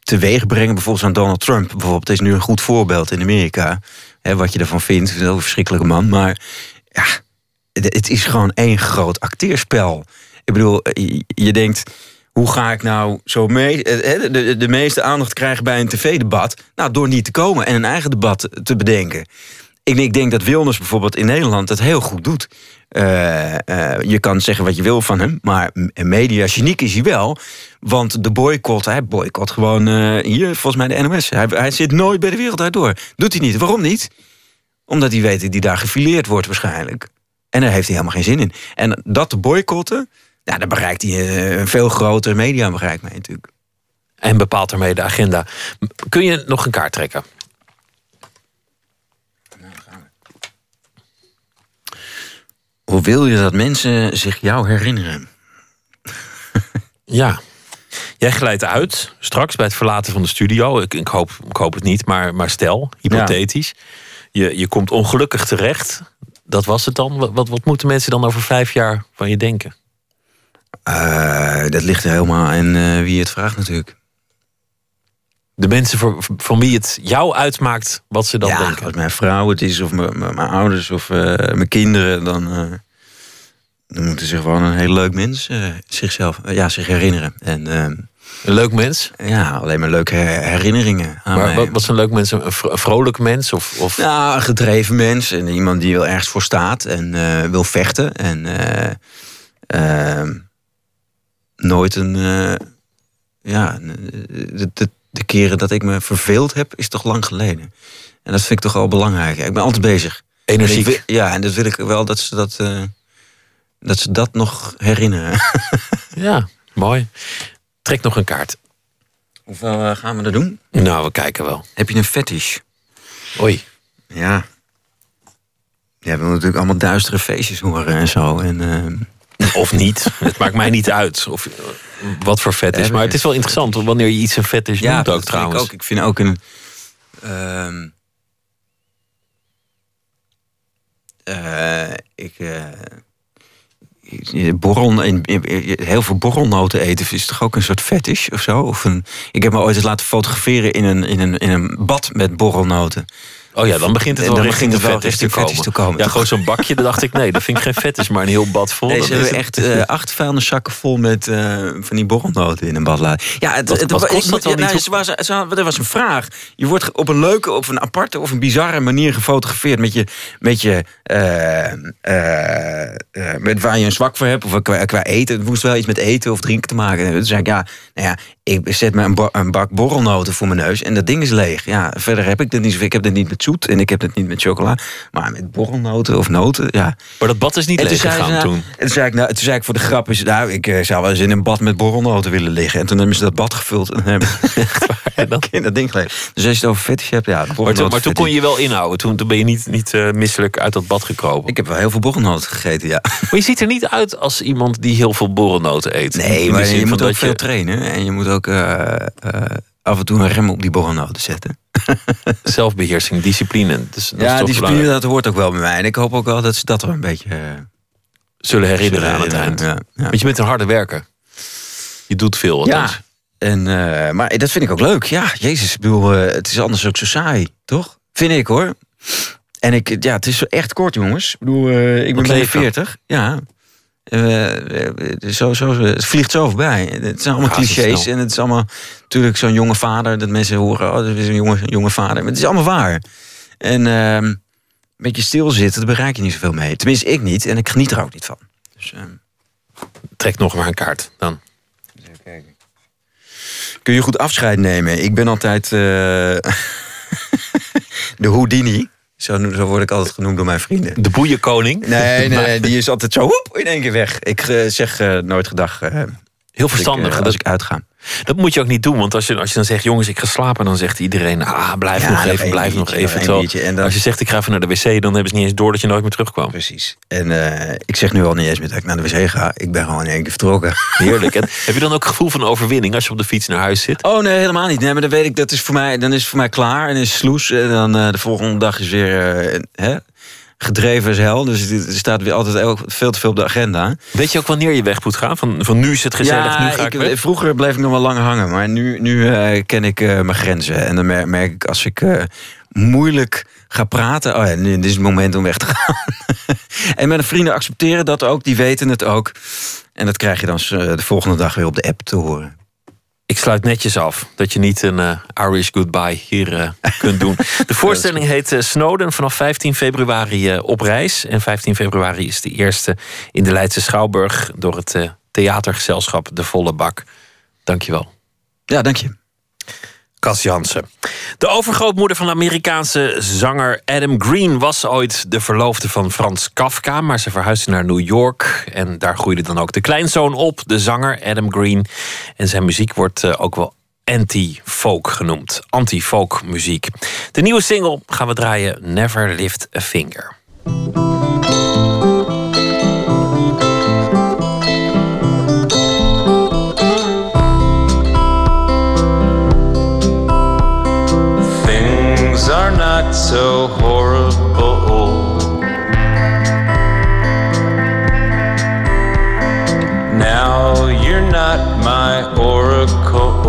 teweeg brengen, bijvoorbeeld aan Donald Trump. Bijvoorbeeld, is nu een goed voorbeeld in Amerika. Hè, wat je ervan vindt. Een heel verschrikkelijke man. Maar ja, het, is gewoon één groot acteerspel. Ik bedoel, je, je denkt. Hoe ga ik nou zo mee, eh, de, de meeste aandacht krijgen bij een tv-debat? Nou, door niet te komen en een eigen debat te bedenken. Ik, ik denk dat Wilners bijvoorbeeld in Nederland het heel goed doet. Eh, eh, je kan zeggen wat je wil van hem, maar media geniek is hij wel. Want de boycott, hij boycott gewoon eh, hier, volgens mij de NOS. Hij, hij zit nooit bij de wereld door. Doet hij niet. Waarom niet? Omdat hij weet dat hij daar gefileerd wordt waarschijnlijk. En daar heeft hij helemaal geen zin in. En dat te boycotten, ja, dan bereikt hij een veel groter mediabereik mee natuurlijk. En bepaalt daarmee de agenda. Kun je nog een kaart trekken? Hoe wil je dat mensen zich jou herinneren? Ja. Jij glijdt uit straks bij het verlaten van de studio. Ik, ik, hoop, ik hoop het niet, maar, maar stel, hypothetisch. Je, je komt ongelukkig terecht. Dat was het dan. Wat, wat, wat moeten mensen dan over vijf jaar van je denken? Eh, dat ligt er helemaal aan eh, wie het vraagt natuurlijk. De mensen voor, van wie het jou uitmaakt wat ze dan ja, denken. als mijn vrouw het is, of mijn, ouders, of eh, mijn kinderen, dan, eh, dan moeten ze gewoon een heel leuk mens eh, zichzelf, ja, zich herinneren. En, een leuk mens? Ja, alleen maar leuke her- herinneringen aan Maar mij. wat, wat is een leuk mens? Een vro- een vrolijk mens? Of, of... Ja, een gedreven mens en iemand die wel ergens voor staat en wil vechten. En nooit een. ja, de, de keren dat ik me verveeld heb, is toch lang geleden. En dat vind ik toch wel belangrijk. Ik ben altijd bezig. Energiek. En wil- ja, en dat wil ik wel dat ze dat, eh, dat, ze dat nog herinneren. Ja, mooi. Trek nog een kaart. Hoeveel eh, gaan we er doen? Nou, we kijken wel. Heb je een fetish? Oei. Ja. Ja, we natuurlijk allemaal duistere feestjes horen en zo. En, eh, Of niet. Het maakt mij niet uit of, wat voor vet is. Maar het is wel interessant wanneer je iets een vet is Ja, noemt dat ook trouwens. Ik, ook. ik vind ook een. eh, ik. ik- borrel, heel veel borrelnoten eten is toch ook een soort fetish of zo? Of een, ik heb me ooit eens laten fotograferen in een, in een, in een bad met borrelnoten. Oh ja, dan begint het wel dan richting het wel te komen. fetish te komen. Ja, gewoon zo'n bakje, dan dacht ik, nee, dat vind ik geen fetish, maar een heel bad vol. Nee, ze is hebben echt eh, acht vuilniszakken vol met eh, van die borrelnoten in een badlaai. Ja, het, Wat- het, wat ik kost dat dan ja, nou, niet ze was, ze- er was een vraag. Je wordt op een leuke, of een aparte of een bizarre manier gefotografeerd met je, met je eh, met waar je een zwak voor hebt of qua, qua eten. Het moest wel iets met eten of drinken te maken. Toen zei ik, ja, nou ja, ik zet me een, bak borrelnoten voor mijn neus en dat ding is leeg. Ja, verder heb ik dit niet. Ik heb dit niet met zoet en ik heb het niet met chocola, maar met borrelnoten of noten, ja. Maar dat bad is niet En leeg gegaan nou- toen. En toen zei ik, nou, toen zei ik voor de grap, is, nou, ik eh, zou wel eens in een bad met borrelnoten willen liggen. En toen hebben ze dat bad gevuld en hebben in dat ding gelegd. Dus als je het over fetish hebt, ja. Maar toen, maar toen kon je je wel inhouden. Toen, toen ben je niet, niet eh, misselijk uit dat bad gekropen. Ik heb wel heel veel borrelnoten gegeten, ja. Maar je ziet er niet uit als iemand die heel veel borrelnoten eet. Nee, maar je moet ook dat veel trainen. En je moet ook eh, eh, af en toe een rem op die borrelnoten zetten. Zelfbeheersing, discipline. Dus dat is ja, discipline, belangrijk. dat hoort ook wel bij mij. En ik hoop ook wel dat ze dat er een beetje... eh, Zullen herinneren aan het zullen eind. ja, ja. Want je bent een harde werker. Je doet veel. Ja, en, maar dat vind ik ook leuk. Ja, jezus, ik bedoel, het is anders ook zo saai, toch? Vind ik hoor. En ik, ja, het is zo echt kort, jongens. Ik bedoel, ik ben Wat bijna leef je? 40. Ja. Eh, eh, zo, zo, het vliegt zo voorbij. Het zijn allemaal clichés. En het is allemaal natuurlijk zo'n jonge vader. Dat mensen horen, oh, dat is een jonge, jonge vader. Maar het is allemaal waar. En ehm, een beetje stilzitten, daar bereik je niet zoveel mee. Tenminste, ik niet. En ik geniet er ook niet van. Dus, ehm, Trek nog maar een kaart dan. kun je goed afscheid nemen. Ik ben altijd eh, de Houdini. Zo, zo word ik altijd genoemd door mijn vrienden. De boeienkoning? Nee, nee, nee, die is altijd zo in één keer weg. Ik eh, zeg eh, nooit gedag. eh, Heel verstandig. ik, als ik uitga. Dat moet je ook niet doen, want als je, als je dan zegt, jongens, ik ga slapen, dan zegt iedereen, ah, blijf Ja, nog even, blijf nog even. nog en dan- Als je zegt, ik ga even naar de wc, dan hebben ze niet eens door dat je nooit meer terugkwam. Precies. En eh, ik zeg nu al niet eens meer dat ik naar de wc ga. Ik ben gewoon in één keer vertrokken. Heerlijk. En heb je dan ook gevoel van overwinning als je op de fiets naar huis zit? Oh nee, helemaal niet. Nee, maar dan weet ik, dat is voor mij, dan is het voor mij klaar en is sloes. En dan eh, de volgende dag is weer eh, hè, gedreven als hel. Dus het- er staat weer altijd veel te veel op de agenda. Weet je ook wanneer je weg moet gaan? Van, van nu is het gezellig, nu ga ik? Vroeger bleef ik nog wel lang hangen, maar nu, nu eh, ken ik eh, mijn grenzen. En dan mer- merk ik als ik eh, moeilijk ga praten. Oh ja, nu, dit is het moment om weg te gaan. en mijn vrienden accepteren dat ook, die weten het ook. En dat krijg je dan de volgende dag weer op de app te horen. Ik sluit netjes af dat je niet een eh, Irish goodbye hier eh, kunt doen. De voorstelling heet eh, Snowden vanaf 15 februari op reis. En 15 februari is de eerste in de Leidse Schouwburg door het theatergezelschap De Volle Bak. Dankjewel. Ja, dank je. Cas Jansen. De overgrootmoeder van de Amerikaanse zanger Adam Green was ooit de verloofde van Frans Kafka, maar ze verhuisde naar New York en daar groeide dan ook de kleinzoon op, de zanger Adam Green. En zijn muziek wordt eh, ook wel anti-folk genoemd, anti-folk muziek. De nieuwe single gaan we draaien Never Lift a Finger. So horrible. Now you're not my oracle.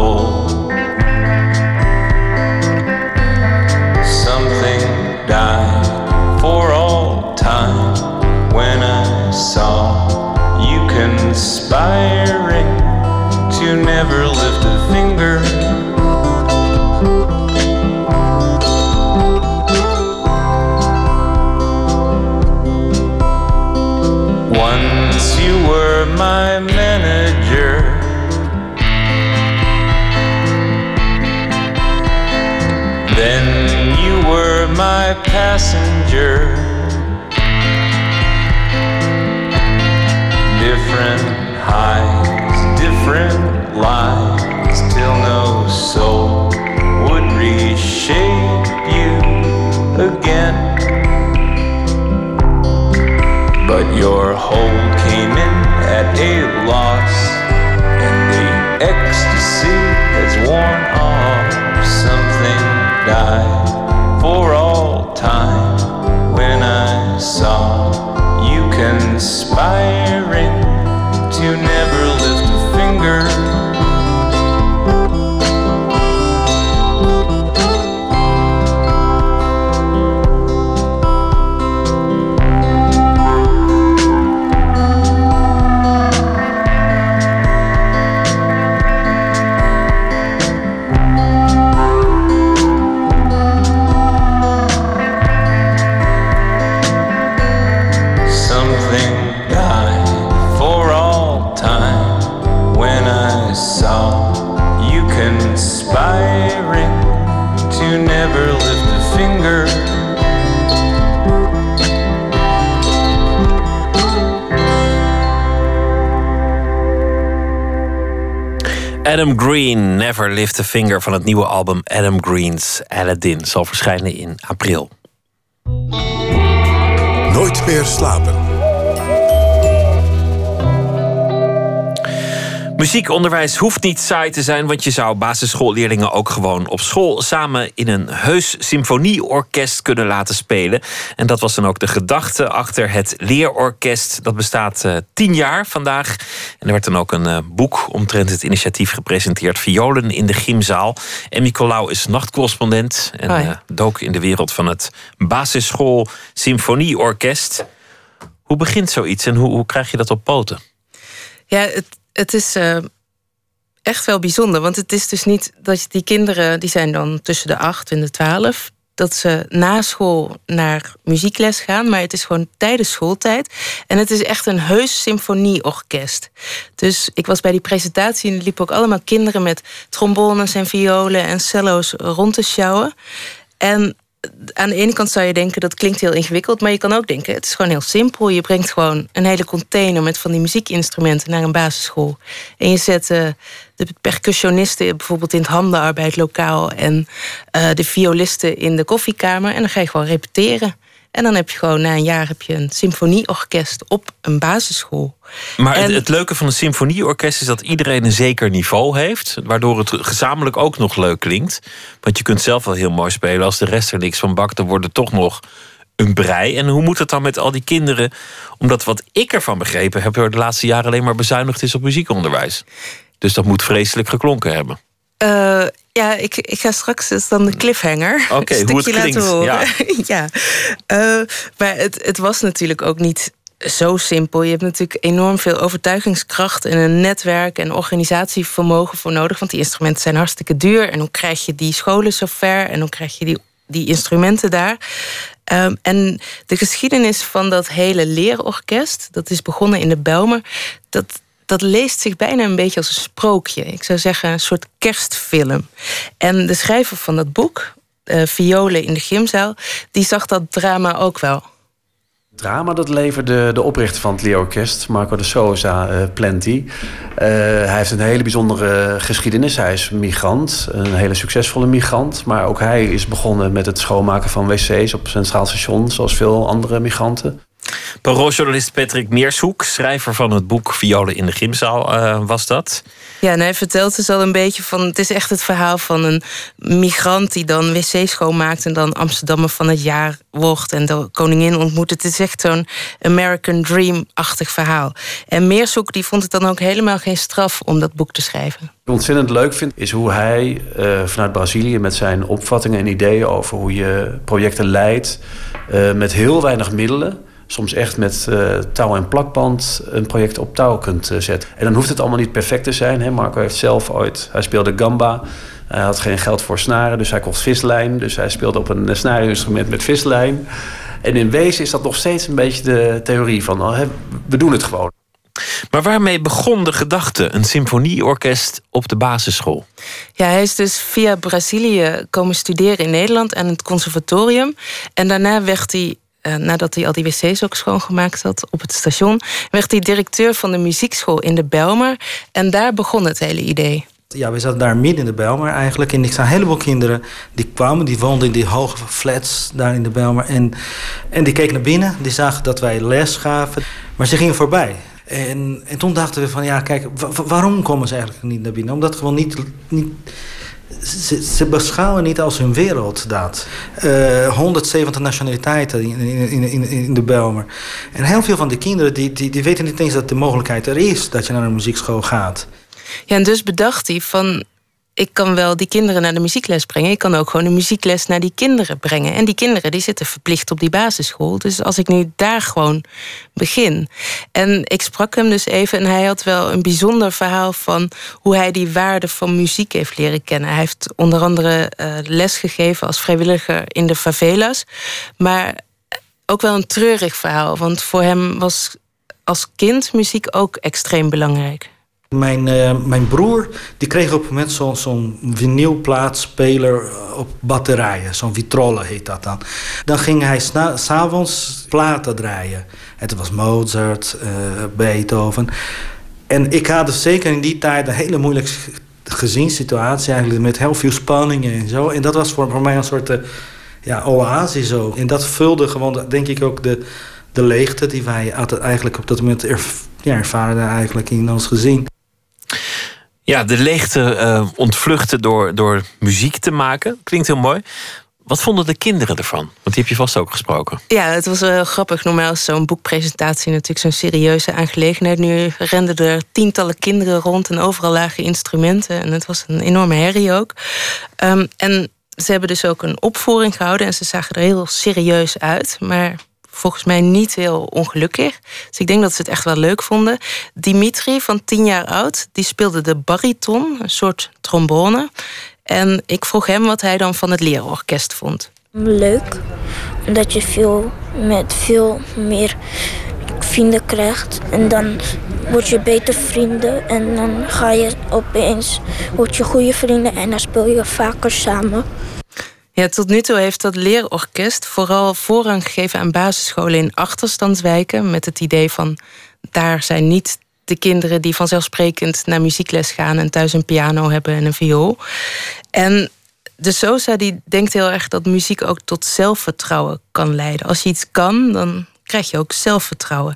Passenger. Different highs, different lies, till no soul would reshape you again. But your hold Adam Green, Never Lift a Finger van het nieuwe album Adam Green's Aladdin zal verschijnen in april. Nooit meer slapen. Muziekonderwijs hoeft niet saai te zijn, want je zou basisschoolleerlingen ook gewoon op school samen in een heus symfonieorkest kunnen laten spelen. En dat was dan ook de gedachte achter het leerorkest. Dat bestaat eh, tien jaar vandaag. En er werd dan ook een eh, boek omtrent het initiatief gepresenteerd: Violen in de Gymzaal. En Colau is nachtcorrespondent en eh, dook in de wereld van het basisschool symfonieorkest. Hoe begint zoiets en hoe, hoe krijg je dat op poten? Ja, het, het is eh, echt wel bijzonder. Want het is dus niet dat die kinderen, die zijn dan tussen de acht en de twaalf, dat ze na school naar muziekles gaan. Maar het is gewoon tijdens schooltijd. En het is echt een heus symfonieorkest. Dus ik was bij die presentatie en er liepen ook allemaal kinderen met trombones en violen en cello's rond te sjouwen. En aan de ene kant zou je denken dat klinkt heel ingewikkeld, maar je kan ook denken het is gewoon heel simpel. Je brengt gewoon een hele container met van die muziekinstrumenten naar een basisschool. En je zet eh, de percussionisten bijvoorbeeld in het handenarbeidlokaal en eh, de violisten in de koffiekamer. En dan ga je gewoon repeteren. En dan heb je gewoon na een jaar heb je een symfonieorkest op een basisschool. Maar het, En- het leuke van een symfonieorkest is dat iedereen een zeker niveau heeft. Waardoor het gezamenlijk ook nog leuk klinkt. Want je kunt zelf wel heel mooi spelen. Als de rest er niks van bakt, dan wordt het toch nog een brei. En hoe moet het dan met al die kinderen? Omdat wat ik ervan begrepen heb, er de laatste jaren alleen maar bezuinigd is op muziekonderwijs. Dus dat moet vreselijk geklonken hebben. Eh, ja, ik, ik ga straks, is dan de cliffhanger. Oké, een hoe het stukje klinkt, laten horen. ja. ja. Eh, maar het, het was natuurlijk ook niet zo simpel. Je hebt natuurlijk enorm veel overtuigingskracht en een netwerk en organisatievermogen voor nodig. Want die instrumenten zijn hartstikke duur. En hoe krijg je die scholen zover? En hoe krijg je die, die instrumenten daar? Ehm, en de geschiedenis van dat hele leerorkest, dat is begonnen in de Belmer, dat, dat leest zich bijna een beetje als een sprookje. Ik zou zeggen een soort kerstfilm. En de schrijver van dat boek, eh, Violen in de Gymzaal, die zag dat drama ook wel. drama dat leverde de oprichter van het leerorkest, Marco de Souza, eh, Plenty. Eh, hij heeft een hele bijzondere geschiedenis. Hij is migrant, een hele succesvolle migrant. Maar ook hij is begonnen met het schoonmaken van wc's op Centraal Station, zoals veel andere migranten. Parooljournalist Patrick Meershoek, schrijver van het boek Violen in de Gymzaal, eh, was dat. Ja, en hij vertelt dus al een beetje van... het is echt het verhaal van een migrant die dan wc schoonmaakt... en dan Amsterdammer van het jaar wordt en de koningin ontmoet. Het is echt zo'n American Dream-achtig verhaal. En Meershoek die vond het dan ook helemaal geen straf om dat boek te schrijven. Wat ik ontzettend leuk vind, is hoe hij eh, vanuit Brazilië met zijn opvattingen en ideeën over hoe je projecten leidt, eh, met heel weinig middelen, soms echt met eh, touw en plakband een project op touw kunt eh, zetten. En dan hoeft het allemaal niet perfect te zijn. Hè. Marco heeft zelf ooit, hij speelde gamba. Hij had geen geld voor snaren, dus hij kocht vislijn. Dus hij speelde op een snareninstrument met vislijn. En in wezen is dat nog steeds een beetje de theorie van... oh, hè, we doen het gewoon. Maar waarmee begon de gedachte? Een symfonieorkest op de basisschool. Ja, hij is dus via Brazilië komen studeren in Nederland aan het conservatorium. En daarna werd hij, eh, nadat hij al die wc's ook schoongemaakt had op het station, werd hij directeur van de muziekschool in de Belmer. En daar begon het hele idee. Ja, we zaten daar midden in de Belmer eigenlijk. En ik zag een heleboel kinderen die kwamen. Die woonden in die hoge flats daar in de Belmer. En, en die keken naar binnen. Die zagen dat wij les gaven. Maar ze gingen voorbij. En, en toen dachten we van, ja, kijk, wa- wa- waarom komen ze eigenlijk niet naar binnen? Omdat gewoon niet... niet ze, ze beschouwen niet als hun wereld dat. Eh, 170 nationaliteiten in, in, in, in de Belmer. En heel veel van de kinderen die, die, die weten niet eens dat de mogelijkheid er is dat je naar een muziekschool gaat. Ja, en dus bedacht hij van. Ik kan wel die kinderen naar de muziekles brengen. Ik kan ook gewoon de muziekles naar die kinderen brengen. En die kinderen die zitten verplicht op die basisschool. Dus als ik nu daar gewoon begin. En ik sprak hem dus even en hij had wel een bijzonder verhaal van hoe hij die waarde van muziek heeft leren kennen. Hij heeft onder andere uh, les gegeven als vrijwilliger in de favelas. Maar ook wel een treurig verhaal. Want voor hem was als kind muziek ook extreem belangrijk. Mijn, uh, mijn broer die kreeg op een moment zo'n zo vinylplaatspeler op batterijen. Zo'n vitrolle heet dat dan. Dan ging hij s'avonds platen draaien. Het was Mozart, uh, Beethoven. En ik had dus zeker in die tijd een hele moeilijke gezinssituatie eigenlijk. Met heel veel spanningen en zo. En dat was voor, voor mij een soort uh, ja, oase zo. En dat vulde gewoon denk ik ook de, de leegte die wij eigenlijk op dat moment erv ja, ervaren eigenlijk in ons gezin. Ja, de leegte uh, ontvluchten door, door muziek te maken. Klinkt heel mooi. Wat vonden de kinderen ervan? Want die heb je vast ook gesproken. Ja, het was wel grappig. Normaal is zo'n boekpresentatie natuurlijk zo'n serieuze aangelegenheid. Nu renden er tientallen kinderen rond en overal lagen instrumenten. En het was een enorme herrie ook. Um, en ze hebben dus ook een opvoering gehouden. En ze zagen er heel serieus uit. Maar volgens mij niet heel ongelukkig. Dus ik denk dat ze het echt wel leuk vonden. Dimitri, van tien jaar oud, die speelde de bariton, een soort trombone. En ik vroeg hem wat hij dan van het leerorkest vond. Leuk, omdat je veel met veel meer vrienden krijgt. En dan word je beter vrienden. En dan ga je opeens, word je goede vrienden en dan speel je vaker samen. Tot nu toe heeft dat leerorkest vooral voorrang gegeven aan basisscholen in achterstandswijken. Met het idee van daar zijn niet de kinderen die vanzelfsprekend naar muziekles gaan en thuis een piano hebben en een viool. En de SOSA die denkt heel erg dat muziek ook tot zelfvertrouwen kan leiden. Als je iets kan, dan krijg je ook zelfvertrouwen.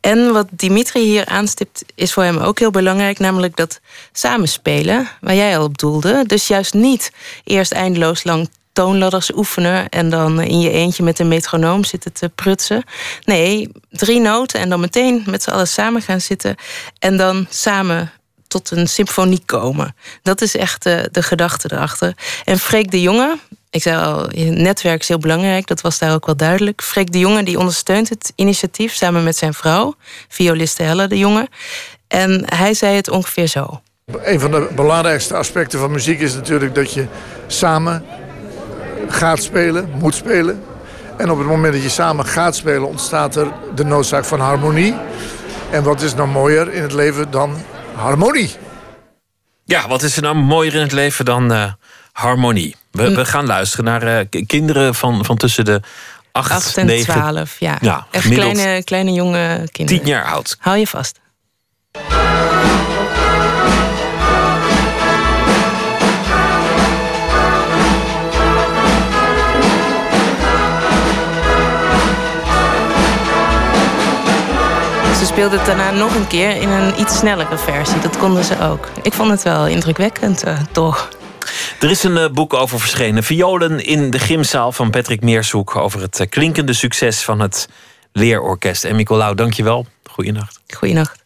En wat Dimitri hier aanstipt, is voor hem ook heel belangrijk, namelijk dat samenspelen, waar jij al op doelde. Dus juist niet eerst eindeloos lang toonladders oefenen en dan in je eentje met een metronoom zitten te prutsen. Nee, drie noten en dan meteen met z'n allen samen gaan zitten en dan samen tot een symfonie komen. Dat is echt de, de gedachte erachter. En Freek de Jonge, ik zei al, netwerk is heel belangrijk, dat was daar ook wel duidelijk. Freek de Jonge die ondersteunt het initiatief samen met zijn vrouw, violiste Helle de Jonge. En hij zei het ongeveer zo. Een van de belangrijkste aspecten van muziek is natuurlijk dat je samen gaat spelen, moet spelen. En op het moment dat je samen gaat spelen ontstaat er de noodzaak van harmonie. En wat is nou mooier in het leven dan harmonie? Ja, wat is er nou mooier in het leven dan uh, harmonie? We, we, gaan luisteren naar uh, kinderen van, van tussen de 8, 8 en 9, 12. Ja, ja echt kleine, kleine jonge kinderen. 10 jaar oud. Hou je vast. Ze speelde het daarna nog een keer in een iets snellere versie. Dat konden ze ook. Ik vond het wel indrukwekkend, uh, toch? Er is een uh, boek over verschenen. Violen in de gymzaal van Patrick Meershoek... over het uh, klinkende succes van het leerorkest. En Nicolaou, dank je wel. Goeienacht. Goeienacht.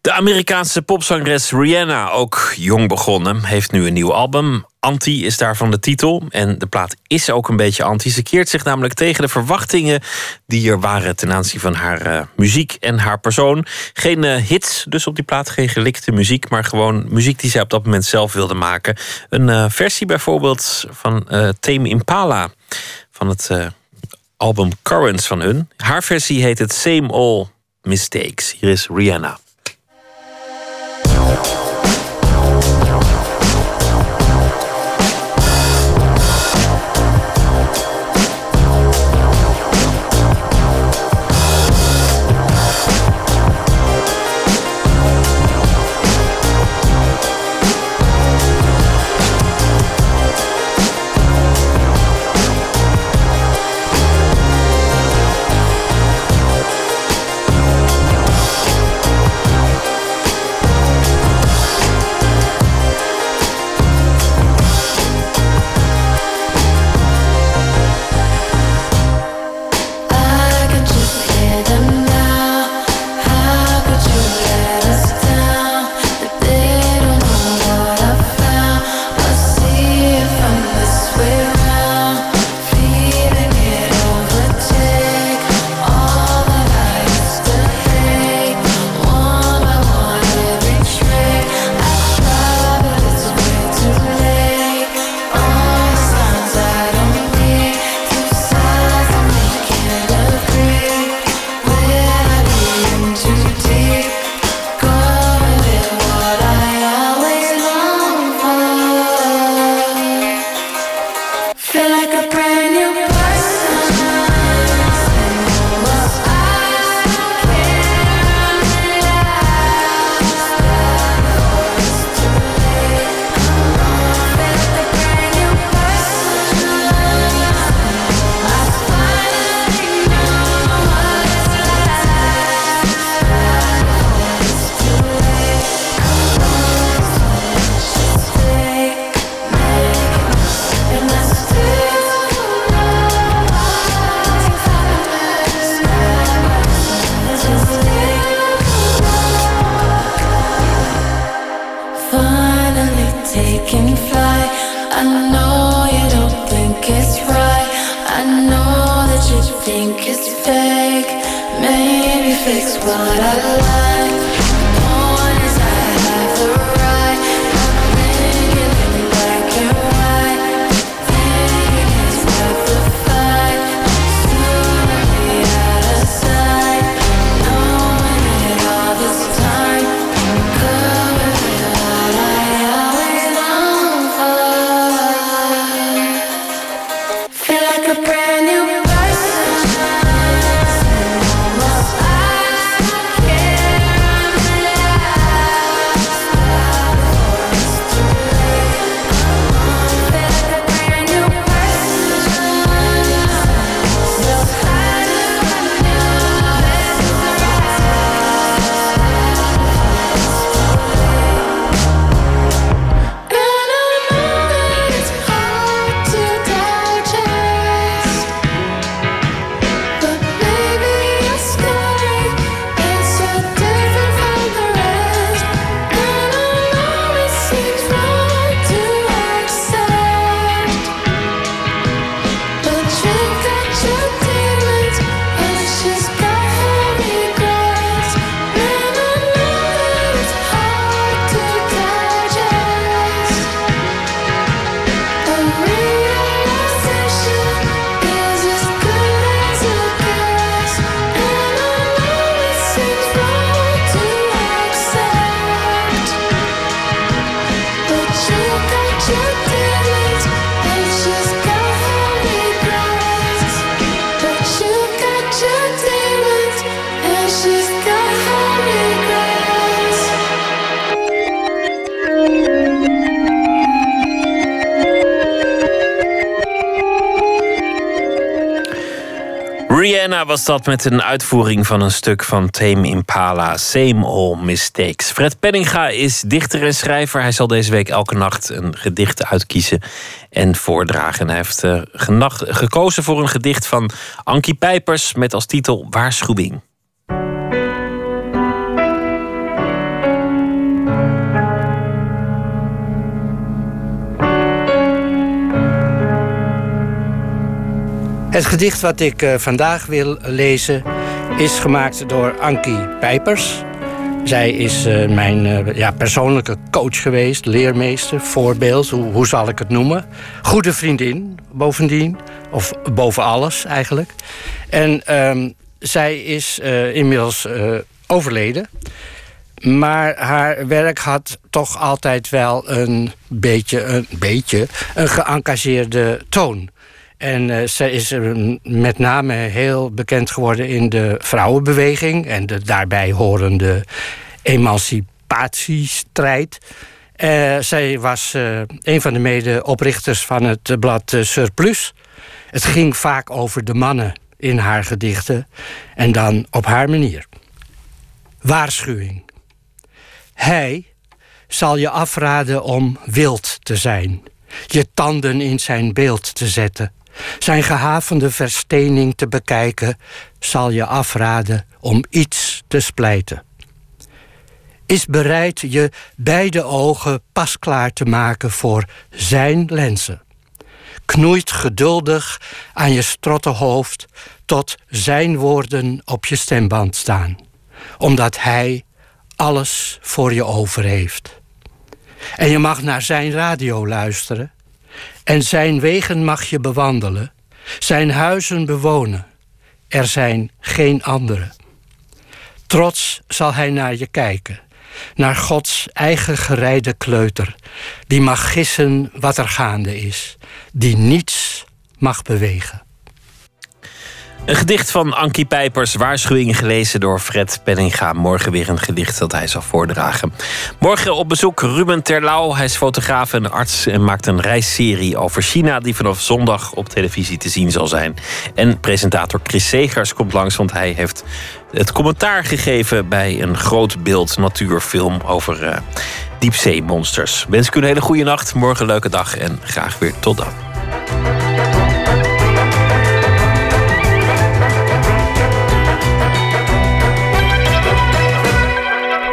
De Amerikaanse popzangeres Rihanna, ook jong begonnen, heeft nu een nieuw album. Anti is daarvan de titel. En de plaat is ook een beetje anti. Ze keert zich namelijk tegen de verwachtingen die er waren ten aanzien van haar eh, muziek en haar persoon. Geen eh, hits dus op die plaat, geen gelikte muziek, maar gewoon muziek die zij op dat moment zelf wilde maken. Een eh, versie bijvoorbeeld van Tame Impala van het album Currents van hun. Haar versie heet het Same All Mistakes. Hier is Rihanna. Wow. Was dat met een uitvoering van een stuk van Tame Impala, Same All Mistakes. Fred Penninga is dichter en schrijver. Hij zal deze week elke nacht een gedicht uitkiezen en voordragen. hij heeft uh, gekozen voor een gedicht van Ankie Pijpers met als titel Waarschuwing. Het gedicht wat ik eh, vandaag wil lezen is gemaakt door Ankie Pijpers. Zij is eh, mijn eh, ja, persoonlijke coach geweest, leermeester, voorbeeld, hoe, hoe zal ik het noemen? Goede vriendin, bovendien, of boven alles eigenlijk. En ehm, zij is inmiddels overleden. Maar haar werk had toch altijd wel een beetje, een beetje, een geëngageerde toon. En eh, zij is eh, met name heel bekend geworden in de vrouwenbeweging en de daarbij horende emancipatiestrijd. Eh, zij was een van de medeoprichters van het blad Surplus. Het ging vaak over de mannen in haar gedichten en dan op haar manier. Waarschuwing. Hij zal je afraden om wild te zijn, je tanden in zijn beeld te zetten, zijn gehavende verstening te bekijken, zal je afraden om iets te splijten. Is bereid je beide ogen pasklaar te maken voor zijn lenzen. Knoeit geduldig aan je strottenhoofd tot zijn woorden op je stemband staan, omdat hij alles voor je over heeft. En je mag naar zijn radio luisteren. En zijn wegen mag je bewandelen. Zijn huizen bewonen. Er zijn geen anderen. Trots zal hij naar je kijken. Naar Gods eigen gereide kleuter. Die mag gissen wat er gaande is. Die niets mag bewegen. Een gedicht van Ankie Pijpers, waarschuwing gelezen door Fred Penninga. Morgen weer een gedicht dat hij zal voordragen. Morgen op bezoek Ruben Terlouw. Hij is fotograaf en arts en maakt een reisserie over China... die vanaf zondag op televisie te zien zal zijn. En presentator Chris Segers komt langs, want hij heeft het commentaar gegeven... bij een groot beeld natuurfilm over uh, diepzeemonsters. Wens ik u een hele goede nacht, morgen een leuke dag en graag weer tot dan.